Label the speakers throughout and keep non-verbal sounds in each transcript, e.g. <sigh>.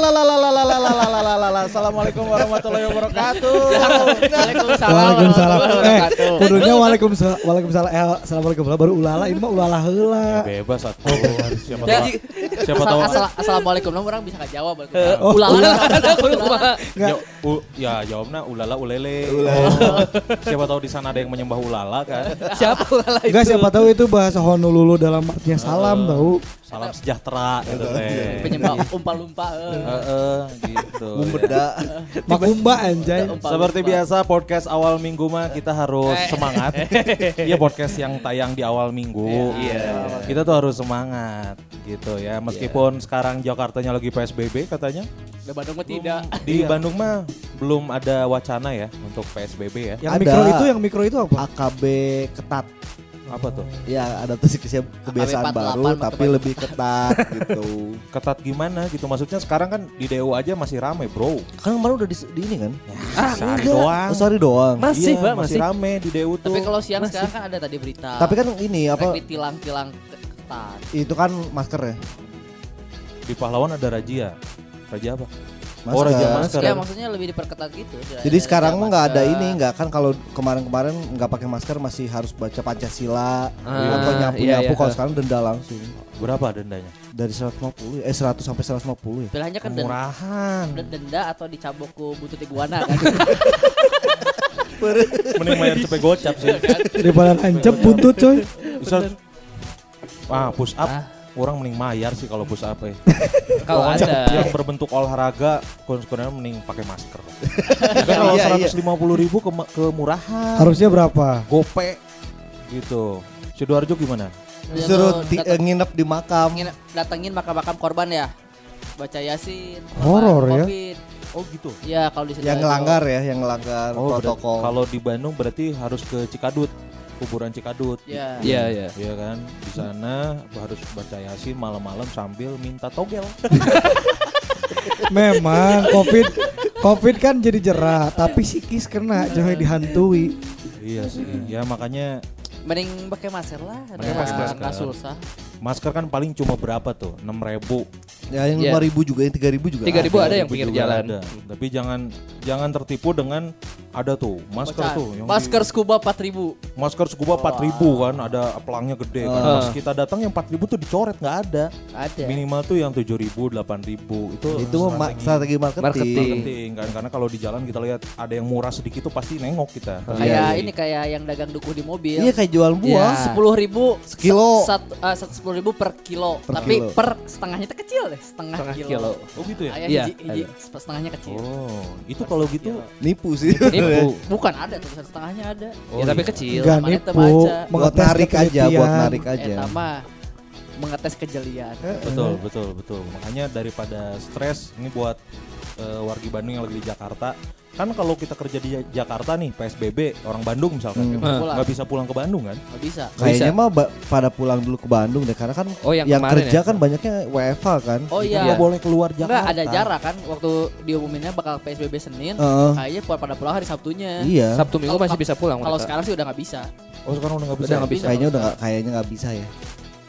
Speaker 1: Lalalalalalalalalalalalala. Assalamualaikum warahmatullahi wabarakatuh.
Speaker 2: Waalaikumsalam.
Speaker 3: Waalaikumsalam. Eh,
Speaker 2: wabarakatuh.
Speaker 3: kudunya waalaikumsalam. Waalaikumsalam. Eh, assalamualaikum. Baru ulala ini mah ulala heula.
Speaker 1: Bebas atuh. Siapa Siapa tahu
Speaker 2: Asal- Assalamualaikum, nah, orang bisa nggak jawab.
Speaker 3: Oh,
Speaker 2: Ulala.
Speaker 3: ulala. <laughs>
Speaker 1: Ya, u- ya jawabnya ulala ulele. Oh. Siapa tahu di sana ada yang menyembah ulala kan.
Speaker 2: Siapa ulala itu?
Speaker 3: Enggak siapa tahu itu bahasa Honolulu dalam artinya salam tahu.
Speaker 1: Salam sejahtera gitu teh.
Speaker 2: Penyembah umpa-lumpa. eh.
Speaker 1: Heeh, gitu. ya.
Speaker 4: Beda. <laughs>
Speaker 3: Makumba anjay.
Speaker 1: Seperti biasa podcast awal minggu mah kita harus
Speaker 2: Eh.
Speaker 1: semangat. <laughs> Iya podcast yang tayang di awal minggu.
Speaker 2: Iya.
Speaker 1: Kita tuh harus semangat gitu ya. Meskipun sekarang Jakartanya lagi PSBB katanya.
Speaker 2: Di Bandung mah tidak.
Speaker 1: Di Bandung mah belum ada wacana ya untuk PSBB ya.
Speaker 3: Yang
Speaker 4: Ada.
Speaker 3: mikro itu yang mikro itu apa?
Speaker 4: AKB ketat.
Speaker 1: Apa tuh?
Speaker 4: Ya ada tuh sih kebiasaan
Speaker 2: 48
Speaker 4: baru tapi lebih ketat <laughs> gitu.
Speaker 1: Ketat gimana gitu maksudnya sekarang kan di DU aja masih rame, Bro.
Speaker 4: Kan kemarin udah di, di ini kan?
Speaker 1: Ah, sehari doang.
Speaker 4: Oh, sorry doang.
Speaker 5: Masih,
Speaker 1: Iya,
Speaker 5: Pak,
Speaker 1: masih
Speaker 5: masih.
Speaker 1: rame di DU tuh.
Speaker 2: Tapi kalau siang sekarang kan ada tadi berita.
Speaker 4: Tapi kan ini apa
Speaker 2: ke- ketat.
Speaker 4: itu kan masker ya?
Speaker 1: Di Pahlawan ada Rajia. Raja apa?
Speaker 4: Masker.
Speaker 1: Oh, Raja Masker.
Speaker 2: Ya maksudnya lebih diperketat gitu.
Speaker 4: Jadi sekarang mah nggak ada ini nggak kan kalau kemarin-kemarin nggak pakai masker masih harus baca Pancasila
Speaker 5: Ah,
Speaker 4: atau
Speaker 5: iya,
Speaker 4: nyapu-nyapu
Speaker 5: iya.
Speaker 4: kalau sekarang denda langsung
Speaker 1: Berapa dendanya?
Speaker 4: dari 150 eh 100 sampai 150 ya.
Speaker 2: Pilihannya kan
Speaker 1: Murahan.
Speaker 2: denda atau dicabok ke butut iguana kan. <laughs>
Speaker 1: Mending bayar cepet gocap sih.
Speaker 3: Daripada nancep buntut coy.
Speaker 1: Bisa Ah, push up. Orang mending mayar sih kalau push up ya. <laughs>
Speaker 5: Kalau ada.
Speaker 1: yang berbentuk olahraga konsekuensinya mending pakai masker. <laughs> Kan kalau
Speaker 4: Iya, iya.
Speaker 1: 150 ribu ke kemurahan.
Speaker 3: Harusnya berapa?
Speaker 1: gope gitu. Sidoarjo gimana?
Speaker 4: Disuruh di-
Speaker 2: Datang-
Speaker 4: nginep di makam.
Speaker 2: ingin datengin makam-makam korban ya. Baca Yasin.
Speaker 3: Horor ya?
Speaker 2: Covid.
Speaker 1: Oh gitu.
Speaker 2: Ya kalau di
Speaker 4: Yang
Speaker 2: Sidoarjo.
Speaker 4: ngelanggar ya, yang ngelanggar
Speaker 1: Oh,
Speaker 4: protokol.
Speaker 1: kalau di Bandung berarti harus ke Cikadut, kuburan Cikadut.
Speaker 2: Ya.
Speaker 5: Iya, iya.
Speaker 1: Iya kan, di sana harus baca yasin malam-malam sambil minta togel. <laughs>
Speaker 3: Memang Covid Covid kan jadi jerah, tapi psikis kena jangan dihantui.
Speaker 1: iya sih, ya makanya
Speaker 2: Mending pakai masker lah.
Speaker 1: Pakai masker.
Speaker 2: susah.
Speaker 1: Masker kan paling cuma berapa tuh, 6 ribu.
Speaker 4: Ya yang
Speaker 5: Iya.
Speaker 4: 5000 juga, yang 3000 juga.
Speaker 5: 3000 ada yang pinggir
Speaker 1: juga
Speaker 5: jalan.
Speaker 1: ada. Tapi jangan jangan tertipu dengan ada tuh masker
Speaker 2: Bacaan.
Speaker 1: tuh yang
Speaker 2: Masker
Speaker 1: di-
Speaker 2: scuba 4000.
Speaker 1: masker scuba 4000 kan ada pelangnya gede kan.
Speaker 5: Ah.
Speaker 1: Pas kita datang yang 4000 tuh dicoret nggak ada.
Speaker 2: Ada.
Speaker 1: Minimal tuh yang 7000, 8000 itu
Speaker 4: Itu mah ma- strategi marketing.
Speaker 5: Marketing.
Speaker 1: marketing kan karena kalau di jalan kita lihat ada yang murah sedikit tuh pasti nengok kita.
Speaker 2: Kayak
Speaker 4: Iya,
Speaker 1: iya.
Speaker 2: ini kayak yang dagang duku di mobil.
Speaker 4: Iya kayak jual buah.
Speaker 5: Iya.
Speaker 2: sepuluh ribu
Speaker 4: Sekilo.
Speaker 2: satu sepuluh ribu per kilo
Speaker 4: Per
Speaker 2: tapi
Speaker 4: kilo.
Speaker 2: per setengahnya itu kecil deh setengah,
Speaker 5: Setengah
Speaker 2: kilo,
Speaker 5: kilo.
Speaker 1: Oh gitu ya?
Speaker 2: Ayah
Speaker 5: Iya,
Speaker 2: hiji, hiji,
Speaker 5: ada.
Speaker 2: setengahnya kecil
Speaker 1: Oh, itu kalau gitu
Speaker 4: Nipu sih.
Speaker 5: Nipu. <laughs>
Speaker 2: bukan ada tulisan setengahnya ada
Speaker 5: ya tapi kecil.
Speaker 3: Enggak
Speaker 2: Namanya
Speaker 3: nipu,
Speaker 4: buat narik aja, buat narik aja.
Speaker 2: Eta mah mengetes kejelian
Speaker 1: betul betul betul. Makanya daripada stres ini buat eh, wargi Bandung yang lagi di Jakarta. Kan kalau kita kerja di Jakarta nih PSBB orang Bandung misalkan
Speaker 4: Hmm.
Speaker 1: kan, nggak bisa pulang ke Bandung kan?
Speaker 2: nggak bisa
Speaker 4: Kayaknya mah ba- pada pulang dulu ke Bandung deh karena kan
Speaker 5: Oh yang,
Speaker 4: yang kerja
Speaker 5: ya?
Speaker 4: kan banyaknya WFH kan.
Speaker 2: oh iya
Speaker 1: nggak boleh keluar Jakarta.
Speaker 2: Enggak ada jarak kan waktu diumuminnya bakal PSBB Senin
Speaker 4: Heeh.
Speaker 2: kayaknya pada pulang hari Sabtunya
Speaker 4: Iya.
Speaker 5: Sabtu Minggu masih bisa pulang.
Speaker 2: kalau sekarang sih udah nggak bisa
Speaker 1: Oh sekarang udah nggak bisa.
Speaker 5: Udah
Speaker 1: ya?
Speaker 5: nggak bisa.
Speaker 4: Kayaknya udah kayaknya nggak bisa ya.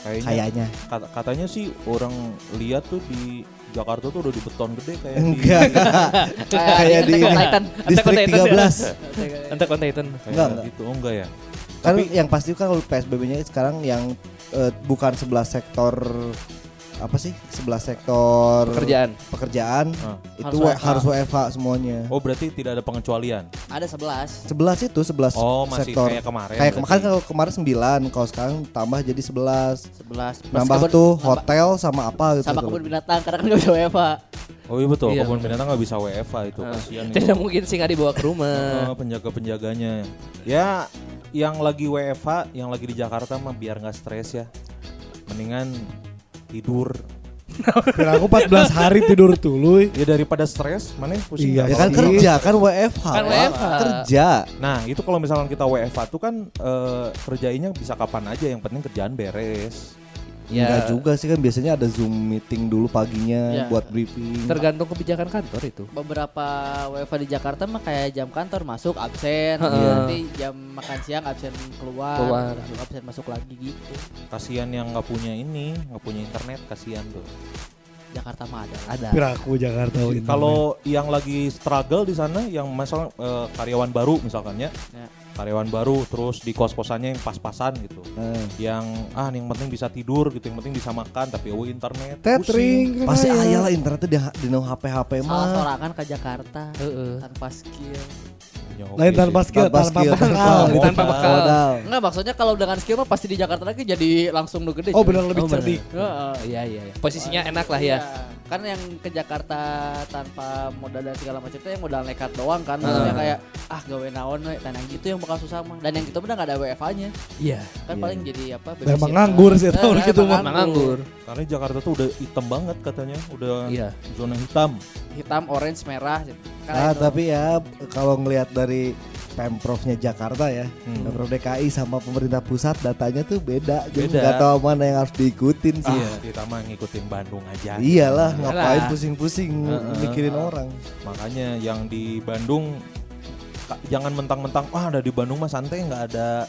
Speaker 1: Kayaknya,
Speaker 4: Kayaknya.
Speaker 1: kata- katanya sih orang lihat tuh di Jakarta tuh udah di beton gede kayak
Speaker 4: Enggak.
Speaker 1: di <laughs>
Speaker 4: Kayak di
Speaker 2: Attack on
Speaker 4: ini.
Speaker 2: Titan.
Speaker 4: Distrik 13.
Speaker 5: Entek on Titan.
Speaker 1: kayak
Speaker 4: Enggak, enggak.
Speaker 1: gitu. Oh enggak ya?
Speaker 4: Kan
Speaker 1: Tapi-
Speaker 4: yang pasti kan kalau PSBB-nya sekarang yang eh, bukan sebelah sektor apa sih? Sebelah sektor
Speaker 5: Pekerjaan.
Speaker 4: pekerjaan
Speaker 1: Ah.
Speaker 4: itu
Speaker 2: Harus WFH.
Speaker 4: harus WFH semuanya.
Speaker 1: Oh berarti tidak ada pengecualian.
Speaker 2: ada 11
Speaker 4: Sebelas itu sebelas
Speaker 1: Oh masih
Speaker 4: sektor.
Speaker 1: kayak kemarin.
Speaker 4: Kayak kemarin kalau kemarin 9, kalau sekarang tambah jadi 11.
Speaker 2: 11 Plus
Speaker 4: Nambah
Speaker 2: kebun-
Speaker 4: tuh
Speaker 2: nambah-
Speaker 4: hotel sama apa gitu.
Speaker 2: sama kebun binatang karena kan nggak bisa WFA
Speaker 1: Oh iya betul,
Speaker 5: Iya,
Speaker 1: kebun binatang nggak bisa WFA itu
Speaker 5: Ah.
Speaker 1: kasihan itu.
Speaker 5: Tidak mungkin singa dibawa ke rumah.
Speaker 1: Eh, <laughs> penjaga-penjaganya. Ya, yang lagi WFH, yang lagi di Jakarta mah biar nggak stres ya. Mendingan tidur.
Speaker 3: Kira aku 14 hari tidur dulu.
Speaker 1: Ya daripada stres, mana pusing
Speaker 3: Iya
Speaker 4: Ya kan
Speaker 3: sih.
Speaker 4: kerja kan WFH.
Speaker 5: Kan. WFH.
Speaker 4: Kerja.
Speaker 1: Nah itu kalau misalkan kita WFH tuh kan eh, kerjainnya bisa kapan aja, yang penting kerjaan beres.
Speaker 5: Ya.
Speaker 4: Enggak juga sih kan biasanya ada Zoom meeting dulu paginya
Speaker 2: Ya.
Speaker 4: buat briefing.
Speaker 5: Tergantung kebijakan kantor itu.
Speaker 2: beberapa WFA di Jakarta mah kayak jam kantor masuk absen
Speaker 5: Heeh.
Speaker 2: nanti jam makan siang absen keluar,
Speaker 5: Keluar.
Speaker 2: masuk absen masuk lagi gitu
Speaker 1: Kasihan yang nggak punya ini, nggak punya internet, kasihan tuh.
Speaker 2: Jakarta mah ada.
Speaker 5: Ada.
Speaker 3: Piraku Jakarta.
Speaker 1: Kalau yang lagi struggle di sana, yang misalnya eh, karyawan baru misalkan ya,
Speaker 2: Ya.
Speaker 1: Karyawan baru terus di kos kosannya yang pas-pasan gitu,
Speaker 4: Eh,
Speaker 1: yang ah yang penting bisa tidur gitu, yang penting bisa makan, tapi oh internet,
Speaker 3: Tethering.
Speaker 4: pasti
Speaker 3: kan
Speaker 4: aya
Speaker 3: aya.
Speaker 4: lah internetnya di di no HP HP
Speaker 2: Salah
Speaker 4: mah.
Speaker 2: sorangan ke Jakarta
Speaker 5: Heeh.
Speaker 2: tanpa skill.
Speaker 1: Ya, oke
Speaker 3: Lain tanpa skill,
Speaker 4: Tanpa
Speaker 3: tanpa
Speaker 4: skill,
Speaker 3: bekal.
Speaker 4: tanpa
Speaker 5: Tanpa bekal.
Speaker 4: Modal.
Speaker 2: Enggak maksudnya kalau dengan skill mah pasti di Jakarta lagi jadi langsung nu gede.
Speaker 3: Oh benar lebih
Speaker 5: Oh,
Speaker 3: cerdik.
Speaker 2: Heeh.
Speaker 5: Iya iya. iya. Posisinya enak lah ya.
Speaker 2: Iya. Kan yang ke Jakarta tanpa modal dan segala macam itu yang modal nekat doang kan. Maksudnya kayak ah gawe naon we dan yang gitu yang bakal susah mah. Dan yang gitu bener enggak ada WFA-nya.
Speaker 5: Iya.
Speaker 2: Kan
Speaker 4: Iya.
Speaker 2: paling jadi apa?
Speaker 3: Memang nganggur sih tahun
Speaker 2: emang
Speaker 3: gitu mah.
Speaker 5: Emang nganggur.
Speaker 1: Karena Jakarta tuh udah hitam banget katanya, udah
Speaker 5: Iya.
Speaker 1: zona hitam.
Speaker 2: Hitam, orange, merah. gitu. Kan
Speaker 4: Ah, tapi ya kalau ngelihat dari Pemprovnya Jakarta ya,
Speaker 1: Hmm.
Speaker 4: Pemprov DKI sama pemerintah pusat datanya tuh beda. Jadi nggak tahu mana yang harus diikutin sih.
Speaker 1: Ah, kita mah ngikutin Bandung aja.
Speaker 4: Iyalah,
Speaker 5: Iyalah.
Speaker 4: ngapain pusing-pusing
Speaker 1: Heeh.
Speaker 4: mikirin orang.
Speaker 1: Makanya yang di Bandung jangan mentang-mentang ah ada di Bandung mah santai nggak ada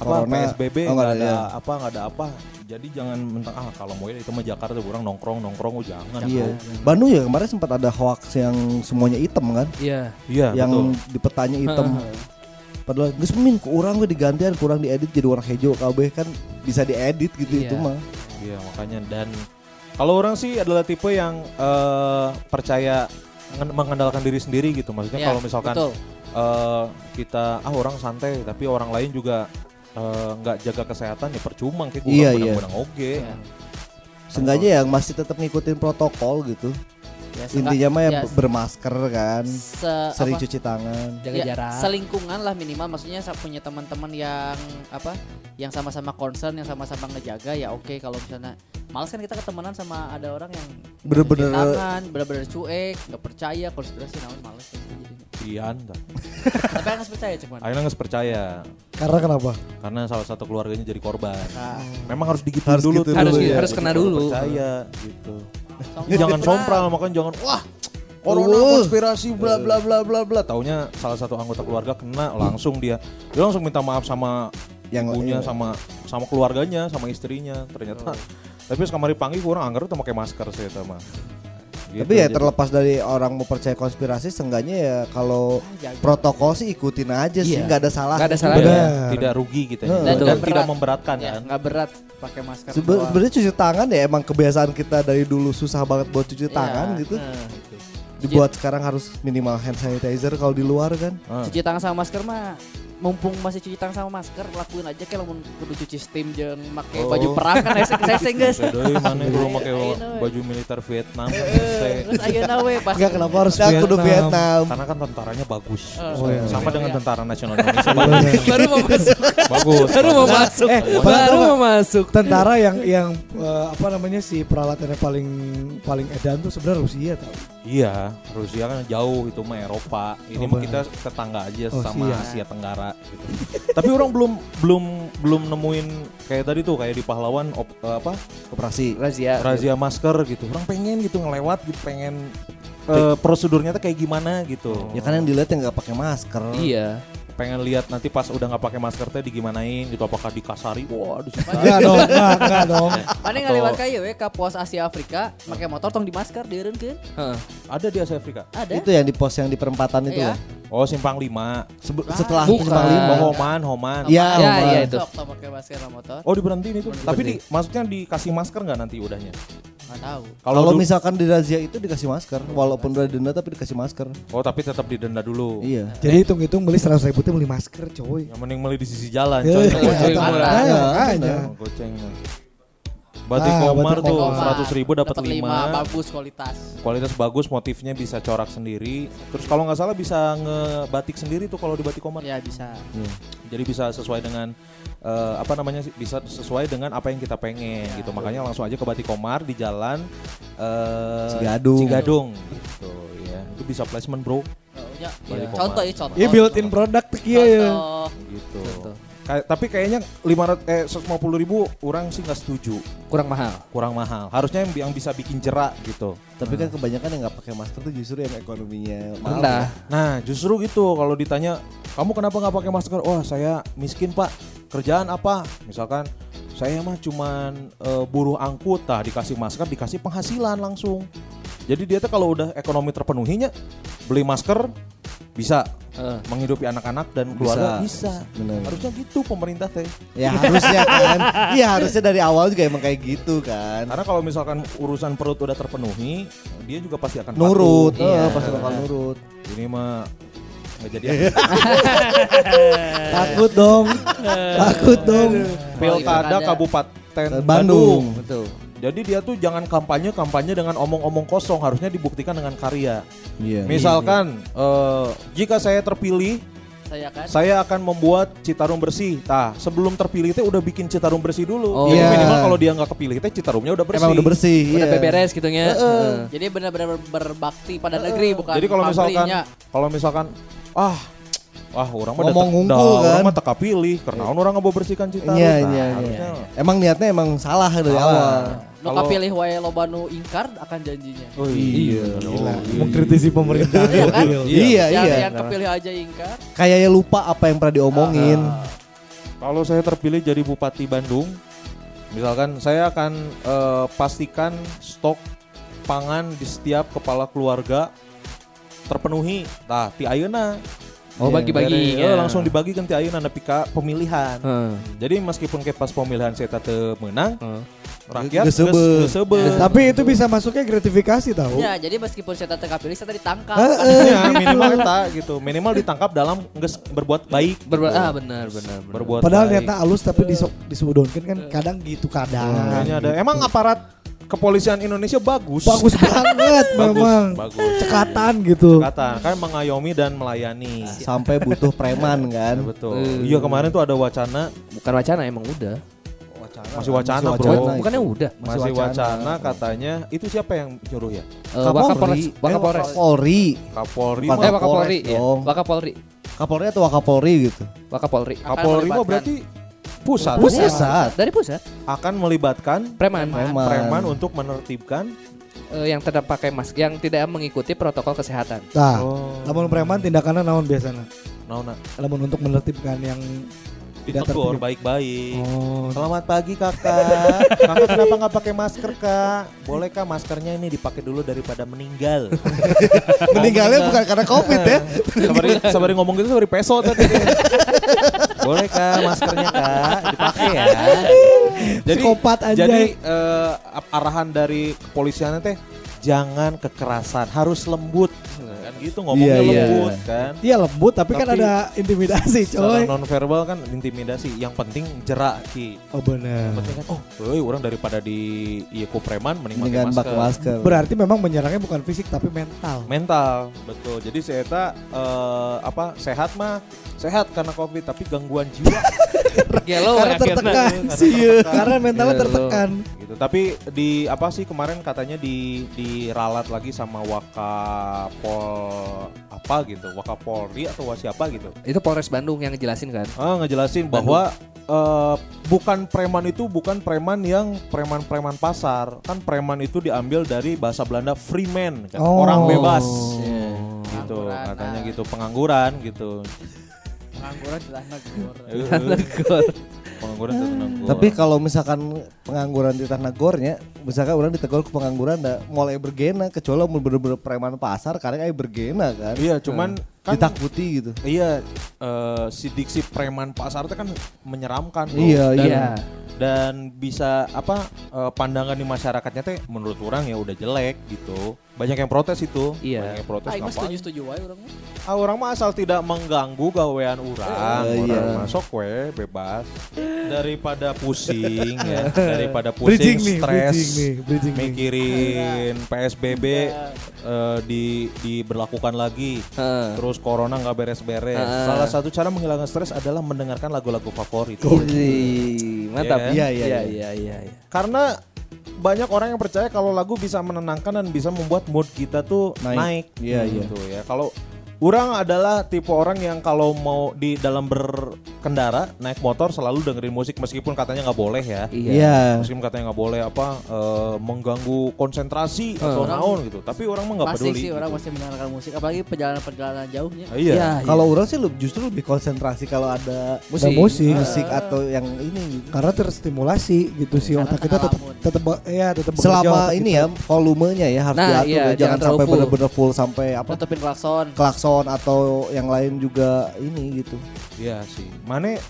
Speaker 1: apa
Speaker 4: Corona.
Speaker 1: PSBB
Speaker 4: Oh,
Speaker 1: nggak ada,
Speaker 4: ada,
Speaker 1: apa nggak ada apa. Jadi jangan mentang ah kalau mau itu mah Jakarta orang nongkrong nongkrong oh jangan.
Speaker 4: Iya. Bandung ya kemarin sempat ada hoax yang semuanya hitam kan,
Speaker 5: Iya.
Speaker 1: Iya
Speaker 4: yang
Speaker 1: betul.
Speaker 4: di petanya hitam. <laughs> Padahal geus min ku urang we digantian kurang diedit jadi warna hijau kabeh kan bisa diedit gitu
Speaker 5: Iya.
Speaker 4: itu mah.
Speaker 1: Iya makanya dan kalau orang sih adalah tipe yang eh, percaya mengandalkan diri sendiri gitu. Maksudnya
Speaker 2: Iya,
Speaker 1: kalau misalkan
Speaker 2: betul.
Speaker 1: eh, kita ah orang santai tapi orang lain juga eh, nggak jaga kesehatan ya percuma kayak gue
Speaker 4: Iya, iya.
Speaker 1: oge.
Speaker 2: Iya.
Speaker 4: Seenggaknya yang masih tetap ngikutin protokol gitu.
Speaker 2: Ya,
Speaker 4: Intinya mah ya,
Speaker 2: ya,
Speaker 4: bermasker kan,
Speaker 2: se-
Speaker 4: sering
Speaker 2: apa,
Speaker 4: cuci tangan.
Speaker 5: Jaga
Speaker 2: ya,
Speaker 5: jarak.
Speaker 2: selingkungan lah minimal maksudnya punya teman-teman yang apa yang sama-sama concern yang sama-sama ngejaga ya oke kalau misalnya males kan kita ketemenan sama ada orang yang
Speaker 4: Bener-bener-
Speaker 2: tangan bener-bener cuek nggak percaya konspirasi naon males kan
Speaker 1: Iya, dah.
Speaker 2: tapi nggak percaya cuman
Speaker 1: Akhirnya nggak percaya
Speaker 3: Karena kenapa?
Speaker 1: karena salah satu keluarganya jadi korban.
Speaker 2: Nah,
Speaker 1: Memang harus digituin
Speaker 4: Harus
Speaker 1: dulu
Speaker 4: gitu.
Speaker 5: Harus-
Speaker 1: ya.
Speaker 5: harus kena dulu.
Speaker 1: Percaya gitu. jangan sompral makanya jangan wah Corona
Speaker 4: Uh.
Speaker 1: konspirasi bla bla bla bla bla. Taunya salah satu anggota keluarga kena langsung dia. Dia langsung minta maaf sama
Speaker 4: Yang
Speaker 1: ibunya
Speaker 4: iya.
Speaker 1: sama sama keluarganya sama istrinya ternyata. Tapi pas kemarin panggil kurang anggar tuh pakai masker sih itu mah. Gitu,
Speaker 4: Tapi ya
Speaker 1: jadi-
Speaker 4: terlepas dari orang mau percaya konspirasi, seenggaknya ya kalau
Speaker 2: Jaga.
Speaker 4: protokol sih ikutin aja sih,
Speaker 5: Iya.
Speaker 4: nggak ada salah.
Speaker 5: Nggak ada salahnya.
Speaker 3: Benar.
Speaker 1: tidak rugi kita
Speaker 4: Heeh.
Speaker 1: dan,
Speaker 2: Dan
Speaker 1: tidak
Speaker 2: berat.
Speaker 1: memberatkan
Speaker 2: ya,
Speaker 1: kan.
Speaker 2: nggak berat pakai masker
Speaker 4: Sebe-
Speaker 2: doang.
Speaker 4: Sebenarnya cuci tangan ya emang kebiasaan kita dari dulu susah banget buat cuci
Speaker 2: Iya.
Speaker 4: tangan gitu.
Speaker 2: Nah,
Speaker 4: Dibuat sekarang harus minimal hand sanitizer kalau di luar kan.
Speaker 1: Ah.
Speaker 2: cuci tangan sama masker mah mumpung masih cuci tangan sama masker lakuin aja kayak lamun kudu cuci steam jeung make
Speaker 1: Oh.
Speaker 2: baju perang kan <laughs> hesek hesek guys
Speaker 1: Doi mana belum pakai
Speaker 2: Ayeuna we.
Speaker 1: baju militer Vietnam
Speaker 2: Eh,
Speaker 1: Hese.
Speaker 2: terus ayeuna we pas
Speaker 3: Enggak kenapa harus
Speaker 4: Nah, kudu Vietnam.
Speaker 1: Karena kan tentaranya bagus.
Speaker 2: Oh,
Speaker 3: iya.
Speaker 1: Sama
Speaker 2: Iya.
Speaker 1: dengan tentara nasional Indonesia. <laughs>
Speaker 5: Baru mau masuk.
Speaker 1: bagus.
Speaker 5: Baru mau masuk.
Speaker 3: Eh,
Speaker 5: Baru mau masuk.
Speaker 3: Tentara yang yang eh, apa namanya si peralatannya paling paling edan tuh sebenarnya Rusia tau.
Speaker 1: Iya, Rusia kan jauh itu mah Eropa. Ini
Speaker 3: Oh,
Speaker 1: mah kita tetangga aja
Speaker 3: Oh,
Speaker 1: sama
Speaker 3: siap.
Speaker 1: Asia Tenggara gitu. Tapi orang belum belum belum nemuin kayak tadi tuh kayak di pahlawan op- eh, apa?
Speaker 4: Operasi.
Speaker 5: Razia.
Speaker 1: razia masker gitu. Orang pengen gitu ngelewat gitu pengen eh, prosedurnya tuh kayak gimana gitu.
Speaker 4: Ya kan yang dilihat yang nggak pakai masker.
Speaker 5: Iya.
Speaker 1: Pengen lihat nanti pas udah nggak pakai masker teh digimanain gitu apakah dikasari wah di
Speaker 3: Enggak dong, enggak, enggak dong. <laughs>
Speaker 2: mana ngalewat kayu we ka pos Asia Afrika pakai motor tong di masker dieureunkeun
Speaker 5: Heeh.
Speaker 1: ada di Asia Afrika
Speaker 2: ada
Speaker 4: Itu yang di pos yang di perempatan itu
Speaker 2: Iya.
Speaker 4: ya.
Speaker 1: oh simpang lima
Speaker 4: Sebe-
Speaker 2: Ah,
Speaker 4: setelah
Speaker 5: bukan.
Speaker 4: Simpang Lima.
Speaker 1: oh Homan Homan
Speaker 4: Iya,
Speaker 5: Ya, iya itu.
Speaker 2: Sok pakai masker motor
Speaker 1: oh diberhentiin itu tapi di maksudnya dikasih masker nggak nanti udahnya
Speaker 2: nggak tahu
Speaker 4: Kalau misalkan di razia itu dikasih masker, walaupun udah denda tapi dikasih masker.
Speaker 1: oh tapi tetap didenda dulu
Speaker 4: Iya.
Speaker 3: Jadi hitung-hitung beli 100 ribu tuh beli masker coy.
Speaker 1: yang mending beli di sisi jalan
Speaker 3: Ya,
Speaker 1: coy.
Speaker 3: ya,
Speaker 1: goceng
Speaker 3: ya,
Speaker 1: murah goceng Batik
Speaker 3: Ah,
Speaker 1: Komar
Speaker 3: batik
Speaker 1: tuh seratus ribu dapat lima.
Speaker 2: bagus kualitas
Speaker 1: Kualitas bagus, motifnya bisa corak sendiri. Terus kalau nggak salah bisa ngebatik sendiri tuh kalau di Batik Komar.
Speaker 2: ya bisa
Speaker 1: Jadi bisa sesuai dengan eh, apa namanya sih? Bisa sesuai dengan apa yang kita pengen
Speaker 2: Ya.
Speaker 1: gitu. Makanya langsung aja ke Batik Komar di jalan eh,
Speaker 4: Cigadung.
Speaker 1: Cigadung gitu ya. Itu bisa placement, Bro.
Speaker 2: Oh, ya.
Speaker 1: Balik
Speaker 2: contoh ya contoh
Speaker 3: Iya built-in produk tuh kieu ya.
Speaker 1: Gitu.
Speaker 5: Contoh.
Speaker 1: Kayak- tapi kayaknya 500 eh 150 ribu orang sih nggak setuju.
Speaker 5: Kurang mahal.
Speaker 1: Kurang mahal. Harusnya yang, yang bisa bikin jerak gitu.
Speaker 4: Tapi kan kebanyakan yang nggak pakai masker tuh justru yang ekonominya mahal.
Speaker 5: Rendah.
Speaker 1: Nah, justru gitu kalau ditanya, "Kamu kenapa nggak pakai masker?" "Wah, saya miskin, Pak. Kerjaan apa?" Misalkan, saya mah cuman eh, buruh angkut, tah dikasih masker, dikasih penghasilan langsung. Jadi dia tuh kalau udah ekonomi terpenuhinya beli masker bisa
Speaker 5: Heeh.
Speaker 1: menghidupi anak-anak dan keluarga bisa.
Speaker 4: Bener.
Speaker 1: Harusnya gitu pemerintah teh.
Speaker 4: Ya harusnya kan. Iya harusnya dari awal juga emang kayak gitu kan.
Speaker 1: Karena kalau misalkan urusan perut udah terpenuhi, dia juga pasti akan
Speaker 4: Nurut,
Speaker 1: patuh.
Speaker 2: Iya.
Speaker 4: pasti bakal nurut.
Speaker 1: Ini mah nggak jadi <laughs>
Speaker 3: Takut dong. Takut dong.
Speaker 1: pilkada
Speaker 2: Pilkada.
Speaker 1: Kabupaten
Speaker 4: Bandung.
Speaker 1: Bandung.
Speaker 5: Betul.
Speaker 1: Jadi dia tuh jangan kampanye kampanye dengan omong-omong kosong, harusnya dibuktikan dengan karya.
Speaker 4: Iya.
Speaker 1: Misalkan eh, jika saya terpilih,
Speaker 2: Saya kan
Speaker 1: saya akan membuat Citarum bersih. Nah, sebelum terpilih teh udah bikin Citarum bersih dulu.
Speaker 5: Oh.
Speaker 1: Jadi
Speaker 4: Iya.
Speaker 1: minimal kalau dia nggak kepilih teh Citarumnya udah bersih.
Speaker 4: Emang udah bersih.
Speaker 5: Udah
Speaker 4: iya.
Speaker 5: beberes gitu nya. Heeh.
Speaker 2: jadi benar-benar berbakti pada negeri bukan
Speaker 1: Jadi kalau misalkan kalau misalkan ah Wah, orang mah
Speaker 4: Ngomong ngungkul,
Speaker 1: dah, Orang
Speaker 4: kan?
Speaker 1: mah teka pilih karena orang nggak mau bersihkan Citarum.
Speaker 4: Iya,
Speaker 1: Nah,
Speaker 4: iya,
Speaker 1: harusnya
Speaker 4: Emang niatnya emang salah dari
Speaker 1: Salah.
Speaker 4: awal.
Speaker 2: Nu
Speaker 1: Kalau-
Speaker 2: kapilih wae loba nu ingkar akan janjinya.
Speaker 1: Oh iya.
Speaker 3: Gila. Mengkritisi pemerintah.
Speaker 2: Iya kan?
Speaker 3: Gokil.
Speaker 4: Iya,
Speaker 2: yang,
Speaker 4: iya.
Speaker 2: yang kepilih aja ingkar.
Speaker 4: Kayaknya lupa apa yang pernah diomongin.
Speaker 1: Kalau saya terpilih jadi Bupati Bandung, misalkan saya akan eh, pastikan stok pangan di setiap kepala keluarga terpenuhi. Nah, ti ayeuna
Speaker 5: Oh bagi-bagi.
Speaker 1: Dari- eh, langsung dibagikan ti ayeuna nepi ka pemilihan.
Speaker 5: Heeh.
Speaker 1: Jadi meskipun ke pas pemilihan saya teu menang,
Speaker 5: Heeh.
Speaker 1: rakyat
Speaker 4: Geus seubeuh.
Speaker 1: geus- geus seubeuh.
Speaker 3: Tapi itu bisa masuknya gratifikasi tahu.
Speaker 2: Ya, jadi meskipun saya tak kapilih saya tadi ditangkap.
Speaker 1: Ya, minimal eta gitu. Minimal ditangkap dalam geus berbuat baik.
Speaker 5: Berbuat
Speaker 1: gitu.
Speaker 5: ah benar benar. benar.
Speaker 1: berbuat
Speaker 3: Padahal
Speaker 1: baik.
Speaker 3: niatnya halus tapi disok disudonkan kan kadang gitu kadang.
Speaker 1: Kayaknya ada. Emang aparat kepolisian Indonesia bagus.
Speaker 3: Bagus banget memang.
Speaker 1: Bagus.
Speaker 3: Cekatan gitu.
Speaker 1: Kata kan mengayomi dan melayani.
Speaker 4: Sampai butuh preman kan.
Speaker 1: Betul.
Speaker 5: Eh.
Speaker 1: Iya kemarin tuh ada wacana,
Speaker 5: Bukan wacana emang udah.
Speaker 1: masih wacana,
Speaker 4: Masih
Speaker 1: bro.
Speaker 4: wacana.
Speaker 5: Bukannya udah.
Speaker 1: Masih,
Speaker 4: Masih
Speaker 1: wacana.
Speaker 4: wacana.
Speaker 1: katanya itu siapa yang nyuruh ya?
Speaker 5: Eh, Wakapolres. Wakapolres.
Speaker 4: Kapolri.
Speaker 1: Kapolri. Mah-
Speaker 5: Eh Wakapolri
Speaker 4: Kapolres
Speaker 5: ya.
Speaker 4: dong.
Speaker 5: Wakapolri.
Speaker 4: Kapolri atau Wakapolri gitu.
Speaker 5: Wakapolri.
Speaker 1: Kapolri mah berarti pusat.
Speaker 4: Pusat.
Speaker 5: Dari pusat.
Speaker 1: akan melibatkan
Speaker 5: Preman.
Speaker 4: Preman.
Speaker 1: preman untuk menertibkan.
Speaker 5: Eh, yang tidak pakai masker, yang tidak mengikuti protokol kesehatan.
Speaker 3: Nah,
Speaker 1: Oh,
Speaker 3: lamun preman tindakannya naon biasanya?
Speaker 1: naona.
Speaker 3: Lamun untuk menertibkan yang tidak
Speaker 1: Ditegur
Speaker 3: tertib.
Speaker 1: baik-baik.
Speaker 3: Oh,
Speaker 1: Selamat pagi kakak. <laughs> kakak kenapa nggak pakai masker kak? Boleh kak maskernya ini dipakai dulu daripada meninggal. <laughs>
Speaker 4: Meninggalnya bukan karena covid ya. <laughs>
Speaker 1: sabari, sabari ngomong gitu sabari peso tadi. Boleh kak maskernya kak dipakai ya. Jadi
Speaker 3: Psikopat anjay.
Speaker 1: jadi ap- arahan dari kepolisian teh jangan kekerasan, harus lembut. Kan gitu ngomongnya
Speaker 4: Iya, iya.
Speaker 1: lembut kan.
Speaker 3: Iya lembut tapi, kan
Speaker 1: Tapi-
Speaker 3: ada intimidasi
Speaker 1: Secara
Speaker 3: coy.
Speaker 1: non verbal kan intimidasi. Yang penting jerak ki.
Speaker 3: Oh benar.
Speaker 1: Yang penting kan oh, euy, orang daripada di iya preman mending pakai masker.
Speaker 4: masker.
Speaker 3: Berarti memang menyerangnya bukan fisik tapi mental.
Speaker 1: mental betul jadi saya eta, eh, apa sehat mah sehat karena covid tapi gangguan jiwa <laughs>
Speaker 5: Gelo
Speaker 3: Karena
Speaker 5: akhirnya.
Speaker 3: tertekan.
Speaker 1: Karena
Speaker 3: sih,
Speaker 1: tertekan.
Speaker 3: Karena mentalnya
Speaker 5: Iya,
Speaker 3: tertekan.
Speaker 1: gitu tapi di apa sih kemarin katanya di diralat lagi sama wakapol apa gitu wakapolri atau siapa gitu
Speaker 5: Itu Polres Bandung yang ngejelasin kan.
Speaker 1: ah ngejelasin bahwa eh, bukan preman itu bukan preman yang preman-preman pasar kan preman itu diambil dari bahasa Belanda freeman kan
Speaker 3: Oh.
Speaker 1: orang bebas
Speaker 2: Iya.
Speaker 1: gitu katanya gitu pengangguran gitu
Speaker 2: Pengangguran telah negor.
Speaker 1: Eh, <laughs> pengangguran itu tenang gua.
Speaker 4: Tapi kalau misalkan pengangguran di tanah gornya, misalkan orang ditegur ke pengangguran da, mulai bergena kecuali mau bener-bener preman pasar karena kayak bergena kan.
Speaker 1: iya cuman kan
Speaker 4: Ditakuti gitu.
Speaker 1: iya eh, si diksi preman pasar itu kan menyeramkan bro.
Speaker 4: Iya,
Speaker 1: dan,
Speaker 5: iya.
Speaker 1: dan bisa apa eh, pandangan di masyarakatnya teh menurut orang ya udah jelek gitu banyak yang protes itu
Speaker 5: Iya.
Speaker 1: banyak yang protes
Speaker 2: Ah, mas
Speaker 1: ngapain?
Speaker 2: setuju-setuju wae orang mah.
Speaker 1: ah, orang mah asal tidak mengganggu gawean orang orang
Speaker 4: iya.
Speaker 1: masuk we bebas daripada pusing ya <laughs> daripada pusing
Speaker 3: Bridging
Speaker 1: stres
Speaker 3: bridging nih, bridging nih.
Speaker 1: mikirin PSBB eh, di diberlakukan lagi
Speaker 5: Heeh.
Speaker 1: terus corona nggak beres-beres
Speaker 5: Heeh.
Speaker 1: salah satu cara menghilangkan stres adalah mendengarkan lagu-lagu favorit
Speaker 5: Ih, mantap.
Speaker 1: Iya,
Speaker 4: iya, iya,
Speaker 5: iya,
Speaker 4: iya.
Speaker 5: iya, iya.
Speaker 1: karena banyak orang yang percaya kalau lagu bisa menenangkan dan bisa membuat mood kita tuh naik,
Speaker 4: Naik. Iya, iya.
Speaker 1: gitu ya kalau Orang adalah tipe orang yang kalau mau di dalam berkendara naik motor selalu dengerin musik meskipun katanya nggak boleh ya.
Speaker 4: Iya.
Speaker 1: Meskipun katanya nggak boleh apa eh, mengganggu konsentrasi atau
Speaker 2: Orang-
Speaker 1: naon gitu. Tapi orang mah nggak
Speaker 2: Masih
Speaker 1: peduli.
Speaker 2: sih orang
Speaker 1: gitu.
Speaker 2: masih mendengarkan musik apalagi perjalanan-perjalanan jauhnya.
Speaker 1: Iya.
Speaker 5: Ya,
Speaker 4: Kalau orang sih justru lebih konsentrasi kalau ada
Speaker 5: Musik.
Speaker 3: Ada musik.
Speaker 4: musik atau yang ini.
Speaker 3: Karena terstimulasi gitu sih
Speaker 2: Karena
Speaker 3: otak kita tetap tetap ya tetap
Speaker 4: Selama ini
Speaker 3: kita.
Speaker 4: ya volumenya ya harus
Speaker 5: Nah,
Speaker 4: diatur
Speaker 5: iya,
Speaker 4: ya.
Speaker 5: jangan
Speaker 4: jangan sampai
Speaker 5: full.
Speaker 4: bener-bener full sampai apa
Speaker 2: Tutupin klakson.
Speaker 4: klakson atau yang lain juga ini gitu.
Speaker 1: Iya sih. Mane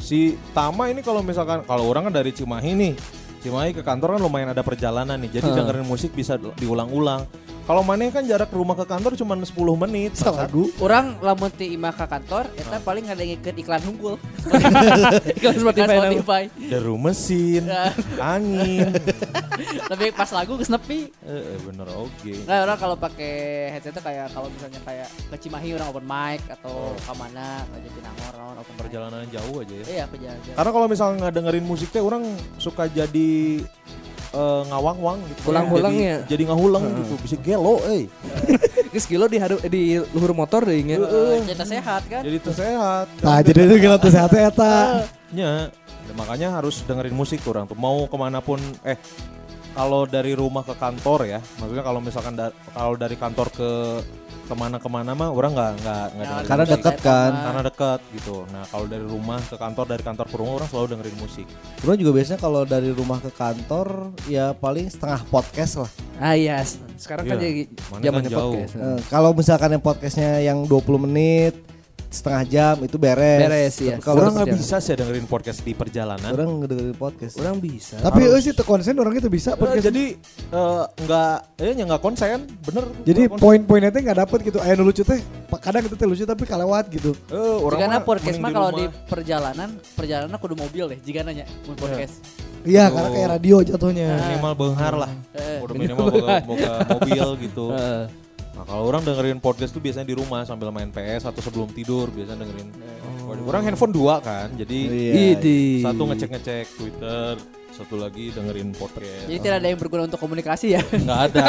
Speaker 1: si Tama ini kalau misalkan kalau orang kan dari Cimahi nih. Cimahi ke kantor kan lumayan ada perjalanan nih. Jadi
Speaker 5: Heeh.
Speaker 1: dengerin musik bisa diulang-ulang. Kalau Mane kan jarak rumah ke kantor cuma 10 menit.
Speaker 3: lagu
Speaker 2: Orang lamun ti imah ke kantor, eta paling ada yang ikut iklan hunggul. <laughs>
Speaker 5: Iklan Spotify.
Speaker 2: Spotify.
Speaker 1: Deru mesin, <laughs> angin.
Speaker 2: Tapi pas lagu geus nepi.
Speaker 1: Eh, eh, bener oke.
Speaker 2: Nah, orang kalau pakai headset tuh kayak kalau misalnya kayak ke Cimahi orang open mic atau ke mana ke Jatinangor orang open mic.
Speaker 1: Perjalanan jauh aja ya.
Speaker 2: Iya, perjalanan.
Speaker 1: Karena kalau misalnya dengerin musiknya orang suka jadi eh, ngawang-wang gitu.
Speaker 5: Ulang-ulang
Speaker 1: Jadi-
Speaker 5: ya?
Speaker 1: Jadi ngahulang gitu. Bisa gelo eh. <laughs>
Speaker 5: Geus kilo di haru, di luhur motor deh inget.
Speaker 2: Jadi sehat kan?
Speaker 1: Jadi tersehat.
Speaker 3: nah jadi itu gila tuh sehat eta
Speaker 1: Ya, makanya harus dengerin musik orang tuh. Mau ke mana pun, eh kalau dari rumah ke kantor ya, maksudnya kalau misalkan da- kalau dari kantor ke ke mana-kemana mah orang nggak nggak nggak dengerin
Speaker 4: Karena
Speaker 1: musik.
Speaker 4: deket kan.
Speaker 1: karena dekat gitu. Nah kalau dari rumah ke kantor dari kantor ke rumah orang selalu dengerin musik.
Speaker 4: Orang juga biasanya kalau dari rumah ke kantor ya paling setengah podcast lah.
Speaker 5: Ah iya, sekarang kan
Speaker 1: Iya.
Speaker 5: jadi zamannya
Speaker 1: kan
Speaker 5: podcast.
Speaker 4: Eh, kalau misalkan yang podcastnya yang 20 menit, setengah jam itu beres.
Speaker 5: Beres, iya.
Speaker 4: Tapi Kalau
Speaker 1: orang nggak bisa sih dengerin podcast di perjalanan.
Speaker 4: orang ngedengerin podcast.
Speaker 5: Orang bisa.
Speaker 3: tapi eh sih konsen orang itu bisa
Speaker 1: Eh,
Speaker 3: podcast
Speaker 1: jadi eh, nggak, eh ya nggak konsen, bener.
Speaker 3: jadi poin-poinnya teh nggak dapet gitu aya nu lucu teh kadang itu teh lucu tapi kalewat gitu
Speaker 1: Eh, orang
Speaker 2: Jika
Speaker 1: mah
Speaker 2: podcast mah kalau di perjalanan, perjalanan kudu mobil deh. Jika nanya mun podcast.
Speaker 3: iya
Speaker 1: Oh.
Speaker 3: karena kayak radio jatuhnya
Speaker 1: minimal benghar lah.
Speaker 2: Eh,
Speaker 1: Udah minimal boga, boga mobil gitu. <laughs> Nah kalau orang dengerin podcast tuh biasanya di rumah sambil main PS atau sebelum tidur biasanya dengerin. Orang handphone dua kan, jadi
Speaker 4: Iya.
Speaker 5: Idi.
Speaker 1: satu ngecek-ngecek Twitter, satu lagi dengerin podcast.
Speaker 2: Jadi tidak ada yang berguna untuk komunikasi ya.
Speaker 1: Nggak ada,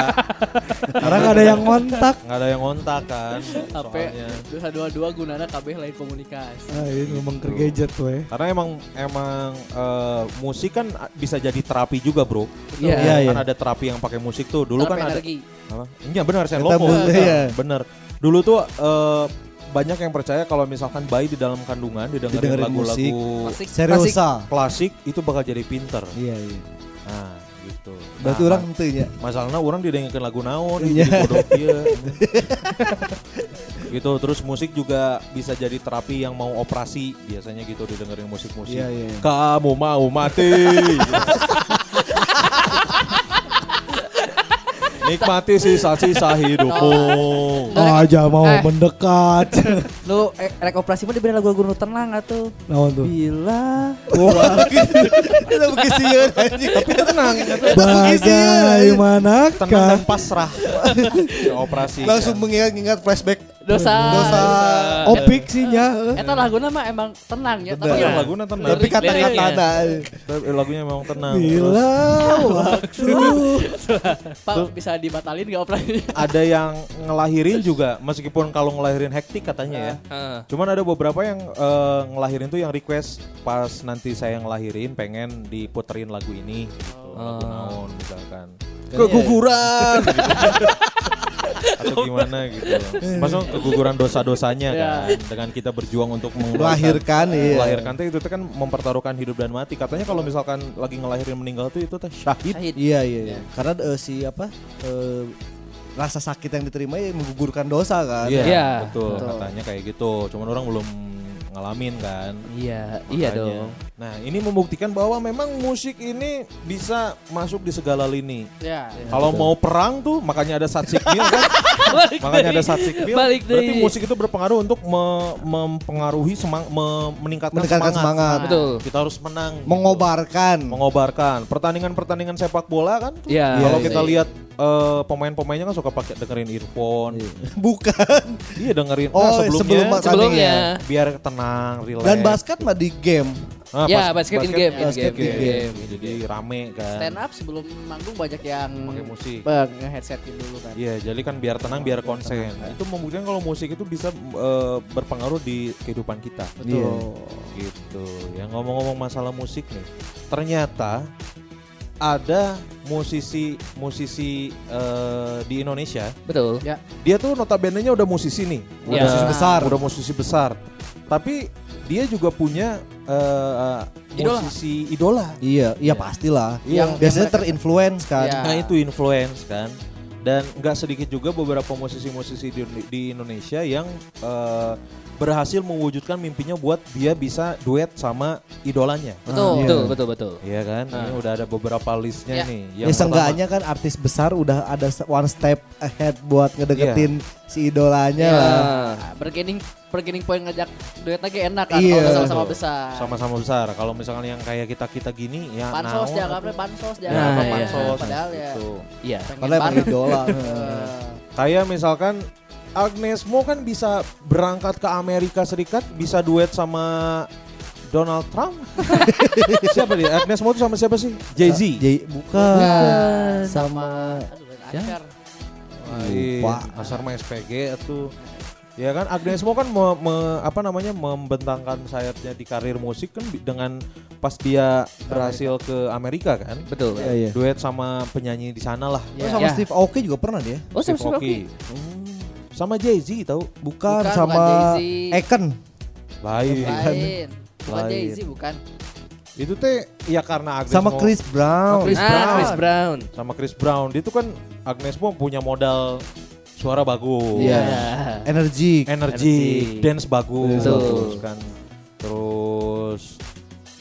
Speaker 1: <laughs>
Speaker 3: karena nggak ada yang ngontak
Speaker 1: nggak ada yang ngontak kan.
Speaker 2: HP
Speaker 1: Soalnya.
Speaker 2: dua dua dua gunana kabeh lain komunikasi.
Speaker 3: ah ini ngomong ke gadget tuh ya
Speaker 1: Karena emang emang eh, musik kan bisa jadi terapi juga bro.
Speaker 5: Iya.
Speaker 4: Iya, iya.
Speaker 1: Kan ada terapi yang pakai musik tuh. Dulu
Speaker 2: Terapi
Speaker 1: kan ada.
Speaker 2: energi.
Speaker 1: Apa? Iya benar saya
Speaker 4: bu- iya.
Speaker 1: Bener. Dulu tuh eh, banyak yang percaya kalau misalkan bayi di dalam kandungan didengerin
Speaker 4: Didengerin
Speaker 1: lagu-lagu
Speaker 2: Klasik.
Speaker 4: Seriosa.
Speaker 1: klasik itu bakal jadi pinter.
Speaker 4: Iya, iya.
Speaker 1: Nah, gitu.
Speaker 4: Berarti
Speaker 1: Nah,
Speaker 4: orang tentunya.
Speaker 1: masalahnya orang didengerin lagu naon,
Speaker 4: Iya.
Speaker 1: jadi bodoh <laughs> ieu. gitu terus musik juga bisa jadi terapi yang mau operasi biasanya gitu didengerin musik-musik.
Speaker 4: Iya, iya.
Speaker 1: Kamu mau mati. <laughs> Nikmati sisa-sisa hidupmu.
Speaker 3: aja mau
Speaker 2: Eh.
Speaker 3: mendekat <laughs>
Speaker 2: Lu eh, rek operasi mah diberi lagu-lagu nu tenang atuh.
Speaker 3: naon tuh
Speaker 2: Bila <laughs>
Speaker 4: Kita bekisian <laughs> anjing.
Speaker 1: Tapi tenang,
Speaker 3: bagaimana
Speaker 1: tenang dan pasrah. operasi.
Speaker 4: Langsung mengingat-ingat flashback
Speaker 2: dosa.
Speaker 4: dosa.
Speaker 3: opik sih nya
Speaker 2: Eta laguna mah emang tenang ya, tapi
Speaker 1: Iya,
Speaker 2: ya
Speaker 1: lagunya tenang.
Speaker 4: Tapi kata-kata ada.
Speaker 1: Tapi lagunya memang tenang.
Speaker 3: bila waktu <laughs>
Speaker 2: Pak bisa dibatalin gak operasi? <laughs>
Speaker 1: Ada yang ngelahirin juga, meskipun kalau ngelahirin hektik katanya ya. Cuman ada beberapa yang eh, ngelahirin tuh yang request pas nanti saya ngelahirin pengen diputerin lagu ini, gitu. lagu
Speaker 5: Oh.
Speaker 1: naon misalkan. Keguguran. <laughs> Atau gimana gitu. Maksudnya keguguran dosa-dosanya
Speaker 2: Ya.
Speaker 1: kan dengan kita berjuang untuk
Speaker 4: Melahirkan iya.
Speaker 1: melahirkan teh itu kan mempertaruhkan hidup dan mati. Katanya kalau misalkan lagi ngelahirin meninggal tuh itu teh syahid.
Speaker 4: Iya iya iya. Karena eh, si apa eh, rasa sakit yang diterima ya menggugurkan dosa kan.
Speaker 1: Iya,
Speaker 5: Iya,
Speaker 1: betul.
Speaker 2: betul.
Speaker 1: Katanya kayak gitu. Cuman orang belum ngalamin kan.
Speaker 5: Iya, iya
Speaker 1: Makanya.
Speaker 5: dong.
Speaker 1: Nah, ini membuktikan bahwa memang musik ini bisa masuk di segala lini.
Speaker 2: Ya.
Speaker 1: Kalau mau perang tuh makanya ada satsik meal kan. <laughs> makanya ada satsik meal.
Speaker 5: Balik
Speaker 1: Berarti
Speaker 5: deui.
Speaker 1: musik itu berpengaruh untuk me- mempengaruhi semang me- meningkatkan,
Speaker 4: Meningkatkan semangat.
Speaker 5: Betul.
Speaker 1: Kita harus menang. gitu.
Speaker 4: Mengobarkan.
Speaker 1: mengobarkan pertandingan-pertandingan sepak bola kan.
Speaker 5: Iya,
Speaker 1: kalau
Speaker 5: iya,
Speaker 1: kita
Speaker 5: iya.
Speaker 1: lihat eh, pemain-pemainnya kan suka pakai dengerin earphone <laughs>
Speaker 4: Bukan.
Speaker 1: iya dengerin
Speaker 4: Oh,
Speaker 1: nah, sebelumnya
Speaker 4: sebelum
Speaker 5: Sebelumnya
Speaker 1: biar tenang relax
Speaker 4: Dan basket mah di game.
Speaker 1: Ah,
Speaker 5: Ya,
Speaker 1: pas-
Speaker 5: basket in game, in
Speaker 4: basket
Speaker 5: game,
Speaker 4: in game.
Speaker 1: Jadi rame kan.
Speaker 2: Stand up sebelum manggung banyak yang
Speaker 1: Pakai musik.
Speaker 2: Bang, nge-headsetin dulu kan.
Speaker 1: Iya, jadi kan biar tenang, biar konsen. Itu membuktikan kalau musik itu bisa eh, berpengaruh di kehidupan kita.
Speaker 4: Iya.
Speaker 1: Gitu. Ya ngomong-ngomong masalah musik nih, ternyata ada musisi musisi eh, di Indonesia.
Speaker 5: Betul.
Speaker 1: Dia tuh notabene-nya udah musisi nih, udah
Speaker 5: Ya.
Speaker 1: musisi besar, udah musisi besar. Tapi dia juga punya eh,
Speaker 2: Idola.
Speaker 1: musisi idola.
Speaker 4: Iya, iya pastilah.
Speaker 1: Iya.
Speaker 4: Biasanya
Speaker 2: mereka-
Speaker 4: terinfluence kan.
Speaker 2: Iya.
Speaker 1: Nah itu influence kan. Dan nggak sedikit juga beberapa musisi-musisi di, di Indonesia yang eh, berhasil mewujudkan mimpinya buat dia bisa duet sama idolanya.
Speaker 2: Betul.
Speaker 4: Iya.
Speaker 5: Betul, betul, betul.
Speaker 1: Iya kan? Ini udah ada beberapa listnya
Speaker 2: Ya.
Speaker 1: nih.
Speaker 4: Ya seenggaknya kan artis besar udah ada one step ahead buat ngedeketin si idolanya
Speaker 2: Iya.
Speaker 4: lah.
Speaker 2: Bergening bergening point ngajak duet lagi enak kan
Speaker 4: Iya.
Speaker 2: kalau sama-sama besar.
Speaker 1: sama-sama besar. Kalau misalkan yang kayak kita-kita gini ya
Speaker 2: Pansos
Speaker 1: naon
Speaker 2: dianggapnya
Speaker 1: atuh.
Speaker 2: pansos
Speaker 5: Nah,
Speaker 2: dianggapnya
Speaker 5: iya.
Speaker 2: pansos padahal ya
Speaker 1: Gitu.
Speaker 5: Iya.
Speaker 4: Padahal emang idola. <laughs>
Speaker 1: Kayak misalkan Agnes Mo kan bisa berangkat ke Amerika Serikat bisa duet sama Donald Trump. <laughs> siapa dia? Agnes Mo tuh sama siapa sih? Jay Z.
Speaker 4: Jay- bukan.
Speaker 2: Bukan.
Speaker 4: Sama
Speaker 2: aduh.
Speaker 4: Lupa.
Speaker 1: Asar mah SPG itu. Ya kan Agnes Mo kan me- me- apa namanya membentangkan sayapnya di karir musik kan dengan pas dia berhasil ke Amerika kan.
Speaker 5: Betul.
Speaker 4: Iya, iya.
Speaker 1: Duet sama penyanyi di sana lah.
Speaker 4: Oh,
Speaker 2: Ya.
Speaker 4: sama
Speaker 5: Ya.
Speaker 4: Steve Aoki juga pernah dia.
Speaker 5: Oh,
Speaker 1: Steve
Speaker 5: sama
Speaker 1: Aoki. Hmm. Sama Jay Z tahu?
Speaker 4: Bukan,
Speaker 2: Bukan,
Speaker 4: sama
Speaker 2: bukan Jay-Z.
Speaker 4: Eken.
Speaker 1: Lain.
Speaker 2: Lain. Bukan
Speaker 1: Lain.
Speaker 2: Jay-Z bukan.
Speaker 1: Itu teh ya karena Agnes
Speaker 4: Sama
Speaker 1: Mo-
Speaker 4: Chris Brown.
Speaker 1: Chris
Speaker 5: ah,
Speaker 1: Brown.
Speaker 5: Chris Brown.
Speaker 1: sama Chris Brown. Dia tuh kan Agnes Mo punya modal suara bagus.
Speaker 4: Iya.
Speaker 5: Ya.
Speaker 4: Energi.
Speaker 1: Energi,
Speaker 5: Energi.
Speaker 1: dance bagus,
Speaker 5: Betul.
Speaker 1: bagus kan. Terus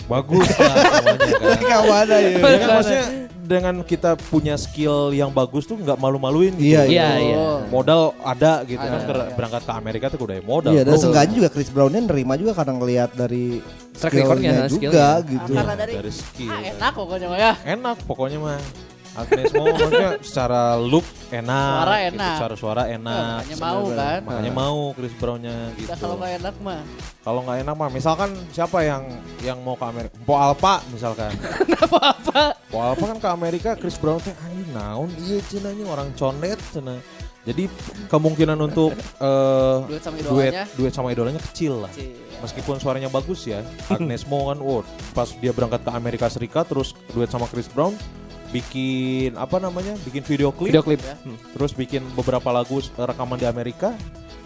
Speaker 1: bagus <laughs> lah semuanya kan.
Speaker 4: Kawan ya.
Speaker 1: Ya kan maksudnya dengan kita punya skill yang bagus tuh nggak malu-maluin gitu.
Speaker 4: Iya,
Speaker 5: Iya, iya.
Speaker 1: Modal ada gitu
Speaker 2: Ada,
Speaker 1: kan
Speaker 2: iya.
Speaker 1: berangkat ke Amerika tuh udah modal.
Speaker 4: Iya, dan
Speaker 1: bro.
Speaker 4: seenggaknya juga Chris Brownnya nerima juga karena ngelihat dari
Speaker 5: Track recordnya,
Speaker 4: skillnya juga
Speaker 5: skillnya.
Speaker 4: gitu.
Speaker 2: Karena dari,
Speaker 1: dari skill.
Speaker 2: ah
Speaker 1: kan.
Speaker 2: enak pokoknya mah ya.
Speaker 1: Enak pokoknya mah. Agnes Mo maksudnya secara look enak,
Speaker 2: Suara
Speaker 1: gitu,
Speaker 2: enak.
Speaker 1: secara suara enak.
Speaker 2: Makanya mau kan.
Speaker 1: Makanya mau Chris Brownnya gitu.
Speaker 2: Kalau nggak enak mah.
Speaker 1: Kalau nggak enak mah, misalkan siapa yang yang mau ke Amerika? Po Alpa misalkan. <laughs>
Speaker 2: Apa-apa.
Speaker 1: Po Alpa kan ke Amerika, Chris Brown teh anjing naon iya ini orang condet cenah. Jadi kemungkinan untuk <laughs> eh,
Speaker 2: Duet sama
Speaker 1: duet
Speaker 2: idolanya.
Speaker 1: duet sama idolanya kecil lah.
Speaker 2: Cih.
Speaker 1: Meskipun suaranya bagus ya, <laughs> Agnes Mo kan, wow, pas dia berangkat ke Amerika Serikat terus duet sama Chris Brown, bikin apa namanya, bikin video klip,
Speaker 5: Video klip.
Speaker 2: Ya.
Speaker 1: terus bikin beberapa lagu eh, rekaman di Amerika.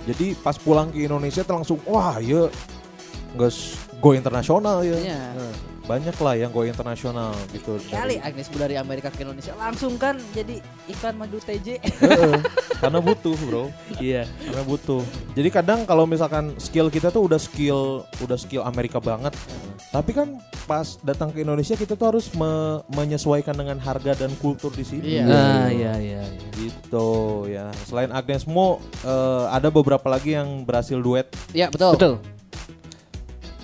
Speaker 1: Jadi pas pulang ke Indonesia tuh langsung, wah ya, nggak go internasional ya.
Speaker 2: Iya.
Speaker 1: Nah, banyak lah yang go internasional gitu.
Speaker 2: Kali
Speaker 1: Dari-
Speaker 2: Agnes Bu dari Amerika ke Indonesia langsung kan jadi iklan madu TJ.
Speaker 1: Heeh, <laughs> karena butuh bro,
Speaker 5: Iya.
Speaker 1: karena butuh. Jadi kadang kalau misalkan skill kita tuh udah skill, udah skill Amerika banget, tapi kan pas datang ke Indonesia kita tuh harus me- menyesuaikan dengan harga dan kultur di sini.
Speaker 2: Iya.
Speaker 5: Ah, iya, iya, iya.
Speaker 1: Gitu ya. Selain Agnes Mo, eh, ada beberapa lagi yang berhasil duet.
Speaker 2: Iya betul.
Speaker 5: Betul.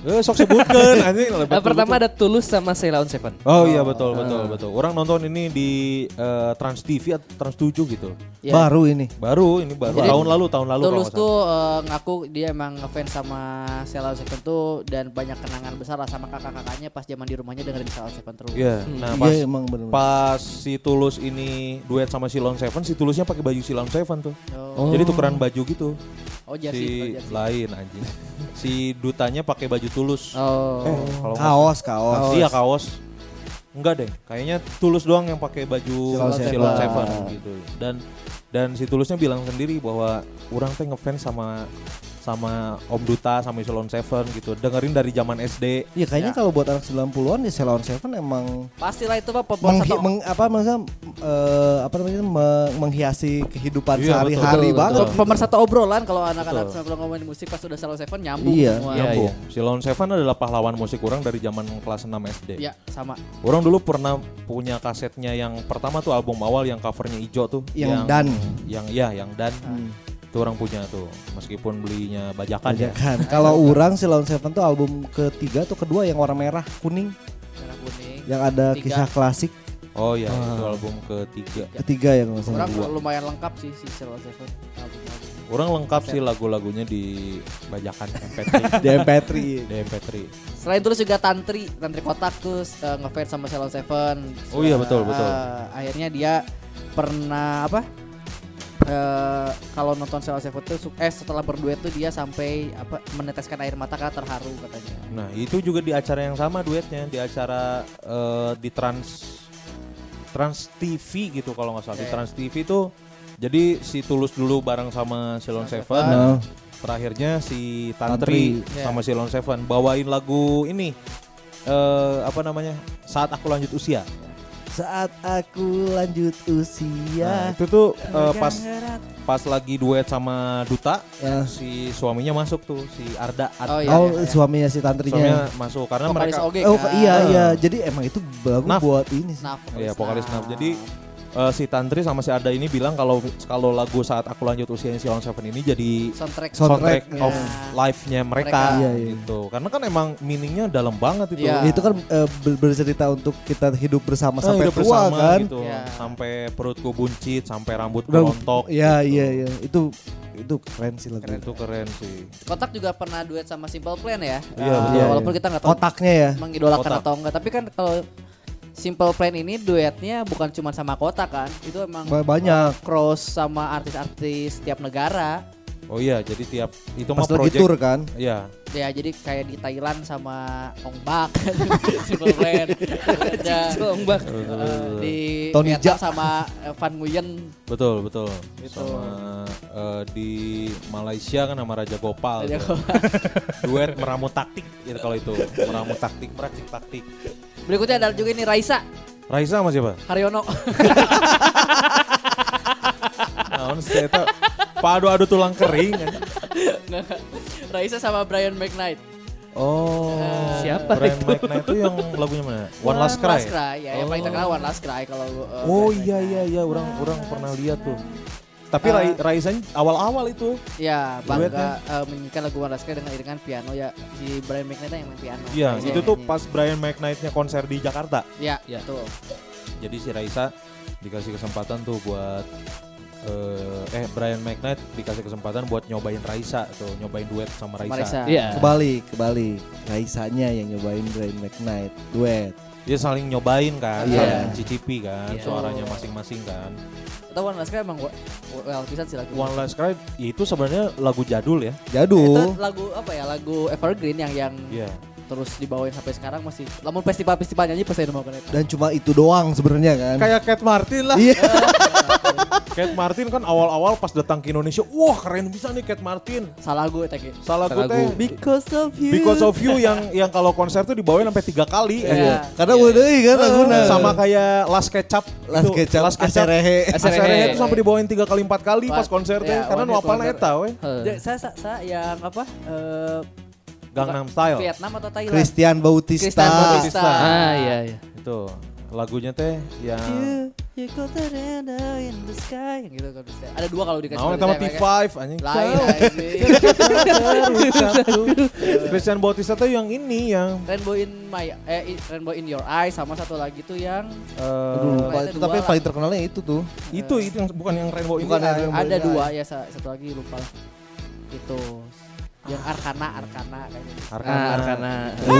Speaker 1: Eh, sok sebutkan <laughs> anjing.
Speaker 5: Nah, pertama
Speaker 1: betul.
Speaker 5: ada Tulus sama Sheila on Seven.
Speaker 1: Oh iya betul betul
Speaker 5: Ah.
Speaker 1: betul. Orang nonton ini di eh, Trans TV atau Trans 7 gitu.
Speaker 2: Iya.
Speaker 4: Baru ini.
Speaker 1: Baru ini baru
Speaker 2: Jadi,
Speaker 1: tahun lalu tahun lalu kalau
Speaker 2: Tulus tuh eh, ngaku dia emang ngefans sama Sheila on Seven tuh dan banyak kenangan besar lah sama kakak-kakaknya pas zaman di rumahnya dengerin Sheila on Seven terus.
Speaker 1: Iya.
Speaker 5: Hmm.
Speaker 1: Nah, pas
Speaker 4: Iya emang bener.
Speaker 1: pas si Tulus ini duet sama Silon Seven, si Tulusnya pakai baju Silon Seven tuh.
Speaker 2: Oh,
Speaker 1: Jadi tukeran baju gitu.
Speaker 2: Oh jersey,
Speaker 1: si
Speaker 2: jersey.
Speaker 1: lain anjing. si dutanya pakai baju Tulus.
Speaker 2: Oh.
Speaker 1: Eh, kalau
Speaker 4: Kaos, kaos.
Speaker 1: salah- Iya kaos. Enggak deh, kayaknya Tulus doang yang pakai baju
Speaker 4: Silon
Speaker 1: Silon
Speaker 4: Seven.
Speaker 1: Seven gitu. Dan dan si Tulusnya bilang sendiri bahwa orang teh ngefans sama sama Om Duta sama Silon Seven gitu. Dengerin dari zaman SD.
Speaker 4: Iya kayaknya
Speaker 2: Ya.
Speaker 4: kalau buat anak 90-an ya Ceylon Seven emang
Speaker 2: Pastilah itu Pak satu.
Speaker 4: meng- apa maksudnya eh, apa namanya meng- menghiasi kehidupan
Speaker 1: Iya,
Speaker 4: sehari-hari banget.
Speaker 5: betul.
Speaker 2: pemersatu obrolan kalau anak-anak
Speaker 1: Betul.
Speaker 2: sebelum ngomongin musik pas udah Sheila on Seven nyambung
Speaker 4: Iya.
Speaker 2: semua.
Speaker 5: Iya,
Speaker 1: Nyambung. Silon Seven adalah pahlawan musik orang dari zaman kelas 6 SD.
Speaker 2: Iya, sama.
Speaker 1: Orang dulu pernah punya kasetnya yang pertama tuh album awal yang covernya hijau tuh.
Speaker 4: Yang Dan.
Speaker 1: Yang ya, yang Dan.
Speaker 4: Hmm.
Speaker 1: Itu orang punya tuh. Meskipun belinya bajakan ya.
Speaker 4: Kan <laughs> kalau orang Ceylon Seven tuh album ketiga atau kedua yang warna merah kuning
Speaker 2: Merah kuning.
Speaker 4: yang ada
Speaker 2: Tiga.
Speaker 4: kisah klasik
Speaker 1: Oh iya,
Speaker 5: Ah.
Speaker 1: itu album ketiga.
Speaker 4: ketiga ya kalau nggak salah.
Speaker 2: Orang lumayan lengkap sih si Sheila on Seven.
Speaker 1: Orang lengkap sih lagu-lagunya di bajakan MP3.
Speaker 4: Di MP3. <laughs>
Speaker 1: di MP3.
Speaker 2: Selain terus juga Tantri, Tantri Kotak tuh uh, ngefans sama Salon Seven.
Speaker 1: Oh iya,
Speaker 2: Uh,
Speaker 1: betul, betul.
Speaker 2: uh, akhirnya dia pernah apa? Eh, kalau nonton Salon Seven tuh eh setelah berduet tuh dia sampai apa meneteskan air mata karena terharu katanya.
Speaker 1: Nah itu juga di acara yang sama duetnya di acara eh, di Trans Trans TV gitu kalau nggak salah di
Speaker 2: Iya.
Speaker 1: Trans TV itu jadi si Tulus dulu bareng sama Silon
Speaker 2: Silon
Speaker 1: Seven,
Speaker 2: Seven.
Speaker 4: Nah,
Speaker 1: terakhirnya si Tantri,
Speaker 2: Tantri.
Speaker 1: sama Silon Seven bawain lagu ini eh apa namanya saat aku lanjut usia.
Speaker 4: Saat aku lanjut
Speaker 1: Nah,
Speaker 4: usia.
Speaker 1: itu tuh eh, pas pas lagi duet sama Duta
Speaker 4: Ya.
Speaker 1: si suaminya masuk tuh si Arda. Arda.
Speaker 2: Oh, iya,
Speaker 4: oh,
Speaker 2: iya, iya.
Speaker 4: suaminya si tantrinya.
Speaker 1: Suaminya masuk karena
Speaker 2: Vokalis
Speaker 1: mereka
Speaker 2: oge
Speaker 4: Oh
Speaker 2: kan.
Speaker 4: iya
Speaker 1: Ah.
Speaker 4: iya, jadi emang itu bagus
Speaker 1: Naf.
Speaker 4: buat ini sih.
Speaker 2: Nah,
Speaker 1: Iya, vokalis Naf. Jadi eh, si Tantri sama si Arda ini bilang kalau kalau lagu saat aku lanjut usia Silon Seven ini jadi
Speaker 2: soundtrack
Speaker 1: soundtrack
Speaker 4: Soundtrack,
Speaker 1: of
Speaker 2: ya.
Speaker 1: life-nya mereka,
Speaker 2: Mereka.
Speaker 4: Iya, iya.
Speaker 1: gitu. Karena kan emang meaningnya dalam banget itu.
Speaker 2: Iya.
Speaker 4: Itu kan ber- bercerita untuk kita hidup bersama
Speaker 1: Eh,
Speaker 4: sampai
Speaker 1: hidup
Speaker 4: tua
Speaker 1: bersama
Speaker 4: kan.
Speaker 1: gitu.
Speaker 2: Iya.
Speaker 1: Sampai perutku buncit, sampai rambut rontok.
Speaker 4: Iya iya iya, itu itu keren sih lagu.
Speaker 1: Itu keren sih.
Speaker 2: Kotak juga pernah duet sama Simple Plan ya.
Speaker 1: Iya,
Speaker 2: Uh,
Speaker 1: betul.
Speaker 2: Walaupun kita nggak tahu
Speaker 4: Otaknya ya.
Speaker 2: mengidolakan
Speaker 1: Kotak.
Speaker 2: atau enggak, tapi kan kalau Simple Plan ini duetnya bukan cuma sama Kotak kan, itu emang
Speaker 4: Ba- banyak.
Speaker 2: cross sama artis-artis tiap negara.
Speaker 1: Oh iya, jadi tiap itu mah
Speaker 4: Pas lagi
Speaker 1: project.
Speaker 4: tour kan.
Speaker 1: Iya.
Speaker 2: Ya jadi kayak di Thailand sama Ong Bak Simple Plan.
Speaker 5: Ong Bak.
Speaker 2: eh, di
Speaker 4: Tony
Speaker 2: Vietnam
Speaker 4: Ja.
Speaker 2: sama eh, Van Nguyen.
Speaker 1: Betul, betul.
Speaker 2: Gitu.
Speaker 1: Sama eh, di Malaysia kan sama Raja Gopal.
Speaker 2: Raja
Speaker 1: tuh. <laughs> Duet meramu taktik gitu kalau itu. Meramu taktik, meracik taktik.
Speaker 2: Berikutnya ada juga ini Raisa
Speaker 1: Raisa sama siapa?
Speaker 2: Haryono.
Speaker 1: Nah, saya tahu padu-adu tulang kering kan.
Speaker 2: Raisa sama Brian McKnight.
Speaker 1: Oh,
Speaker 5: Siapa
Speaker 1: Brian
Speaker 5: itu?
Speaker 1: McKnight itu yang lagunya mana? One Last Cry.
Speaker 2: Last Cry, ya, yang paling
Speaker 1: Oh.
Speaker 2: terkenal One Last Cry kalau uh,
Speaker 1: Oh
Speaker 2: Brian
Speaker 1: iya iya iya, orang orang pernah lihat tuh. Tapi
Speaker 2: Ah.
Speaker 1: Rai, Raisa awal-awal itu.
Speaker 2: Ya, bangga uh, menyanyikan lagu One Cry dengan iringan piano ya si Brian McKnight yang main piano.
Speaker 1: Iya, itu tuh pas Brian McKnight-nya konser di Jakarta.
Speaker 2: Ya,
Speaker 5: Ya.
Speaker 2: betul.
Speaker 1: Jadi si Raisa dikasih kesempatan tuh buat eh, eh Brian McKnight dikasih kesempatan buat nyobain Raisa tuh, nyobain duet sama Raisa.
Speaker 2: Raisa.
Speaker 5: Iya.
Speaker 4: Kebalik, kebalik. Raisanya yang nyobain Brian McKnight duet.
Speaker 1: Dia saling nyobain kan,
Speaker 4: Iya.
Speaker 1: saling cicipi kan,
Speaker 5: Iya.
Speaker 1: suaranya masing-masing kan.
Speaker 2: Atau One Last Cry emang well pisan sih lagu.
Speaker 1: One Last Cry ya itu sebenarnya lagu jadul ya.
Speaker 2: Itu
Speaker 4: Jadul.
Speaker 2: lagu apa ya? Lagu Evergreen yang yang
Speaker 1: Iya.
Speaker 2: Terus dibawain sampai sekarang masih. Namun festival-festival nyanyi pasti mau kena.
Speaker 4: Dan cuma itu doang sebenarnya kan.
Speaker 1: Kayak Kate Martin lah.
Speaker 4: Iya. <laughs>
Speaker 1: Kate Martin kan awal-awal pas datang ke Indonesia, wah keren bisa nih Kate Martin.
Speaker 2: Salah gue tadi.
Speaker 1: Salah gue
Speaker 5: Salah
Speaker 1: teh
Speaker 5: gu.
Speaker 2: Because of you.
Speaker 1: Because of You yang yang kalau konser tuh dibawain sampai tiga kali.
Speaker 2: Iya.
Speaker 1: Iya.
Speaker 4: Karena udah deui kan laguna.
Speaker 1: Sama kayak Last Ketchup.
Speaker 4: Las
Speaker 1: itu,
Speaker 4: kecap,
Speaker 1: Last Ketchup.
Speaker 4: aserehe.
Speaker 1: Aserehe itu sampai dibawain tiga kali empat kali pas konser teh.
Speaker 2: Ya,
Speaker 1: Karena nu apalna eta we.
Speaker 2: Saya, saya, saya yang apa?
Speaker 1: Gangnam Style.
Speaker 2: Vietnam atau Thailand?
Speaker 4: Christian Bautista.
Speaker 2: Christian Bautista.
Speaker 5: Ah iya iya.
Speaker 1: Itu lagunya teh yang
Speaker 2: You, you got the rainbow in the sky. Yang gitu kan. bisa. Ada dua kalau dikasih. Tahu
Speaker 1: sama
Speaker 2: saya,
Speaker 1: T5 anjing.
Speaker 2: Lain. <laughs>
Speaker 1: Christian Bautista tuh yang ini yang
Speaker 2: Rainbow in my eh in- Rainbow in your eyes sama satu lagi tuh yang
Speaker 1: eh,
Speaker 2: Ada
Speaker 4: itu tapi yang
Speaker 2: lah.
Speaker 4: paling terkenalnya itu tuh.
Speaker 1: itu itu yang bukan yang Rainbow
Speaker 4: Bukan
Speaker 1: ini.
Speaker 4: yang
Speaker 1: ah,
Speaker 4: Rainbow.
Speaker 2: ada
Speaker 4: in
Speaker 2: dua
Speaker 4: Eyes.
Speaker 2: ya sa- satu lagi lupa lah. Itu yang Arkana Arkana kayaknya.
Speaker 1: Arkana.
Speaker 5: Ah, karena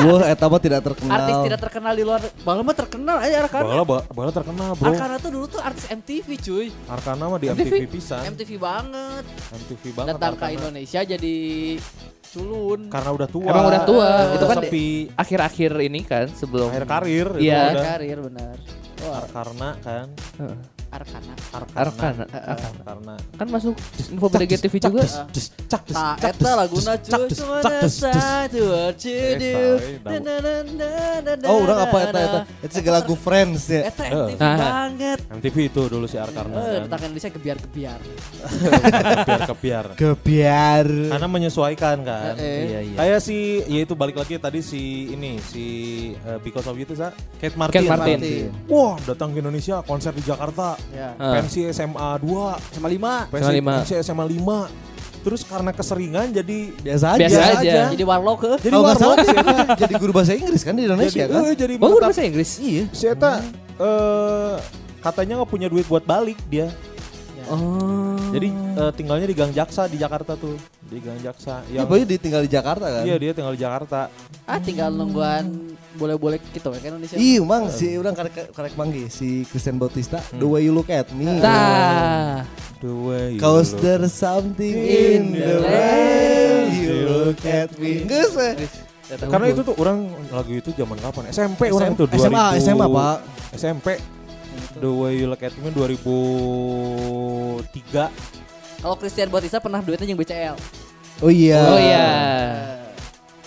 Speaker 4: Wah, eta mah tidak terkenal.
Speaker 2: Artis tidak terkenal di luar Bala mah terkenal aja Arkana.
Speaker 1: Bala ba- bala terkenal, Bro.
Speaker 2: Arkana tuh dulu tuh artis MTV cuy.
Speaker 1: Arkana mah di
Speaker 2: MTV.
Speaker 1: MTV pisan.
Speaker 2: MTV banget.
Speaker 1: MTV banget
Speaker 2: Datang ke
Speaker 1: Arkana.
Speaker 2: Indonesia jadi culun.
Speaker 1: Karena udah tua.
Speaker 5: Emang udah tua.
Speaker 1: Udah
Speaker 5: Itu kan
Speaker 1: sepi
Speaker 5: akhir-akhir ini kan sebelum
Speaker 1: akhir karir itu
Speaker 5: Iya.
Speaker 2: karir benar. Wah,
Speaker 1: karena kan
Speaker 5: Heeh.
Speaker 2: Arkana.
Speaker 1: Arkana.
Speaker 5: Arkana.
Speaker 1: Karena
Speaker 5: kan masuk info BDG TV juga.
Speaker 1: cak des,
Speaker 2: Nah,
Speaker 1: cak
Speaker 2: eta
Speaker 1: des,
Speaker 2: laguna
Speaker 1: des, cak
Speaker 2: cuy cuma satu
Speaker 1: Eta, eh,
Speaker 4: Oh, orang
Speaker 2: na,
Speaker 4: apa eta eta? Itu segala lagu Friends ya.
Speaker 2: Eta
Speaker 1: Eh.
Speaker 2: MTV
Speaker 5: Nah.
Speaker 2: banget.
Speaker 1: MTV itu dulu si Arkarna
Speaker 2: Eh,
Speaker 1: kan.
Speaker 2: ke Indonesia gebiar-gebiar.
Speaker 1: biar kebiar.
Speaker 4: Kebiar.
Speaker 1: Karena menyesuaikan kan.
Speaker 2: Eh,
Speaker 5: Iya iya.
Speaker 1: Kayak si ya itu balik lagi tadi si ini si eh, Because of You itu sa Kate Martin.
Speaker 5: Kate Martin.
Speaker 1: Wah, datang ke Indonesia konser di Jakarta.
Speaker 2: Ya.
Speaker 1: Pensi SMA 2,
Speaker 2: Sama lima.
Speaker 1: pensi,
Speaker 5: SMA lima.
Speaker 1: pensi SMA 5. Terus karena keseringan jadi
Speaker 4: Biasa aja.
Speaker 5: Biasa aja.
Speaker 2: Jadi warlock ke.
Speaker 1: jadi
Speaker 4: Kalau nggak salah
Speaker 1: warlock <laughs>
Speaker 4: kan jadi guru bahasa Inggris kan di Indonesia
Speaker 1: jadi,
Speaker 4: kan.
Speaker 1: eh, jadi
Speaker 5: Oh,
Speaker 1: menetap-
Speaker 5: bahasa Inggris.
Speaker 4: Iya.
Speaker 1: si Eta eh, katanya nggak punya duit buat balik dia.
Speaker 5: Oh.
Speaker 1: Jadi eh, tinggalnya di Gang Jaksa di Jakarta tuh, di Gang Jaksa.
Speaker 4: Ya,
Speaker 1: Yang
Speaker 4: Boy ditinggal di Jakarta kan?
Speaker 1: iya dia tinggal di Jakarta.
Speaker 2: Ah tinggal nungguan boleh-boleh gitu ya kan Indonesia.
Speaker 4: Iya, mang si orang karek karek manggi si Christian Bautista,
Speaker 1: Hmm.
Speaker 4: the way you look at me.
Speaker 5: Tah.
Speaker 1: The way you
Speaker 4: Cause
Speaker 1: look.
Speaker 4: there's something in the way you look at me. Geus we.
Speaker 1: Karena itu tuh orang lagu itu zaman kapan? SMP orang itu 2000.
Speaker 4: SMA, SMA Pak.
Speaker 1: SMP. The way you look at me 2003.
Speaker 2: Kalau Christian Bautista pernah duetnya yang BCL.
Speaker 4: Oh iya.
Speaker 5: Oh iya.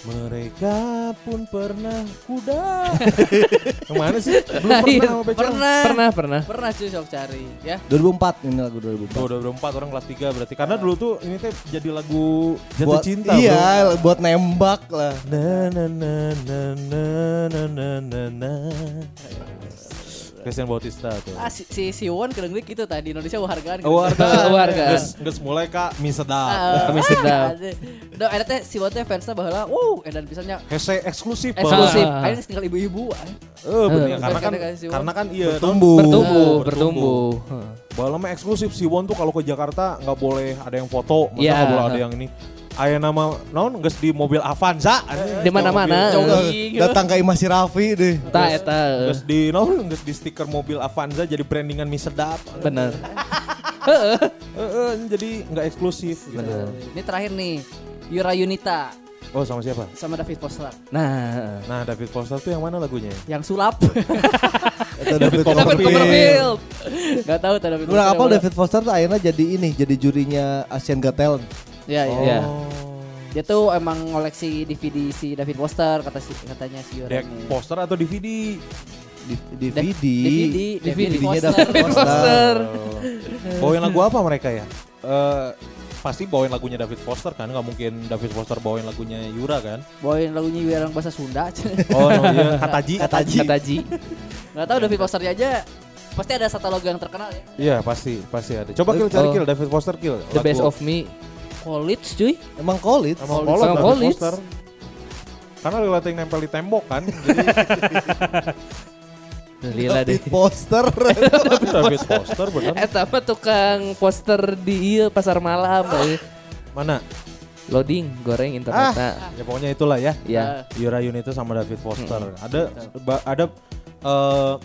Speaker 1: Mereka pun pernah kuda. <laughs> Ke mana sih? Belum pernah iya, sama
Speaker 2: Pernah.
Speaker 5: Pernah, pernah.
Speaker 2: Pernah cuy sok cari ya.
Speaker 4: 2004 ini lagu 2004.
Speaker 1: Oh, 2004 orang kelas 3 berarti. Karena dulu tuh ini teh jadi lagu jatuh
Speaker 4: buat,
Speaker 1: cinta.
Speaker 4: Iya, bro. buat nembak lah.
Speaker 1: Na na na na na na na na. Christian Bautista tuh.
Speaker 2: Ah si si, si Won kadang gitu tadi Indonesia wargaan.
Speaker 1: Oh, warga.
Speaker 5: Warga.
Speaker 1: Geus mulai Kak mie sedap.
Speaker 2: Ah,
Speaker 5: Kami sedap.
Speaker 2: Udah ada teh si Won teh fansnya baheula, wow, edan pisannya
Speaker 1: Hese eksklusif.
Speaker 2: eksklusif.
Speaker 5: Ah.
Speaker 2: Akhirnya tinggal ibu-ibu. ah.
Speaker 1: Eh bener
Speaker 5: Eh,
Speaker 1: karena kan karena kan iya
Speaker 4: Bertumbuh.
Speaker 5: Bertumbuh,
Speaker 1: Ah,
Speaker 5: bertumbuh.
Speaker 1: Bahwa lama eksklusif si Won tuh kalau ke Jakarta nggak boleh ada yang foto, masa
Speaker 5: Iya.
Speaker 1: nggak boleh ada yang ini. Aya nama naon geus di mobil Avanza.
Speaker 5: Di mana-mana.
Speaker 2: Jogging.
Speaker 4: Datang ke Imasi Raffi deh.
Speaker 5: Tah eta.
Speaker 1: Geus di naon geus di stiker mobil Avanza jadi brandingan mie sedap.
Speaker 5: Bener. <laughs>
Speaker 1: Eh, eh, jadi nggak eksklusif gitu.
Speaker 2: Ini terakhir nih. Yura Yunita
Speaker 1: Oh sama siapa?
Speaker 2: sama David Foster
Speaker 5: Nah,
Speaker 1: Nah David Foster tuh yang mana lagunya?
Speaker 2: yang sulap. <laughs>
Speaker 4: Itu David
Speaker 1: Copperfield.
Speaker 2: David Copperfield. Gak tahu tuh David
Speaker 4: Kurang
Speaker 2: Foster
Speaker 4: apa. David Foster tuh akhirnya jadi ini, jadi jurinya Asian Got Talent.
Speaker 2: Ya, ya.
Speaker 5: Iya.
Speaker 1: Oh.
Speaker 2: Dia tuh emang ngoleksi DVD si David Foster kata si katanya si Yura
Speaker 1: Dek
Speaker 2: ini.
Speaker 1: poster atau DVD?
Speaker 2: DVD,
Speaker 4: DVD.
Speaker 2: DVD,
Speaker 4: DVD-nya
Speaker 2: Foster.
Speaker 4: David Foster.
Speaker 1: Oh. Bawain lagu apa mereka ya? Eh pasti bawain lagunya David Foster kan, nggak mungkin David Foster bawain lagunya Yura kan?
Speaker 2: Bawain lagunya Yura yang bahasa Sunda. <laughs>
Speaker 1: Oh no, iya, Kataji.
Speaker 4: Kataji.
Speaker 5: kata Ji.
Speaker 2: Gak tahu David Fosternya aja pasti ada satu lagu yang terkenal ya.
Speaker 1: Iya pasti, pasti ada. Coba kill cari
Speaker 5: Oh.
Speaker 1: kill David Foster kill.
Speaker 5: The
Speaker 1: Lagu-
Speaker 5: best of me.
Speaker 2: College cuy.
Speaker 4: Emang Kolit.
Speaker 1: Emang
Speaker 5: Sama
Speaker 1: David
Speaker 5: Collins.
Speaker 1: Foster. Karena lihat yang nempel di tembok kan, <laughs> jadi
Speaker 5: Lila deh.
Speaker 4: David Foster.
Speaker 1: David Foster bener.
Speaker 5: Eta mah tukang poster di ieu pasar malam bae.
Speaker 1: Mana?
Speaker 5: Loading goreng internet. Nah,
Speaker 1: Ya pokoknya itulah ya.
Speaker 5: ya.
Speaker 1: Yura Yunita sama David Foster. Ada ba- ada eh,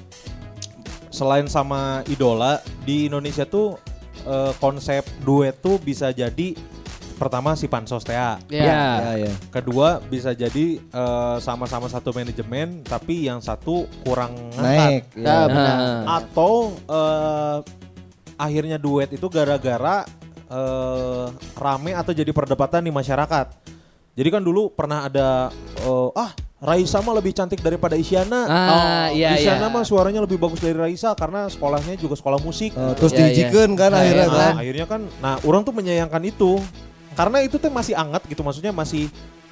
Speaker 1: selain sama idola di Indonesia tuh eh, konsep duet tuh bisa jadi pertama si Pansos Tea.
Speaker 2: Ya.
Speaker 5: Ya.
Speaker 4: Ya, ya.
Speaker 1: Kedua bisa jadi eh, sama-sama satu manajemen tapi yang satu kurang
Speaker 4: Naik.
Speaker 2: Nah,
Speaker 4: Ya.
Speaker 2: benar.
Speaker 5: Nah,
Speaker 1: Atau eh, akhirnya duet itu gara-gara eh, rame atau jadi perdebatan di masyarakat. Jadi kan dulu pernah ada eh, ah Raisa mah lebih cantik daripada Isyana.
Speaker 5: Ah, iya iya.
Speaker 1: Isyana mah suaranya lebih bagus dari Raisa karena sekolahnya juga sekolah musik.
Speaker 4: Eh, terus
Speaker 5: Ya, ya.
Speaker 4: dihijikan kan
Speaker 5: Nah,
Speaker 4: akhirnya
Speaker 5: ya.
Speaker 4: kan.
Speaker 1: Nah, akhirnya kan nah orang tuh menyayangkan itu. Karena itu teh masih anget gitu maksudnya masih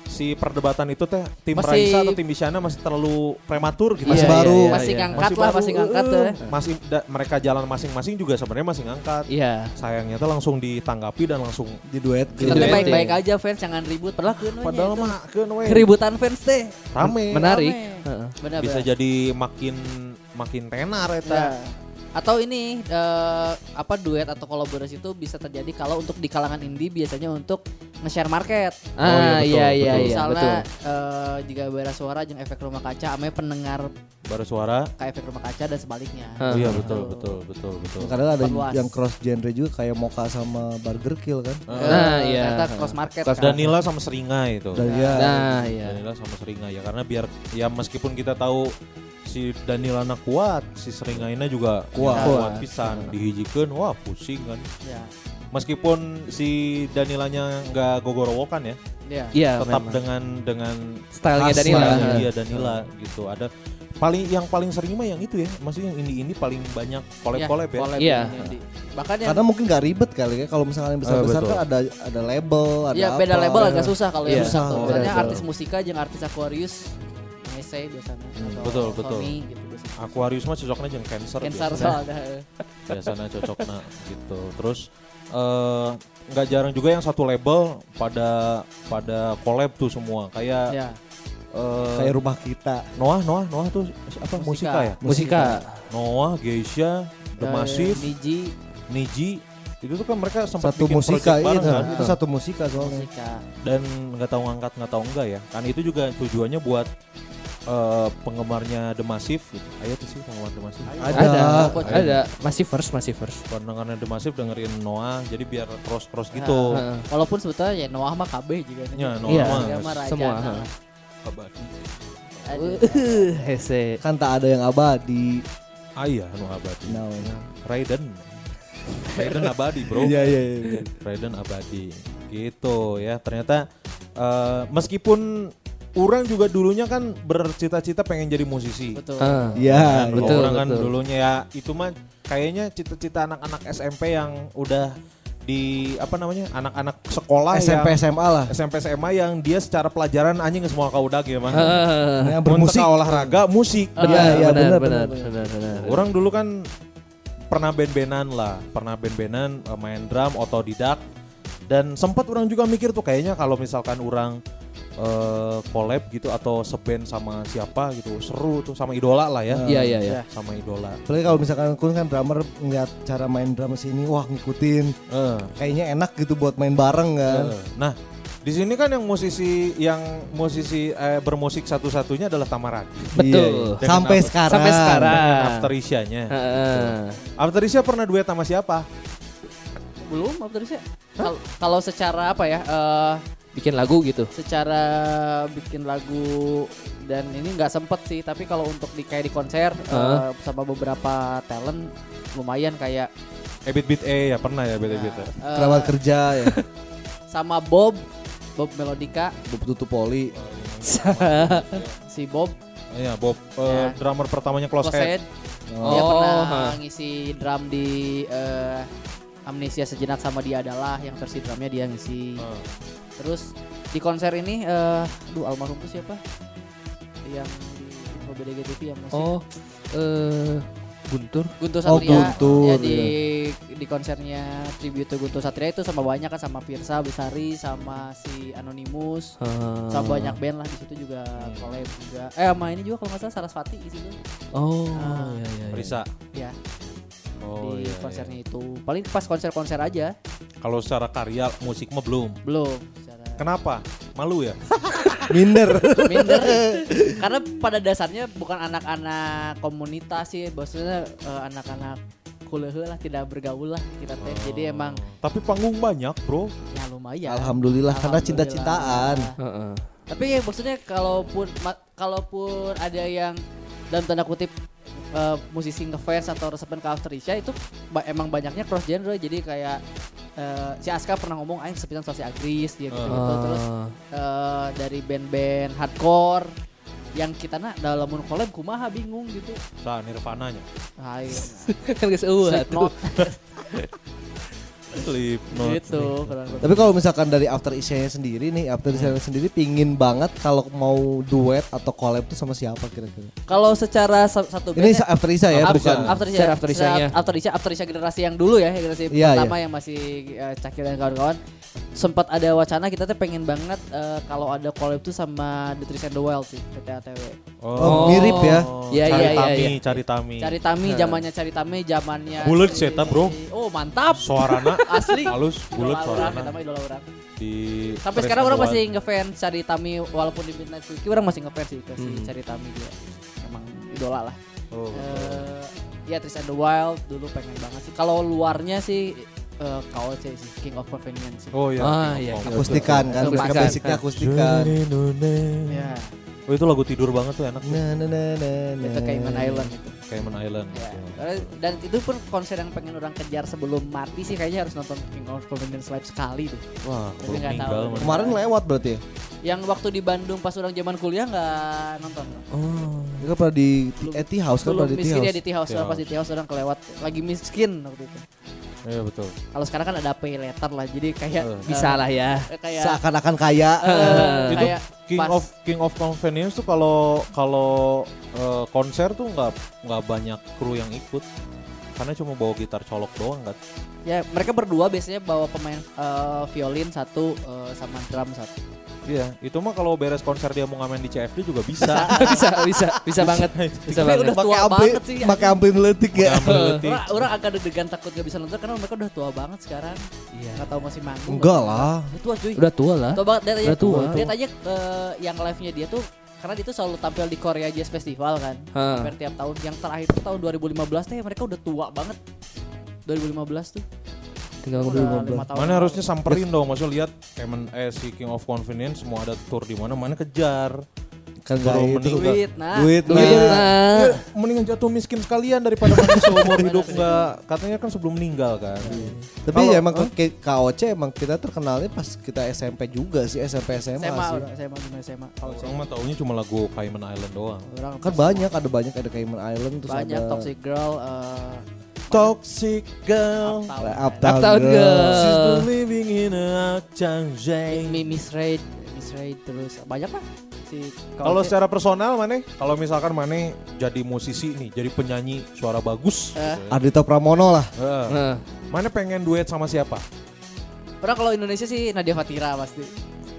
Speaker 1: si perdebatan itu teh tim
Speaker 2: Masih-
Speaker 1: Raisa atau tim Isyana masih terlalu prematur gitu.
Speaker 4: Masih
Speaker 5: Iya,
Speaker 4: baru.
Speaker 5: iya,
Speaker 2: Masih
Speaker 5: iya.
Speaker 2: ngangkat lah, masih ngangkat tuh.
Speaker 1: eh. Masih da- mereka jalan masing-masing juga sebenarnya masih ngangkat.
Speaker 5: Iya.
Speaker 1: Sayangnya tuh langsung ditanggapi dan langsung
Speaker 4: Di duet.
Speaker 2: Kita
Speaker 5: ya.
Speaker 2: baik-baik aja fans jangan ribut. Padahal keun
Speaker 1: padahal mah keun
Speaker 2: keributan fans teh.
Speaker 1: rame.
Speaker 5: Menarik.
Speaker 2: Rame. Benar
Speaker 1: Bisa
Speaker 2: benar.
Speaker 1: jadi makin makin tenar
Speaker 2: Ya. Atau ini eh, apa duet atau kolaborasi itu bisa terjadi kalau untuk di kalangan indie biasanya untuk nge-share market.
Speaker 5: Ah,
Speaker 1: iya, betul,
Speaker 5: iya iya
Speaker 1: betul.
Speaker 5: iya
Speaker 2: Misalnya
Speaker 5: betul.
Speaker 2: eh, jika bara suara jeung efek rumah kaca ame pendengar
Speaker 1: Baru suara.
Speaker 2: ke efek rumah kaca dan sebaliknya.
Speaker 5: Ah.
Speaker 1: Oh iya
Speaker 2: Gitu.
Speaker 1: betul betul betul betul.
Speaker 4: Kadang ada
Speaker 2: Perluas.
Speaker 4: yang cross genre juga kayak Mocha sama Burger Kill kan.
Speaker 2: Eh,
Speaker 5: Nah, iya.
Speaker 2: Ternyata cross market.
Speaker 5: Cross
Speaker 2: kan.
Speaker 1: Danila sama Seringai itu.
Speaker 4: Dan ya.
Speaker 5: Nah, iya.
Speaker 1: Danila sama Seringai ya karena biar ya meskipun kita tahu si Danilana kuat, si Seringaina juga
Speaker 4: Kuat.
Speaker 1: ya, kuat pisan dihijikeun wah pusing kan.
Speaker 2: Ya.
Speaker 1: Meskipun si Danilanya nggak gogorowokan ya,
Speaker 2: Ya.
Speaker 5: Iya,
Speaker 1: tetap
Speaker 5: memang.
Speaker 1: dengan dengan
Speaker 5: stylenya Danila. Heeh.
Speaker 1: dia Danila gitu. Ada paling yang paling sering mah yang itu ya, maksudnya yang indie indie paling banyak collab-collab ya.
Speaker 2: collab
Speaker 5: Iya.
Speaker 2: ini. Bahkan yang
Speaker 4: Karena mungkin gak ribet kali ya kalau misalnya yang besar-besar
Speaker 1: Eh, betul.
Speaker 4: kan ada ada label, ada
Speaker 2: Iya beda
Speaker 4: apa.
Speaker 2: label agak susah kalau yang
Speaker 5: Iya.
Speaker 2: susah tuh.
Speaker 4: Oh,
Speaker 2: Misalnya
Speaker 5: betul.
Speaker 2: artis musika jeung artis Aquarius Ngese biasanya atau
Speaker 1: betul, betul.
Speaker 2: Tommy gitu biasanya.
Speaker 1: Aquarius mah cocoknya jeung cancer.
Speaker 2: Cancer
Speaker 1: biasanya.
Speaker 2: soalnya. <laughs>
Speaker 1: biasanya cocoknya gitu. Terus eh, nggak jarang juga yang satu label pada pada collab tuh semua kayak
Speaker 2: Ya.
Speaker 1: eh,
Speaker 4: Kayak rumah kita.
Speaker 1: Noah Noah Noah tuh apa
Speaker 2: Musika.
Speaker 1: musika ya?
Speaker 5: Musika.
Speaker 1: Noah, Geisha, The
Speaker 2: Eh,
Speaker 1: Massive,
Speaker 2: Niji
Speaker 1: Niji, Itu tuh kan mereka sempat
Speaker 4: Satu
Speaker 1: bikin
Speaker 4: musika
Speaker 1: bareng
Speaker 4: itu,
Speaker 1: kan.
Speaker 4: itu satu musika soalnya.
Speaker 2: musika
Speaker 1: dan nggak tahu ngangkat nggak tahu enggak ya kan itu juga tujuannya buat eh, penggemarnya The Massive gitu. ayo tuh sih penggemar The Massive
Speaker 4: Ada.
Speaker 5: Ada, ada. Masih first, masih first.
Speaker 1: pendengarnya The Massive dengerin Noah jadi biar cross cross gitu
Speaker 5: Heeh.
Speaker 2: walaupun sebetulnya ya Noah mah KB juga
Speaker 1: ya Noah
Speaker 5: Iya.
Speaker 1: mah
Speaker 2: mah raja
Speaker 5: Semua,
Speaker 2: nah.
Speaker 1: abadi.
Speaker 5: Uh, hese.
Speaker 4: Kan tak ada yang abadi.
Speaker 1: ah iya Noah abadi
Speaker 4: No.
Speaker 1: Raiden Raiden abadi bro
Speaker 4: Iya iya iya.
Speaker 1: Raiden abadi gitu ya ternyata eh, meskipun orang juga dulunya kan bercita-cita pengen jadi musisi
Speaker 2: betul
Speaker 5: Ah.
Speaker 4: Iya,
Speaker 1: Kan,
Speaker 5: betul,
Speaker 1: orang kan
Speaker 5: betul.
Speaker 1: dulunya ya itu mah kayaknya cita-cita anak-anak SMP yang udah di apa namanya anak-anak sekolah
Speaker 4: SMP
Speaker 1: yang
Speaker 4: SMA lah.
Speaker 1: SMP SMA yang dia secara pelajaran anjing semua kaudak ya mah.
Speaker 5: Ah.
Speaker 4: Yang
Speaker 1: Bermusik olahraga musik.
Speaker 5: Ah,
Speaker 4: Iya, iya,
Speaker 5: benar,
Speaker 4: benar,
Speaker 5: benar,
Speaker 4: benar.
Speaker 5: benar, benar.
Speaker 1: Orang dulu kan pernah band-bandan lah, pernah band-bandan eh, main drum otodidak dan sempat orang juga mikir tuh kayaknya kalau misalkan orang eh, collab gitu atau seband sama siapa gitu seru tuh sama idola lah ya.
Speaker 5: Iya, iya, iya.
Speaker 1: Sama idola.
Speaker 4: Apalagi kalau misalkan kun kan drummer ngeliat cara main drum sini, wah ngikutin.
Speaker 1: Eh.
Speaker 4: Kayaknya enak gitu buat main bareng kan.
Speaker 1: Eh, Nah, di sini kan yang musisi yang musisi eh, bermusik satu-satunya adalah Tamaraki.
Speaker 5: Betul.
Speaker 1: Dengan
Speaker 4: Sampai sekarang.
Speaker 5: Sampai sekarang.
Speaker 1: Dengan After Isya-nya.
Speaker 5: Heeh.
Speaker 1: After Isya pernah duet sama siapa?
Speaker 2: belum apa terus ya Kal- kalau secara apa ya eh,
Speaker 5: Bikin lagu gitu.
Speaker 2: secara bikin lagu dan ini nggak sempet sih tapi kalau untuk di kayak di konser eh, sama beberapa talent lumayan kayak
Speaker 1: Ebit Beat E ya pernah ya Ebit Beat.
Speaker 2: eh,
Speaker 4: Kerabat kerja ya. <laughs>
Speaker 2: sama Bob Bob Melodika
Speaker 4: Bob Tutu Poli. <laughs>
Speaker 2: si Bob
Speaker 1: Iya, Bob
Speaker 2: Ya.
Speaker 1: eh, drummer pertamanya Close Head.
Speaker 2: Close Head dia
Speaker 5: Oh,
Speaker 2: pernah
Speaker 5: ha.
Speaker 2: ngisi drum di eh, Amnesia sejenak sama dia adalah yang versi drumnya dia ngisi
Speaker 1: Eh,
Speaker 2: terus di konser ini eh aduh almarhum tuh siapa yang di info BDG TV yang musik
Speaker 5: Oh, eh Guntur.
Speaker 2: Guntur
Speaker 4: Oh,
Speaker 2: Satria
Speaker 4: Guntur,
Speaker 2: ya di di konsernya tribute to Guntur Satria itu sama banyak kan sama Firsa Besari sama si Anonymous
Speaker 5: Ah.
Speaker 2: sama banyak band lah di situ juga collab juga eh sama ini juga kalau nggak salah Sarasvati di situ
Speaker 5: Oh,
Speaker 2: Ah.
Speaker 5: iya iya. iya.
Speaker 1: Risa.
Speaker 2: ya
Speaker 1: Oh,
Speaker 2: di
Speaker 1: iya, iya.
Speaker 2: konsernya itu paling pas konser-konser aja
Speaker 1: Kalau secara karya musik mah belum.
Speaker 2: belum secara
Speaker 1: Kenapa? Malu ya? <laughs>
Speaker 4: Minder.
Speaker 2: minder karena pada dasarnya bukan anak-anak komunitas sih maksudnya eh, anak-anak kuliah lah tidak bergaul lah kita teh jadi emang
Speaker 1: Tapi panggung banyak, Bro.
Speaker 2: ya lumayan
Speaker 4: Alhamdulillah karena
Speaker 2: Alhamdulillah.
Speaker 4: cinta-cintaan.
Speaker 5: Heeh.
Speaker 2: Tapi ya maksudnya kalaupun ma- kalaupun ada yang dalam tanda kutip eh, musisi ngefans atau resepan ke Isya itu ba- emang banyaknya cross genre jadi kayak eh, si Aska pernah ngomong aing sepisan soal si Agris dia gitu, gitu. terus eh, dari band-band hardcore yang kita nak dalam collab kumaha bingung gitu.
Speaker 1: Sa Nirvana-nya.
Speaker 2: Hai. <laughs>
Speaker 5: kan geus eueuh atuh.
Speaker 2: Slipknot gitu.
Speaker 4: Tapi kalau misalkan dari After Isya sendiri nih, After Isya sendiri pingin banget kalau mau duet atau collab tuh sama siapa kira-kira?
Speaker 2: Kalau secara sa- satu
Speaker 4: Ini
Speaker 2: band
Speaker 4: After Isya ya,
Speaker 2: After-
Speaker 4: bukan
Speaker 2: After Isya,
Speaker 5: After Isya-nya.
Speaker 2: After Isya, After Isya generasi yang dulu ya, generasi
Speaker 4: Iya,
Speaker 2: pertama yang masih eh, Cakil dan kawan-kawan. Sempat ada wacana kita tuh pengen banget eh, kalau ada collab tuh sama The Trees and the Wild sih, PT ATW.
Speaker 4: Oh, mirip ya.
Speaker 5: Iya,
Speaker 1: cari
Speaker 5: iya, iya,
Speaker 1: Tami,
Speaker 5: iya.
Speaker 1: cari Tami.
Speaker 2: Cari Tami, zamannya Cari Tami, zamannya
Speaker 1: Bulet
Speaker 2: si-
Speaker 1: seta, bro.
Speaker 2: Oh, mantap.
Speaker 1: Suarana <laughs>
Speaker 2: Asli.
Speaker 1: halus, bulat
Speaker 2: mah idola orang.
Speaker 1: Di
Speaker 2: Sampai sekarang orang masih ngefans Cari Tami walaupun di Midnight Quickie orang masih ngefans sih ke si
Speaker 5: Hmm.
Speaker 2: Cari Tami dia. Emang idola lah.
Speaker 1: Oh,
Speaker 2: Eh, ya and the Wild dulu pengen banget sih. Kalau luarnya sih eh KOC sih King of Convenience sih.
Speaker 1: Oh iya.
Speaker 5: Ah, iya.
Speaker 4: Akustikan kan,
Speaker 5: Akustikan.
Speaker 4: basicnya akustikan.
Speaker 2: Ya,
Speaker 1: Oh itu lagu tidur banget tuh enak tuh.
Speaker 4: Nah, nah, nah, nah, nah.
Speaker 2: itu Cayman Island itu.
Speaker 1: Cayman Island.
Speaker 2: Ya.
Speaker 1: gitu.
Speaker 2: Karena- Dan itu pun konser yang pengen orang kejar sebelum mati sih kayaknya harus nonton King of Convenience live sekali tuh.
Speaker 1: Wah,
Speaker 2: Tapi
Speaker 1: belum
Speaker 2: nggak tahu.
Speaker 4: Kemarin lewat berarti ya?
Speaker 2: Yang waktu di Bandung pas orang zaman kuliah nggak nonton.
Speaker 5: Oh.
Speaker 4: Kan pernah di
Speaker 2: Belum-
Speaker 4: House kan
Speaker 2: Belum
Speaker 4: pernah di Tea
Speaker 2: miskin ya di Tea House,
Speaker 1: Tea
Speaker 2: pas di Tea House orang kelewat lagi miskin waktu itu.
Speaker 1: Iya betul.
Speaker 2: Kalau sekarang kan ada pay later lah, jadi kayak
Speaker 1: Eh.
Speaker 5: Bisa lah ya.
Speaker 2: kayak
Speaker 4: Seakan-akan kaya.
Speaker 2: eh,
Speaker 1: itu
Speaker 2: kayak
Speaker 1: King
Speaker 2: pas-
Speaker 1: of King of Convenience tuh kalau kalau eh, konser tuh nggak nggak banyak kru yang ikut karena cuma bawa gitar colok doang kan.
Speaker 2: ya mereka berdua biasanya bawa pemain eh, violin satu eh, sama drum satu.
Speaker 1: Iya, itu mah kalau beres konser dia mau ngamen di CFD juga bisa. <laughs>
Speaker 5: bisa, bisa, bisa banget. Bisa
Speaker 2: Tapi
Speaker 5: banget.
Speaker 2: udah tua
Speaker 4: Pakai ampli,
Speaker 2: banget sih.
Speaker 4: pakai ampli letik ya.
Speaker 2: Orang, orang agak deg-degan takut gak bisa nonton karena mereka udah tua banget sekarang.
Speaker 5: Iya.
Speaker 2: Gak tahu masih manggung.
Speaker 4: Enggak lah.
Speaker 2: Udah tua cuy.
Speaker 5: Udah tua lah.
Speaker 2: Tua banget. Lihat aja,
Speaker 5: Udah tua.
Speaker 2: lihat aja eh, yang live-nya dia tuh karena dia tuh selalu tampil di Korea Jazz Festival kan. Hampir tiap tahun. Yang terakhir tuh tahun 2015 teh mereka udah tua banget. 2015 tuh.
Speaker 5: Tinggal
Speaker 2: Udah
Speaker 5: ngobrol
Speaker 2: lima tahun.
Speaker 1: Mana harusnya samperin dong, maksudnya lihat Emen eh si King of Convenience semua ada tour di mana, mana kejar.
Speaker 4: Kan gak itu.
Speaker 2: Duit, nah.
Speaker 4: Duit
Speaker 5: Duit,
Speaker 4: nah.
Speaker 5: nah.
Speaker 1: Ya, mendingan jatuh miskin sekalian daripada mati <laughs> seumur hidup nggak katanya kan sebelum meninggal kan.
Speaker 4: Tapi
Speaker 1: Kalau-
Speaker 4: ya emang ke KOC emang kita terkenalnya pas kita SMP juga sih SMP SMA,
Speaker 2: SMA,
Speaker 4: sih.
Speaker 2: SMA gimana SMA. Kalau
Speaker 1: Orang mah taunya cuma lagu Cayman Island doang.
Speaker 2: orang
Speaker 4: Kan banyak ada banyak ada Cayman Island terus
Speaker 2: banyak
Speaker 4: ada
Speaker 2: Toxic Girl eh,
Speaker 1: Toxic girl,
Speaker 2: Uptown.
Speaker 4: Uptown,
Speaker 5: Uptown
Speaker 4: Girl.
Speaker 5: Girl.
Speaker 1: she's living in a Changjang.
Speaker 2: Mi- Miss Raid, Miss Raid terus banyak lah si
Speaker 1: Kalau secara personal mana? Kalau misalkan mana jadi musisi nih, jadi penyanyi suara bagus.
Speaker 2: Eh.
Speaker 1: gitu ya.
Speaker 4: Ardito Pramono lah.
Speaker 1: Eh,
Speaker 5: Nah,
Speaker 1: mana pengen duet sama siapa?
Speaker 2: orang kalau Indonesia sih Nadia Fatira pasti.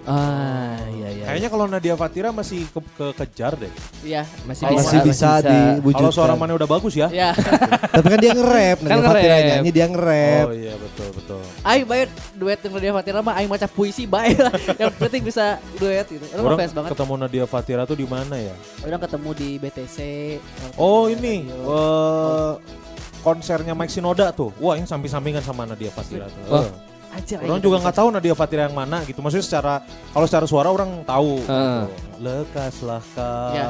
Speaker 5: Ah, iya iya.
Speaker 1: Kayaknya kalau Nadia Fatira masih ke, ke- kejar deh.
Speaker 2: Iya.
Speaker 5: masih bisa,
Speaker 4: masih bisa diwujudkan.
Speaker 1: Kalau suara mana udah bagus ya?
Speaker 2: Ya. <laughs>
Speaker 4: Tapi kan dia nge-rap,
Speaker 5: Kan
Speaker 4: Nadia Fatira
Speaker 5: nge-rap.
Speaker 4: nyanyi dia nge-rap.
Speaker 1: Oh iya betul betul.
Speaker 2: Aing bayar duet dengan Nadia Fatira mah aing maca puisi bae lah. <laughs> Yang penting bisa duet gitu. Orang, fans banget.
Speaker 1: ketemu Nadia Fatira tuh di mana ya?
Speaker 2: Orang ketemu di BTC.
Speaker 1: Oh ini eh, konsernya Mike Shinoda tuh. Wah ini samping-sampingkan sama Nadia Fatira tuh.
Speaker 5: Wah.
Speaker 2: Anjir,
Speaker 1: Orang
Speaker 2: aing
Speaker 1: juga
Speaker 2: ketemu.
Speaker 1: nggak tahu Nadia Fatira yang mana gitu. Maksudnya secara kalau secara suara orang tahu.
Speaker 5: Ah.
Speaker 1: gitu. Lekaslah kau
Speaker 2: Ya.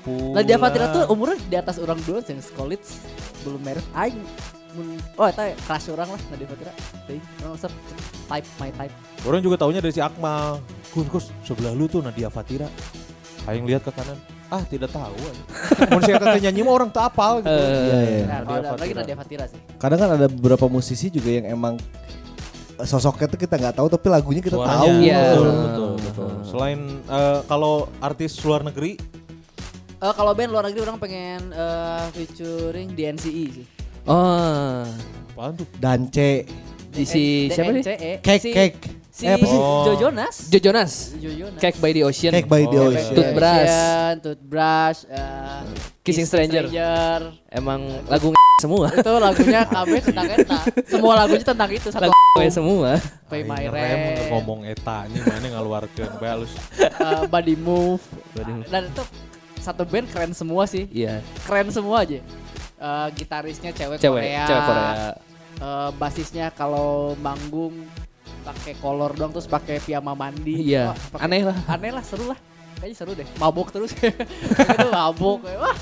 Speaker 1: pulang.
Speaker 2: Nadia Fatira tuh umurnya di atas orang dulu yang college belum married. Aing Oh, itu crush orang lah Nadia Fatira. Teuing, orang usah type my type.
Speaker 1: Orang juga taunya dari si Akmal. Kus, kus, sebelah lu tuh Nadia Fatira. Aing lihat ke kanan. Ah, tidak tahu. <laughs> Mun saya kata nyanyi mah orang tak apal gitu.
Speaker 5: Eh,
Speaker 4: Iya, iya.
Speaker 2: Nah,
Speaker 1: Nadia
Speaker 2: ada lagi
Speaker 1: Fatira.
Speaker 2: Nadia Fatira sih.
Speaker 4: Kadang kan ada beberapa musisi juga yang emang sosoknya tuh kita nggak tahu tapi lagunya kita
Speaker 1: Suaranya.
Speaker 4: tahu.
Speaker 5: Iya.
Speaker 1: Betul, betul, betul. Selain eh, kalau artis luar negeri,
Speaker 2: Eh, kalau band luar negeri orang pengen eh, featuring DNCE sih.
Speaker 5: Oh,
Speaker 1: apaan tuh?
Speaker 4: Dance,
Speaker 5: di si siapa sih?
Speaker 2: DNCE.
Speaker 4: Cake,
Speaker 2: Si-
Speaker 4: Eh, apa sih?
Speaker 1: Oh.
Speaker 2: Joe Jonas.
Speaker 5: Joe Jonas.
Speaker 2: Joe Jonas.
Speaker 5: Cake by the Ocean.
Speaker 4: Cake by the
Speaker 1: Oh,
Speaker 4: Ocean.
Speaker 5: Toothbrush.
Speaker 2: Toothbrush. eh,
Speaker 5: Kissing Stranger.
Speaker 2: Stranger.
Speaker 5: Emang lagu semua.
Speaker 2: itu lagunya KB tentang eta. Semua lagunya tentang itu satu
Speaker 5: Lagu semua.
Speaker 2: Pay My Rent,
Speaker 1: ngomong eta ini mana ngaluarkeun bae halus.
Speaker 2: eh, Body Move.
Speaker 5: Body Move.
Speaker 2: Dan itu satu band keren semua sih.
Speaker 5: Iya.
Speaker 2: Keren semua aja. Eh, gitarisnya cewek,
Speaker 5: Cewek,
Speaker 2: Korea.
Speaker 5: cewek Korea.
Speaker 2: Eh, basisnya kalau manggung pakai kolor doang terus pakai piyama mandi.
Speaker 5: Iya.
Speaker 2: Wah, pakai-
Speaker 5: Aneh lah.
Speaker 2: Aneh lah, seru lah. Kayaknya seru deh. Mabok terus. <laughs> itu mabok. kayak, Wah.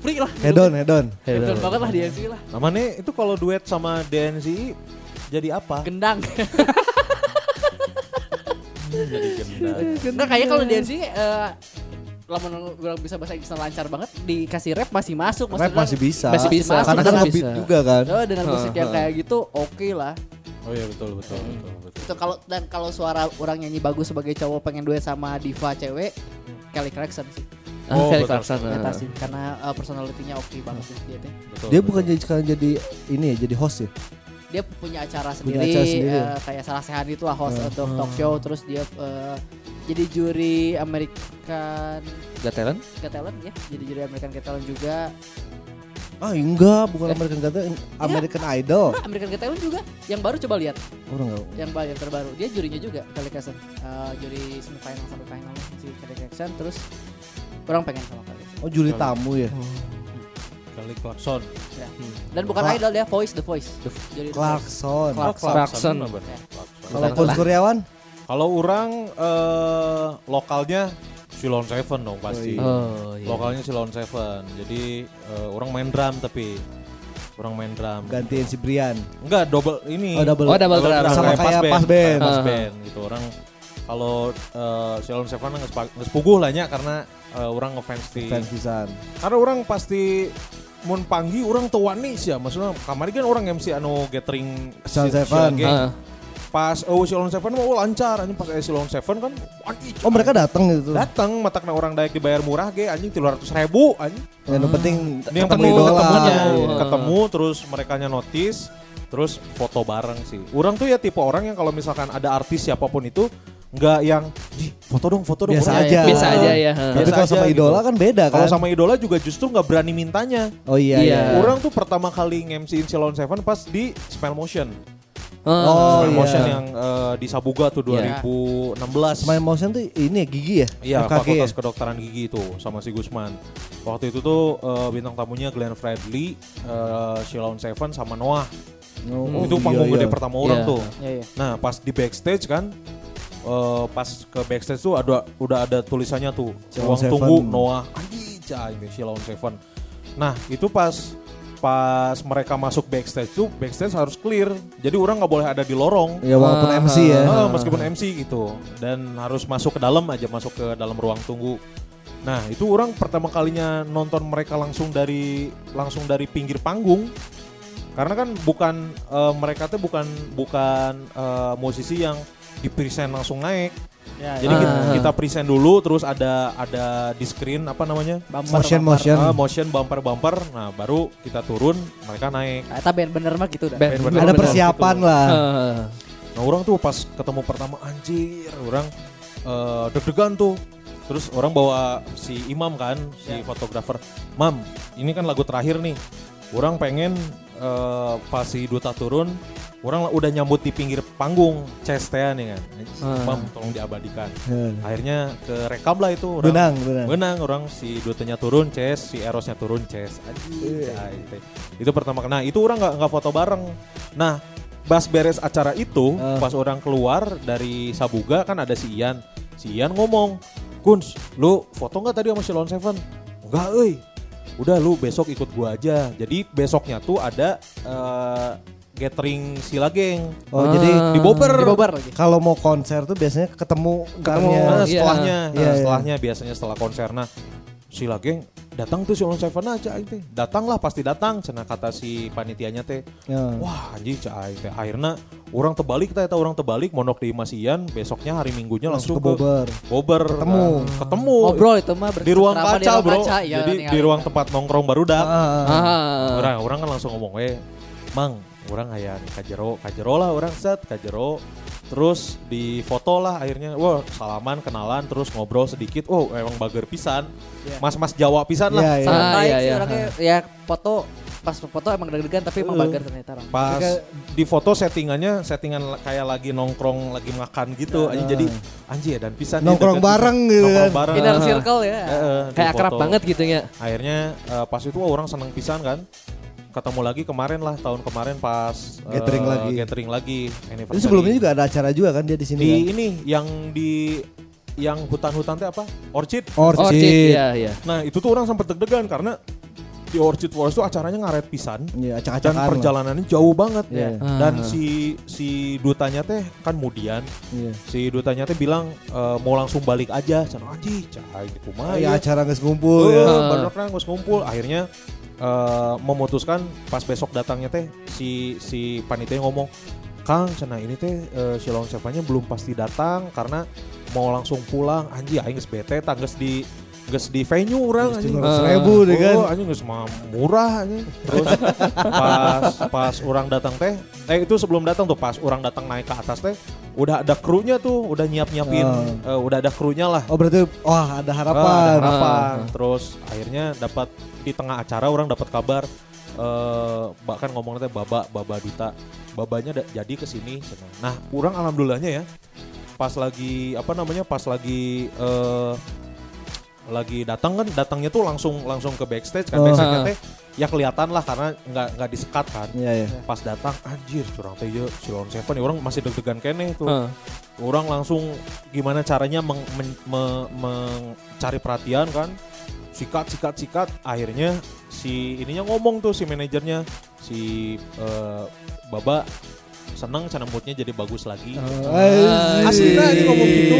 Speaker 2: Free lah.
Speaker 4: Hedon, hedon.
Speaker 2: Hedon banget lah dia sih lah.
Speaker 1: Namanya itu kalau duet sama DNCI jadi apa?
Speaker 2: Gendang.
Speaker 1: jadi gendang.
Speaker 2: Enggak kayak kalau DNC eh lamun orang bisa bahasa Inggris lancar banget dikasih rap masih masuk
Speaker 4: Rap masih bisa.
Speaker 5: Masih bisa,
Speaker 4: Karena
Speaker 5: masih
Speaker 4: kan
Speaker 5: bisa.
Speaker 4: ngebeat juga kan.
Speaker 2: Oh, dengan musik yang kayak gitu oke lah.
Speaker 1: Oh iya betul betul betul betul.
Speaker 2: Itu kalau dan kalau suara orang nyanyi bagus sebagai cowok pengen duet sama diva cewek Kelly Clarkson sih.
Speaker 5: Ah,
Speaker 1: Oh,
Speaker 5: Kelly
Speaker 1: betul.
Speaker 5: Clarkson. Ah.
Speaker 2: sih karena uh, personality-nya oke banget sih dia teh.
Speaker 1: betul,
Speaker 4: Dia
Speaker 1: betul.
Speaker 4: bukan jadi sekarang jadi ini ya, jadi host ya.
Speaker 2: Dia punya acara
Speaker 4: Punya
Speaker 2: sendiri,
Speaker 4: acara sendiri.
Speaker 2: eh, kayak salah sehat itu lah host
Speaker 4: Hmm.
Speaker 2: untuk talk show terus dia eh, jadi juri American
Speaker 5: Got Talent?
Speaker 2: Got Talent ya, jadi juri American Got Talent juga.
Speaker 4: Ah enggak, bukan American Got Talent, American Idol.
Speaker 2: Nah, <laughs> American Got Talent juga. Yang baru coba lihat.
Speaker 4: Orang enggak.
Speaker 2: yang ba- yang terbaru dia jurinya juga Kelly Clarkson Eh, juri semifinal sampai final si Kelly Clarkson terus orang pengen sama Kelly Clarkson.
Speaker 4: Oh juri tamu ya.
Speaker 1: Kelly Clarkson.
Speaker 2: Ya. dan bukan
Speaker 4: Clark-
Speaker 2: idol dia voice the voice juri The Voice.
Speaker 4: Clarkson.
Speaker 2: Clark-
Speaker 1: Oh,
Speaker 5: Clarkson.
Speaker 1: bener.
Speaker 2: Ya.
Speaker 1: Clarkson.
Speaker 4: Kalau Pus Kuryawan?
Speaker 1: Kalau orang eh, lokalnya Silon Seven dong pasti.
Speaker 4: iya.
Speaker 5: Oh, iya.
Speaker 1: Lokalnya Silon Seven. Jadi eh, orang main drum tapi orang main drum.
Speaker 4: Gantiin si Brian.
Speaker 1: Enggak double ini.
Speaker 4: Oh double.
Speaker 5: Oh, double drum.
Speaker 4: Sama kayak pas band.
Speaker 1: Pas band gitu orang kalau uh, Silon Seven nggak sepuguh lah nya karena eh, orang ngefans di
Speaker 4: Fans pisan.
Speaker 1: karena orang pasti mun panggi orang tuh wani sih ya maksudnya kamari kan orang MC anu gathering
Speaker 4: Silon
Speaker 1: si-
Speaker 4: Seven.
Speaker 1: si-. Pas oh Silon Seven mah oh, lancar anjing pas eh, Silon Seven kan wani
Speaker 4: Oh mereka datang gitu.
Speaker 1: datang matakna orang daek dibayar murah ge anjing 300 ribu anjing
Speaker 4: Yang penting
Speaker 1: ini yang
Speaker 4: ketemu
Speaker 1: penting
Speaker 4: idola.
Speaker 1: ketemunya
Speaker 5: Iya.
Speaker 1: ketemu terus mereka notice terus foto bareng sih orang tuh ya tipe orang yang kalau misalkan ada artis siapa pun itu nggak yang "Ji, foto dong foto dong
Speaker 4: Biasa aja.
Speaker 5: Biasa aja ya.
Speaker 4: Tapi kalau
Speaker 1: aja
Speaker 4: sama
Speaker 1: gitu.
Speaker 4: idola kan beda kan.
Speaker 1: kalau sama idola juga justru nggak berani mintanya
Speaker 4: Oh iya
Speaker 5: Iya.
Speaker 4: iya.
Speaker 1: orang tuh pertama kali nge-MC-in Silon Seven pas di Smile Motion
Speaker 4: Oh,
Speaker 1: Smile
Speaker 4: iya.
Speaker 1: Motion yang eh, di Sabuga tuh
Speaker 2: Iya.
Speaker 1: 2016
Speaker 4: Smile motion tuh ini ya gigi ya?
Speaker 1: Iya,
Speaker 4: FKG
Speaker 1: Fakultas
Speaker 4: ya?
Speaker 1: Kedokteran Gigi itu sama si Gusman. Waktu itu tuh eh, bintang tamunya Glenn Fredly, uh, Shilon Seven sama Noah.
Speaker 4: Oh,
Speaker 1: itu
Speaker 4: iya,
Speaker 1: panggung
Speaker 4: iya.
Speaker 1: gede pertama orang
Speaker 5: Iya.
Speaker 1: tuh.
Speaker 2: Iya, iya.
Speaker 1: Nah, pas di backstage kan eh, pas ke backstage tuh ada udah ada tulisannya tuh ruang tunggu Noah anjing cah ini Shilon Seven. Nah, itu pas pas mereka masuk backstage tuh backstage harus clear. Jadi orang nggak boleh ada di lorong.
Speaker 4: Ya walaupun
Speaker 5: Ah,
Speaker 4: MC ya.
Speaker 1: Ah, meskipun MC gitu dan harus masuk ke dalam aja masuk ke dalam ruang tunggu. Nah itu orang pertama kalinya nonton mereka langsung dari langsung dari pinggir panggung karena kan bukan eh, mereka tuh bukan bukan eh, musisi yang di present langsung naik.
Speaker 2: Ya,
Speaker 1: Jadi
Speaker 2: ya.
Speaker 1: kita, kita present dulu terus ada ada di screen apa namanya
Speaker 2: Bumper,
Speaker 4: Motion
Speaker 2: bumper.
Speaker 4: motion.
Speaker 1: Ah, motion bumper bumper. Nah baru kita turun mereka naik.
Speaker 2: Ah, Eta band bener mah gitu dah.
Speaker 5: Ben-
Speaker 1: Bener-bener
Speaker 4: Ada
Speaker 1: gitu.
Speaker 4: persiapan lah.
Speaker 5: Heeh.
Speaker 1: Nah orang tuh pas ketemu pertama anjir orang eh, deg-degan tuh. Terus orang bawa si Imam kan, si fotografer. Mam, ini kan lagu terakhir nih. Orang pengen eh, pas si Duta turun, orang udah nyambut di pinggir panggung, chest-nya nih kan.
Speaker 5: Ah.
Speaker 1: Mam, tolong diabadikan.
Speaker 4: Hmm.
Speaker 1: Akhirnya ke rekam lah itu. Orang,
Speaker 4: Benang, benang.
Speaker 1: Benang orang si Dutanya turun chest, si Erosnya turun chest. Cai, teh. Itu pertama kena. Itu orang nggak nggak foto bareng. Nah, pas beres acara itu,
Speaker 4: Ah.
Speaker 1: pas orang keluar dari Sabuga kan ada si Ian. Si Ian ngomong, Kuns, lu foto nggak tadi sama Silon Seven? Enggak, euy. Udah lu besok ikut gua aja. Jadi besoknya tuh ada eh, gathering Sila Geng
Speaker 4: Oh
Speaker 5: Ah.
Speaker 4: jadi
Speaker 1: di Bobber.
Speaker 2: Di Bobber lagi.
Speaker 4: kalau mau konser tuh biasanya ketemu
Speaker 5: Ketemu.
Speaker 1: Nah, setelahnya, nah,
Speaker 4: Iya, iya.
Speaker 1: setelahnya biasanya setelah konser. Nah, Sila geng datang tuh si Olon Seven aja aing teh. Datang lah pasti datang cenah kata si panitianya teh.
Speaker 4: Ya.
Speaker 1: Wah, anjing cah aing teh. Akhirnya orang terbalik kita eta orang terbalik monok di Masian, besoknya hari Minggunya
Speaker 4: langsung
Speaker 1: langsung,
Speaker 4: ke Bobber.
Speaker 1: Bobber.
Speaker 4: Ketemu.
Speaker 1: Nah, ketemu.
Speaker 2: Ngobrol itu mah
Speaker 1: di ruang kaca, Bro.
Speaker 2: kaca, iya,
Speaker 1: Jadi di ruang tempat nongkrong baru dak.
Speaker 4: Ah, ah, ah.
Speaker 1: Orang orang kan langsung ngomong, "Eh, Mang, orang aya kajero, kajero lah orang set kajero." Terus di foto lah akhirnya, wah salaman, kenalan, terus ngobrol sedikit. Oh emang bager pisan,
Speaker 2: Iya.
Speaker 1: mas-mas Jawa pisan lah.
Speaker 4: Iya, iya.
Speaker 2: Sangat
Speaker 5: Ah,
Speaker 2: baik
Speaker 5: iya,
Speaker 2: sih
Speaker 5: iya.
Speaker 2: orangnya. Ya foto pas foto emang deg-degan tapi emang
Speaker 1: Uh.
Speaker 2: bager ternyata orang.
Speaker 1: Pas
Speaker 4: Kayak-
Speaker 1: di foto settingannya, settingan kayak lagi nongkrong, lagi makan gitu.
Speaker 4: Ya.
Speaker 1: Anjing jadi anjir dan pisan. dia
Speaker 4: Nongkrong
Speaker 1: deket
Speaker 4: bareng gitu
Speaker 1: Nongkrong
Speaker 4: kan.
Speaker 1: bareng.
Speaker 2: Inner
Speaker 5: Ah.
Speaker 2: circle ya.
Speaker 1: Di
Speaker 5: Kayak akrab banget gitu ya.
Speaker 1: Akhirnya eh, pas itu wah, orang seneng pisan kan. Ketemu lagi kemarin lah tahun kemarin pas eh,
Speaker 4: Gathering lagi.
Speaker 1: Gathering lagi.
Speaker 4: Ini sebelumnya juga ada acara juga kan dia di sini.
Speaker 1: di
Speaker 4: kan?
Speaker 1: ini yang di yang hutan-hutan teh apa? Orchid.
Speaker 4: Orchid.
Speaker 5: Orchid, iya, iya.
Speaker 1: Nah, itu tuh orang sempat deg-degan karena di Orchid Forest tuh acaranya ngaret pisan
Speaker 4: Iya,
Speaker 1: dan
Speaker 4: acak-acakan. lah.
Speaker 1: perjalanannya jauh banget.
Speaker 4: Iya.
Speaker 1: Dan
Speaker 5: Ah.
Speaker 1: si si dutanya teh kan kemudian
Speaker 4: Iya.
Speaker 1: si dutanya teh bilang eh, mau langsung balik aja. Cenah anjing, cai gitu mah.
Speaker 4: ya
Speaker 1: ya.
Speaker 4: acara nggak ngumpul ya.
Speaker 1: Baru kan nggak ngumpul. Akhirnya eh, memutuskan pas besok datangnya teh si si panitia ngomong, Kang, cina ini teh eh, si Long Seven-nya belum pasti datang karena mau langsung pulang. Anjing, aing geus bete tangges di geus di venue orang anjing.
Speaker 4: Lima ribu deh kan.
Speaker 1: Oh, anjing geus mah murah anjing. Terus pas pas orang datang teh, eh itu sebelum datang tuh pas orang datang naik ke atas teh udah ada krunya tuh, udah nyiap-nyiapin,
Speaker 4: Ah.
Speaker 1: eh, udah ada krunya lah.
Speaker 4: Oh berarti wah ada
Speaker 1: Ah, ada
Speaker 4: harapan.
Speaker 1: harapan.
Speaker 5: Ah.
Speaker 1: Terus akhirnya dapat di tengah acara orang dapat kabar eh bahkan ngomongnya teh baba baba duta babanya da- jadi ke sini cenah. Nah, orang alhamdulillahnya ya pas lagi apa namanya pas lagi eh lagi datang kan datangnya tuh langsung langsung ke backstage kan
Speaker 4: Oh.
Speaker 1: backstage teh ya kelihatan lah karena nggak nggak disekat kan.
Speaker 4: Iya, iya.
Speaker 1: pas datang anjir curang teh ya Silon Seven ya orang masih deg-degan kene tuh
Speaker 5: Heeh.
Speaker 1: orang langsung gimana caranya meng- men- me- mencari perhatian kan. Sikat sikat sikat. Akhirnya si ininya ngomong tuh si manajernya. Si eh, baba seneng cara moodnya jadi bagus lagi Asli lah, dia ngomong gitu.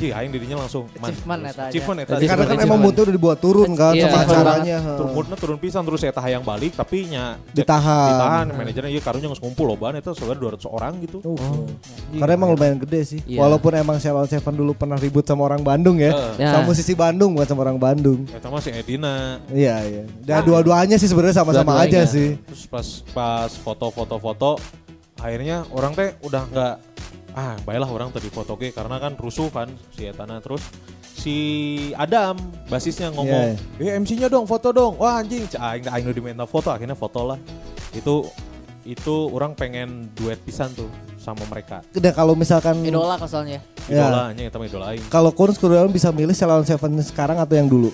Speaker 1: Cih, aing dirinya langsung man,
Speaker 2: Achievement eta aja.
Speaker 1: Achievement eta.
Speaker 4: Karena kan emang moodnya udah dibuat turun kan
Speaker 5: Iya,
Speaker 4: sama acaranya.
Speaker 1: Tur moodnya turun pisan terus saya yang balik tapi nya
Speaker 4: Ditahan.
Speaker 1: ditahan manajernya iya karunya nggak ngumpul loban itu sebenarnya 200 orang gitu.
Speaker 4: Oh. Karena emang lumayan gede sih.
Speaker 5: Iya.
Speaker 4: Walaupun emang Shalon Seven dulu pernah ribut sama orang Bandung ya.
Speaker 5: Ya.
Speaker 4: Sama musisi Bandung bukan sama orang Bandung.
Speaker 1: Eta mah si Edina
Speaker 4: Iya, iya. Dan dua-duanya sih sebenarnya sama-sama aja sih.
Speaker 1: terus pas pas foto-foto-foto akhirnya orang teh udah nggak ah baiklah orang tadi foto ge karena kan rusuh kan si Etana. Terus si Adam basisnya ngomong eh MC-nya dong foto dong. Wah anjing cah aing aing udah diminta foto akhirnya foto lah. Itu itu orang pengen duet pisan tuh sama mereka
Speaker 4: Dan kalau misalkan
Speaker 2: Idola soalnya.
Speaker 4: Ya.
Speaker 1: idola anjing kita idola aing
Speaker 4: kalau Kun Kurniawan bisa milih Salon Seven sekarang atau yang dulu?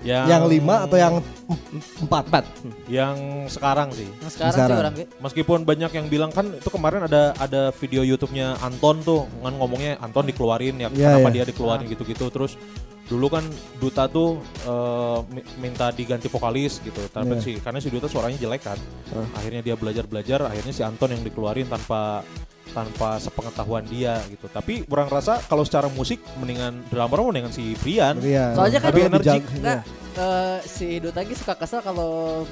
Speaker 1: yang
Speaker 4: Yang lima atau yang em- empat?
Speaker 5: Empat.
Speaker 1: yang sekarang sih
Speaker 2: Nah, sekarang,
Speaker 4: Sekarang.
Speaker 2: sih orang.
Speaker 1: Meskipun banyak yang bilang kan itu kemarin ada ada video YouTube-nya Anton tuh kan ngomongnya Anton dikeluarin ya
Speaker 4: Iya,
Speaker 1: kenapa
Speaker 4: iya.
Speaker 1: dia dikeluarin gitu-gitu terus dulu kan Duta tuh eh, mi- minta diganti vokalis gitu tapi
Speaker 4: Iya.
Speaker 1: si karena si Duta suaranya jelek kan akhirnya dia belajar belajar akhirnya si Anton yang dikeluarin tanpa tanpa sepengetahuan dia gitu tapi orang rasa kalau secara musik mendingan drummer mendingan si Brian
Speaker 4: Iya.
Speaker 2: Soalnya kan
Speaker 1: Lebih
Speaker 4: Lebih
Speaker 1: energik.
Speaker 4: jag-
Speaker 2: Enggak, eh, si Dutagi suka kesel kalau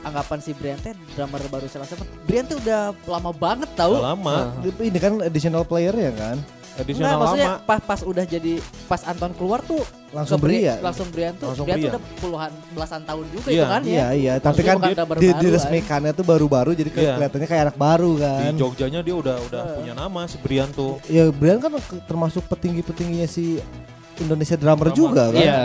Speaker 2: anggapan si Brian teh drummer baru Seven. Brian tuh udah lama banget tahu.
Speaker 1: Udah lama
Speaker 4: Ini kan additional player ya kan?
Speaker 1: Edisional
Speaker 2: maksudnya
Speaker 1: lama
Speaker 2: pas pas udah jadi pas Anton keluar tuh
Speaker 4: Langsung
Speaker 2: Bri-
Speaker 4: Brian.
Speaker 2: langsung Brian tuh
Speaker 1: Langsung
Speaker 2: Brian tuh
Speaker 1: Brian.
Speaker 2: udah puluhan belasan tahun juga
Speaker 1: Iya,
Speaker 2: itu kan
Speaker 4: Iya
Speaker 2: ya.
Speaker 4: iya, tapi
Speaker 2: Maksudnya
Speaker 4: kan di, di-
Speaker 2: baru,
Speaker 4: diresmikannya tuh baru-baru jadi
Speaker 1: Iya.
Speaker 4: kelihatannya kayak anak baru kan.
Speaker 1: di Jogjanya dia udah udah punya nama si Brian tuh
Speaker 4: Ya Brian kan termasuk petinggi-petingginya si Indonesia drummer
Speaker 1: Drummer.
Speaker 4: juga kan.
Speaker 5: Iya.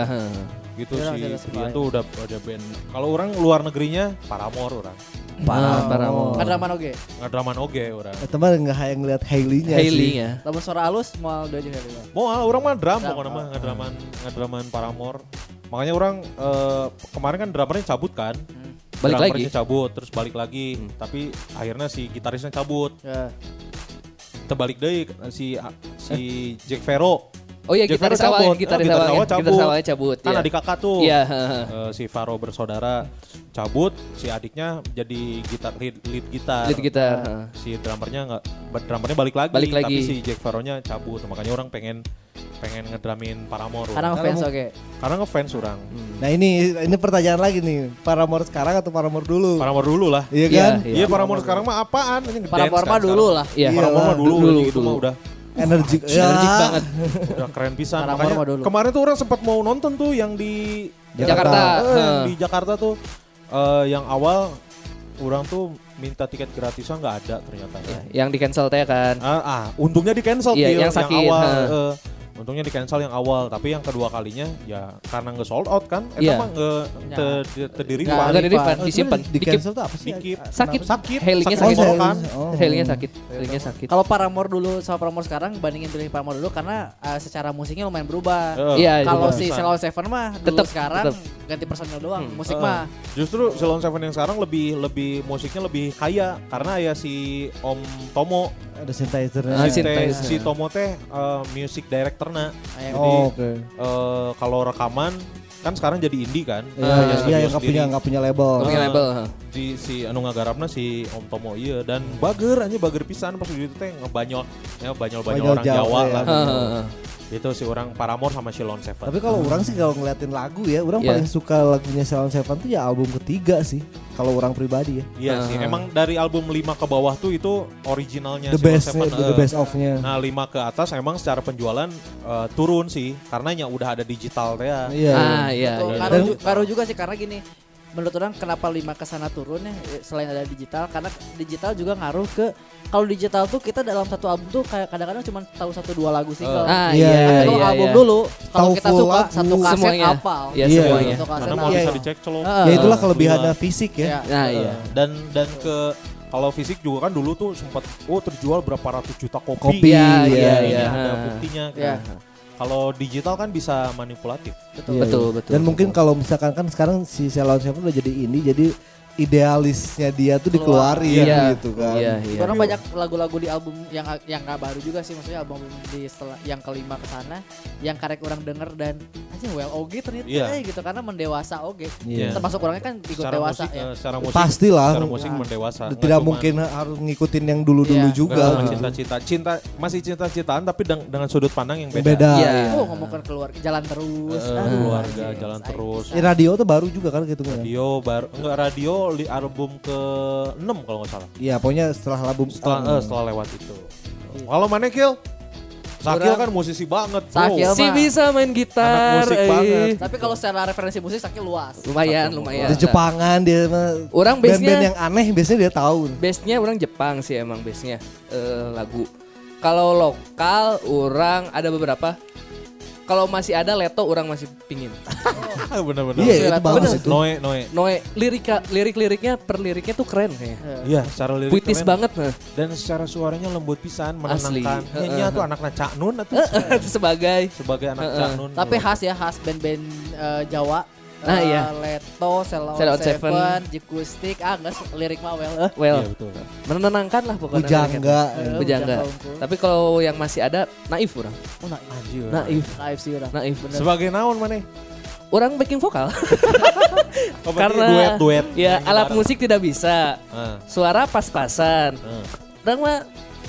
Speaker 1: gitu
Speaker 2: Dia
Speaker 1: sih Brian tuh udah ada band kalau orang luar negerinya Paramore orang
Speaker 5: Parah, Paramore.
Speaker 2: Kan drama oge.
Speaker 1: ngadraman oge orang
Speaker 4: Eh, teman nggak hayang ngeliat Hailey-nya
Speaker 5: Hailey
Speaker 4: sih.
Speaker 5: ya.
Speaker 2: Lamun suara halus mau dua juga dulu.
Speaker 1: mau ah, orang mah drum
Speaker 2: Drum,
Speaker 1: pokoknya mah
Speaker 2: oh.
Speaker 1: ngadraman ngadraman Paramore makanya orang eh, kemarin kan drummernya cabut kan
Speaker 5: Balik lagi.
Speaker 1: Cabut terus balik lagi tapi akhirnya si gitarisnya cabut
Speaker 2: Ya.
Speaker 1: terbalik deh si si Jack Vero
Speaker 5: Oh iya gitaris awalnya,
Speaker 1: cabut.
Speaker 5: gitaris
Speaker 1: Ah, gitaris
Speaker 5: awalnya,
Speaker 1: awal cabut.
Speaker 5: gitaris awalnya cabut.
Speaker 1: kan
Speaker 5: iya.
Speaker 1: adik kakak tuh
Speaker 5: Iya.
Speaker 1: Eh, si Faro bersaudara cabut si adiknya jadi gitar lead, lead gitar
Speaker 5: Lead gitar. heeh.
Speaker 1: si drummernya nggak drummernya balik lagi,
Speaker 5: Balik
Speaker 1: tapi
Speaker 5: lagi.
Speaker 1: si Jack Faronya cabut makanya orang pengen pengen ngedramin Paramore
Speaker 2: Karena ngefans oke.
Speaker 1: karena ngefans orang
Speaker 4: Nah ini ini pertanyaan lagi nih, Paramore sekarang atau Paramore dulu?
Speaker 1: Paramore dulu lah
Speaker 4: Iya
Speaker 5: Iya,
Speaker 4: kan?
Speaker 5: iya.
Speaker 1: iya Paramore sekarang mah apaan ini
Speaker 2: Para
Speaker 1: ngedance
Speaker 2: forma
Speaker 1: kan
Speaker 2: dulu lah.
Speaker 5: Iya.
Speaker 1: Paramore mah dulu,
Speaker 5: Dulu,
Speaker 1: itu
Speaker 5: dulu.
Speaker 1: mah udah
Speaker 4: Energik.
Speaker 5: Energik
Speaker 4: Ya.
Speaker 5: banget.
Speaker 1: udah keren pisan makanya
Speaker 2: dulu.
Speaker 1: kemarin tuh orang sempat mau nonton tuh yang di
Speaker 5: Jakarta.
Speaker 1: Eh, yang
Speaker 5: Heeh.
Speaker 1: di Jakarta tuh eh, yang awal orang tuh minta tiket gratisan nggak ada ternyata
Speaker 5: Iya, Yang di cancel teh kan.
Speaker 1: Ah, ah, untungnya di cancel
Speaker 5: Iya, yang sakit,
Speaker 1: awal.
Speaker 5: ha.
Speaker 1: Untungnya di cancel yang awal, tapi yang kedua kalinya ya karena nge sold out kan, eta
Speaker 5: Iya.
Speaker 1: mah nge
Speaker 2: Ya.
Speaker 1: te, te, te diri
Speaker 2: Nggak
Speaker 1: refund.
Speaker 5: Disimpan.
Speaker 4: Di
Speaker 5: Dikip.
Speaker 4: cancel tuh apa sih?
Speaker 1: Dikip.
Speaker 5: Sakit.
Speaker 1: Sakit.
Speaker 5: Hailingnya
Speaker 1: sakit.
Speaker 4: Oh.
Speaker 5: Hailingnya sakit. Hailingnya sakit.
Speaker 2: Kalau Paramore dulu sama Paramore sekarang bandingin pilih Paramore dulu karena eh, secara musiknya lumayan berubah.
Speaker 1: Eh,
Speaker 5: Iya,
Speaker 2: Kalau
Speaker 1: juga
Speaker 2: si. Ceylon Seven mah dulu
Speaker 5: Tetep,
Speaker 2: sekarang
Speaker 5: tetep.
Speaker 2: Ganti personil doang.
Speaker 5: Hmm.
Speaker 2: Musik
Speaker 1: Eh,
Speaker 2: mah
Speaker 1: Justru Ceylon Seven yang sekarang lebih lebih musiknya lebih kaya karena ya si Om Tomo
Speaker 4: Ada synthesizer.
Speaker 5: Ah,
Speaker 1: si,
Speaker 5: synthesizer.
Speaker 1: si Tomo teh eh, music directorna.
Speaker 2: kayak
Speaker 1: Jadi,
Speaker 4: Oh, oke.
Speaker 1: eh, kalau rekaman kan sekarang jadi indie kan.
Speaker 4: Iya,
Speaker 5: Ah,
Speaker 1: Punya
Speaker 4: iya, nggak punya nggak punya label.
Speaker 5: Nggak punya
Speaker 1: Ah.
Speaker 5: label. ha.
Speaker 1: Di si anu ngagarapna si Om Tomo iya dan bager aja bager pisan pas di itu teh ngebanyol ya banyol banyol
Speaker 4: Banyol
Speaker 1: orang
Speaker 4: Jawa,
Speaker 1: Jawa,
Speaker 4: ya.
Speaker 1: lah
Speaker 5: ha, ha.
Speaker 1: itu si orang Paramore sama Shilon Seven
Speaker 4: Tapi kalau orang sih kalau ngeliatin lagu ya, orang
Speaker 5: Iya.
Speaker 4: paling suka lagunya Salon Seven tuh ya album ketiga sih. Kalau orang pribadi ya.
Speaker 1: iya sih
Speaker 5: Ah.
Speaker 1: emang dari album 5 ke bawah tuh itu originalnya
Speaker 4: The
Speaker 1: Shilon
Speaker 4: best,
Speaker 1: Seven,
Speaker 4: the
Speaker 1: eh.
Speaker 4: best of-nya.
Speaker 1: nah 5 ke atas emang secara penjualan eh, turun sih karena ya udah ada digital ya
Speaker 4: Iya.
Speaker 5: Ah iya. Iya.
Speaker 2: Ngaruh, ju- ngaruh juga sih karena gini menurut orang kenapa lima ke sana turun ya eh, selain ada digital karena digital juga ngaruh ke kalau digital tuh kita dalam satu album tuh kayak kadang-kadang cuma tahu satu dua lagu single.
Speaker 5: Ah
Speaker 4: Iya,
Speaker 5: iya.
Speaker 2: Tapi kalau
Speaker 5: iya,
Speaker 2: album
Speaker 5: iya.
Speaker 2: dulu kalau
Speaker 4: Tahu
Speaker 2: kita suka
Speaker 4: lagu,
Speaker 2: satu kaset
Speaker 5: semuanya.
Speaker 2: apal.
Speaker 5: Iya,
Speaker 4: Iya.
Speaker 5: semuanya.
Speaker 2: Satu kaset
Speaker 1: karena mau bisa
Speaker 2: Iya.
Speaker 1: dicek celok
Speaker 2: Heeh.
Speaker 4: Ya itulah kelebihannya
Speaker 1: gila.
Speaker 4: fisik ya.
Speaker 2: Iya.
Speaker 5: Nah iya.
Speaker 1: dan dan ke kalau fisik juga kan dulu tuh sempat oh terjual berapa ratus juta kopi
Speaker 4: Kopi,
Speaker 5: Iya,
Speaker 4: iya,
Speaker 5: iya,
Speaker 1: Ini
Speaker 5: iya.
Speaker 1: ada buktinya
Speaker 2: Iya.
Speaker 1: kan. Kalau digital kan bisa manipulatif.
Speaker 2: Betul.
Speaker 4: Iya,
Speaker 5: Betul,
Speaker 4: iya.
Speaker 5: betul,
Speaker 4: Dan
Speaker 5: betul.
Speaker 4: mungkin kalau misalkan kan sekarang si Salon Seven udah jadi ini jadi idealisnya dia tuh
Speaker 2: Keluar.
Speaker 4: dikeluarin
Speaker 5: Iya.
Speaker 4: gitu kan.
Speaker 5: Iya, iya.
Speaker 2: Karena banyak lagu-lagu di album yang yang gak baru juga sih maksudnya album di setelah yang kelima ke sana yang karek orang denger dan aja well oge ternyata
Speaker 1: Iya.
Speaker 2: eh, gitu karena mendewasa oge.
Speaker 4: Iya.
Speaker 2: Termasuk orangnya kan ikut
Speaker 1: Secara
Speaker 2: dewasa
Speaker 1: musik,
Speaker 2: ya.
Speaker 1: eh, secara musik,
Speaker 4: Pastilah.
Speaker 1: secara musik
Speaker 2: Nah.
Speaker 1: mendewasa.
Speaker 4: Tidak
Speaker 1: cuman-
Speaker 4: mungkin harus ngikutin yang dulu-dulu
Speaker 2: Iya.
Speaker 4: juga. gitu.
Speaker 1: cinta-cinta, cinta masih cinta-cintaan tapi deng- dengan sudut pandang yang beda.
Speaker 4: Beda.
Speaker 5: Iya.
Speaker 4: iya.
Speaker 2: Oh ngomongin keluarga jalan terus. Aduh,
Speaker 1: keluarga, jalan terus.
Speaker 4: Eh, radio tuh baru juga kan gitu kan.
Speaker 1: Radio baru enggak radio di album ke-6 kalau nggak salah.
Speaker 4: Iya, pokoknya setelah album
Speaker 1: Setelah eh, setelah lewat itu. Kalau mana Kill? Sakil kan musisi banget.
Speaker 2: Sakil
Speaker 5: Si
Speaker 2: mah.
Speaker 5: bisa main gitar.
Speaker 1: Anak musik
Speaker 5: eh.
Speaker 1: banget.
Speaker 2: Tapi kalau secara referensi musik sakit luas.
Speaker 5: Lumayan,
Speaker 1: Satu.
Speaker 5: lumayan.
Speaker 4: di Jepangan dia mah
Speaker 5: Orang
Speaker 4: band-band
Speaker 5: base-nya
Speaker 4: yang aneh biasanya dia tahu.
Speaker 5: base-nya orang Jepang sih emang base-nya eh, lagu. Kalau lokal orang ada beberapa. Kalau masih ada Leto orang masih pingin. <laughs>
Speaker 1: Bener-bener.
Speaker 4: Iya, itu bagus itu.
Speaker 1: Noe, Noe.
Speaker 5: Noe lirika lirik-liriknya per liriknya tuh keren kayaknya.
Speaker 1: Iya, secara lirik
Speaker 5: Puitis
Speaker 1: keren.
Speaker 5: banget nah.
Speaker 1: Dan secara suaranya lembut pisan, menenangkan. Nyanyi tuh anaknya Cak Nun atau <laughs>
Speaker 5: Sebagai
Speaker 1: sebagai anak. Cak Nun.
Speaker 2: Tapi khas ya, khas band-band eh, Jawa.
Speaker 5: Nah,
Speaker 2: Eh,
Speaker 5: iya.
Speaker 2: Leto, Sell
Speaker 5: Sell
Speaker 2: Out
Speaker 5: Out Seven.
Speaker 2: Seven, Jikustik, ah enggak lirik mah well. eh.
Speaker 5: well
Speaker 1: Iya betul.
Speaker 5: menenangkan lah pokoknya.
Speaker 4: Bujangga.
Speaker 2: Eh,
Speaker 5: Bujangga.
Speaker 2: unggul.
Speaker 5: Tapi kalau yang masih ada naif orang.
Speaker 2: Oh, naif.
Speaker 1: Anjir.
Speaker 5: Naif,
Speaker 2: Naif sih orang.
Speaker 5: naif.
Speaker 2: Bener.
Speaker 1: Sebagai naon mana?
Speaker 5: Orang backing vokal.
Speaker 1: Oh, <laughs>
Speaker 5: Karena
Speaker 1: duet-duet.
Speaker 5: ya
Speaker 1: Nyanyi
Speaker 5: alat musik tidak bisa.
Speaker 1: Ah,
Speaker 5: Suara pas-pasan.
Speaker 1: ah.
Speaker 5: Orang mah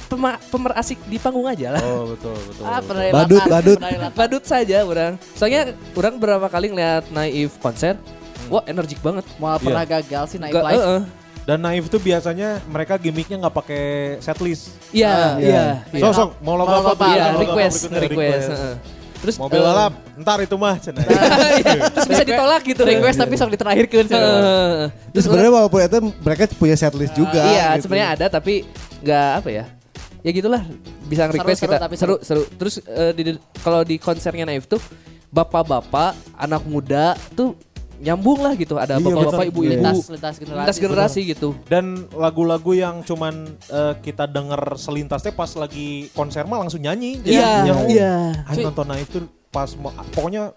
Speaker 5: pema- pemer asik di panggung aja lah.
Speaker 1: Oh betul betul.
Speaker 2: Ah,
Speaker 1: betul.
Speaker 4: Badut, badut.
Speaker 5: Badut saja orang. Soalnya orang berapa kali ngeliat Naif konser. Wah energik banget.
Speaker 2: Mau pernah gagal sih
Speaker 5: Gak,
Speaker 2: live.
Speaker 5: eh, eh.
Speaker 1: Dan Naif tuh biasanya mereka gimmicknya nggak pakai setlist.
Speaker 5: Iya,
Speaker 4: Ah,
Speaker 5: iya.
Speaker 4: iya.
Speaker 1: Sok sok mau
Speaker 2: Mau
Speaker 1: apa?
Speaker 5: Iya, request, request. heeh. Terus
Speaker 1: Mobil
Speaker 5: eh,
Speaker 1: balap, ntar itu mah cenah. <laughs>
Speaker 5: Terus bisa ditolak gitu.
Speaker 2: Request tapi sok diterakhirkeun.
Speaker 4: Terus sebenarnya walaupun itu mereka punya setlist juga.
Speaker 5: iya,
Speaker 4: gitu.
Speaker 5: sebenarnya ada tapi nggak apa ya? Ya gitulah bisa request
Speaker 2: Seru,
Speaker 5: kita
Speaker 2: tapi
Speaker 5: seru seru. Terus eh, di, di- kalau di konsernya Naif tuh bapak-bapak, anak muda tuh nyambung lah gitu. Ada
Speaker 1: Iya,
Speaker 5: bapak-bapak, ibu-ibu,
Speaker 2: Lintas lintas generasi.
Speaker 5: lintas generasi gitu.
Speaker 1: Dan lagu-lagu yang cuman eh, kita denger selintasnya pas lagi konser mah langsung nyanyi.
Speaker 5: Iya,
Speaker 1: Yang,
Speaker 5: iya.
Speaker 1: Ayo nonton Naif tuh pas pokoknya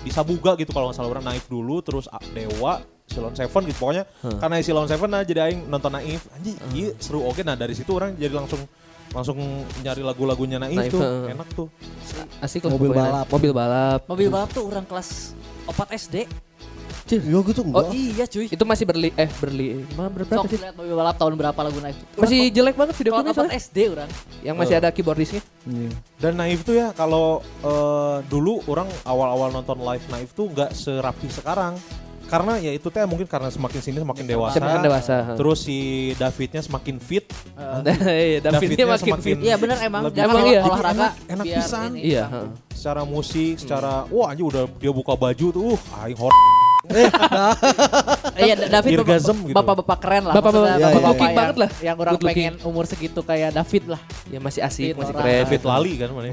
Speaker 1: di Sabuga gitu kalau nggak salah orang Naif dulu terus ah, Dewa Silon Seven gitu pokoknya karena Silon Seven nah jadi aing nonton Naif anjing iya seru oke nah dari situ orang jadi langsung langsung nyari lagu-lagunya Naif,
Speaker 5: Naif,
Speaker 1: tuh
Speaker 5: heeh.
Speaker 1: enak tuh
Speaker 5: Asik lah
Speaker 4: Mobil balap.
Speaker 5: Mobil balap.
Speaker 2: Mobil balap tuh orang kelas 4 SD.
Speaker 4: Iya gitu
Speaker 2: Oh
Speaker 4: enggak.
Speaker 2: iya cuy.
Speaker 5: Itu masih berli eh berli mah berapa
Speaker 2: Sok
Speaker 5: sih?
Speaker 2: lihat mobil balap tahun berapa lagu naik.
Speaker 5: Masih jelek banget video
Speaker 2: Kelas
Speaker 5: klipnya
Speaker 2: 4
Speaker 5: soalnya.
Speaker 2: SD orang.
Speaker 5: Yang masih ada keyboardisnya.
Speaker 4: Iya.
Speaker 1: dan Naif tuh ya kalau eh, dulu orang awal-awal nonton live Naif tuh nggak serapi sekarang karena ya itu teh mungkin karena semakin sini semakin dewasa
Speaker 5: Semakin dewasa.
Speaker 1: terus si Davidnya semakin fit <laughs>
Speaker 5: Iya, Davidnya
Speaker 1: Davidnya
Speaker 5: makin
Speaker 1: semakin-
Speaker 5: fit.
Speaker 2: Iya bener emang.
Speaker 1: Lebih-
Speaker 5: Emang iya.
Speaker 2: olahraga
Speaker 1: Enak- enak pisan.
Speaker 5: Iya, heeh.
Speaker 1: secara musik secara wah anjir udah dia buka baju tuh uh aing hot <laughs>
Speaker 2: Iya David
Speaker 1: Irgasm
Speaker 2: bapak-
Speaker 1: gitu.
Speaker 2: bapak-bapak keren lah.
Speaker 5: Bapak-bapak
Speaker 4: good
Speaker 2: bapak-bapak
Speaker 5: looking
Speaker 2: yang-
Speaker 5: banget lah.
Speaker 2: Yang orang
Speaker 5: Good looking.
Speaker 2: pengen umur segitu kayak David lah.
Speaker 5: Ya masih asik,
Speaker 2: Fit
Speaker 5: masih keren.
Speaker 1: David Lali kan mana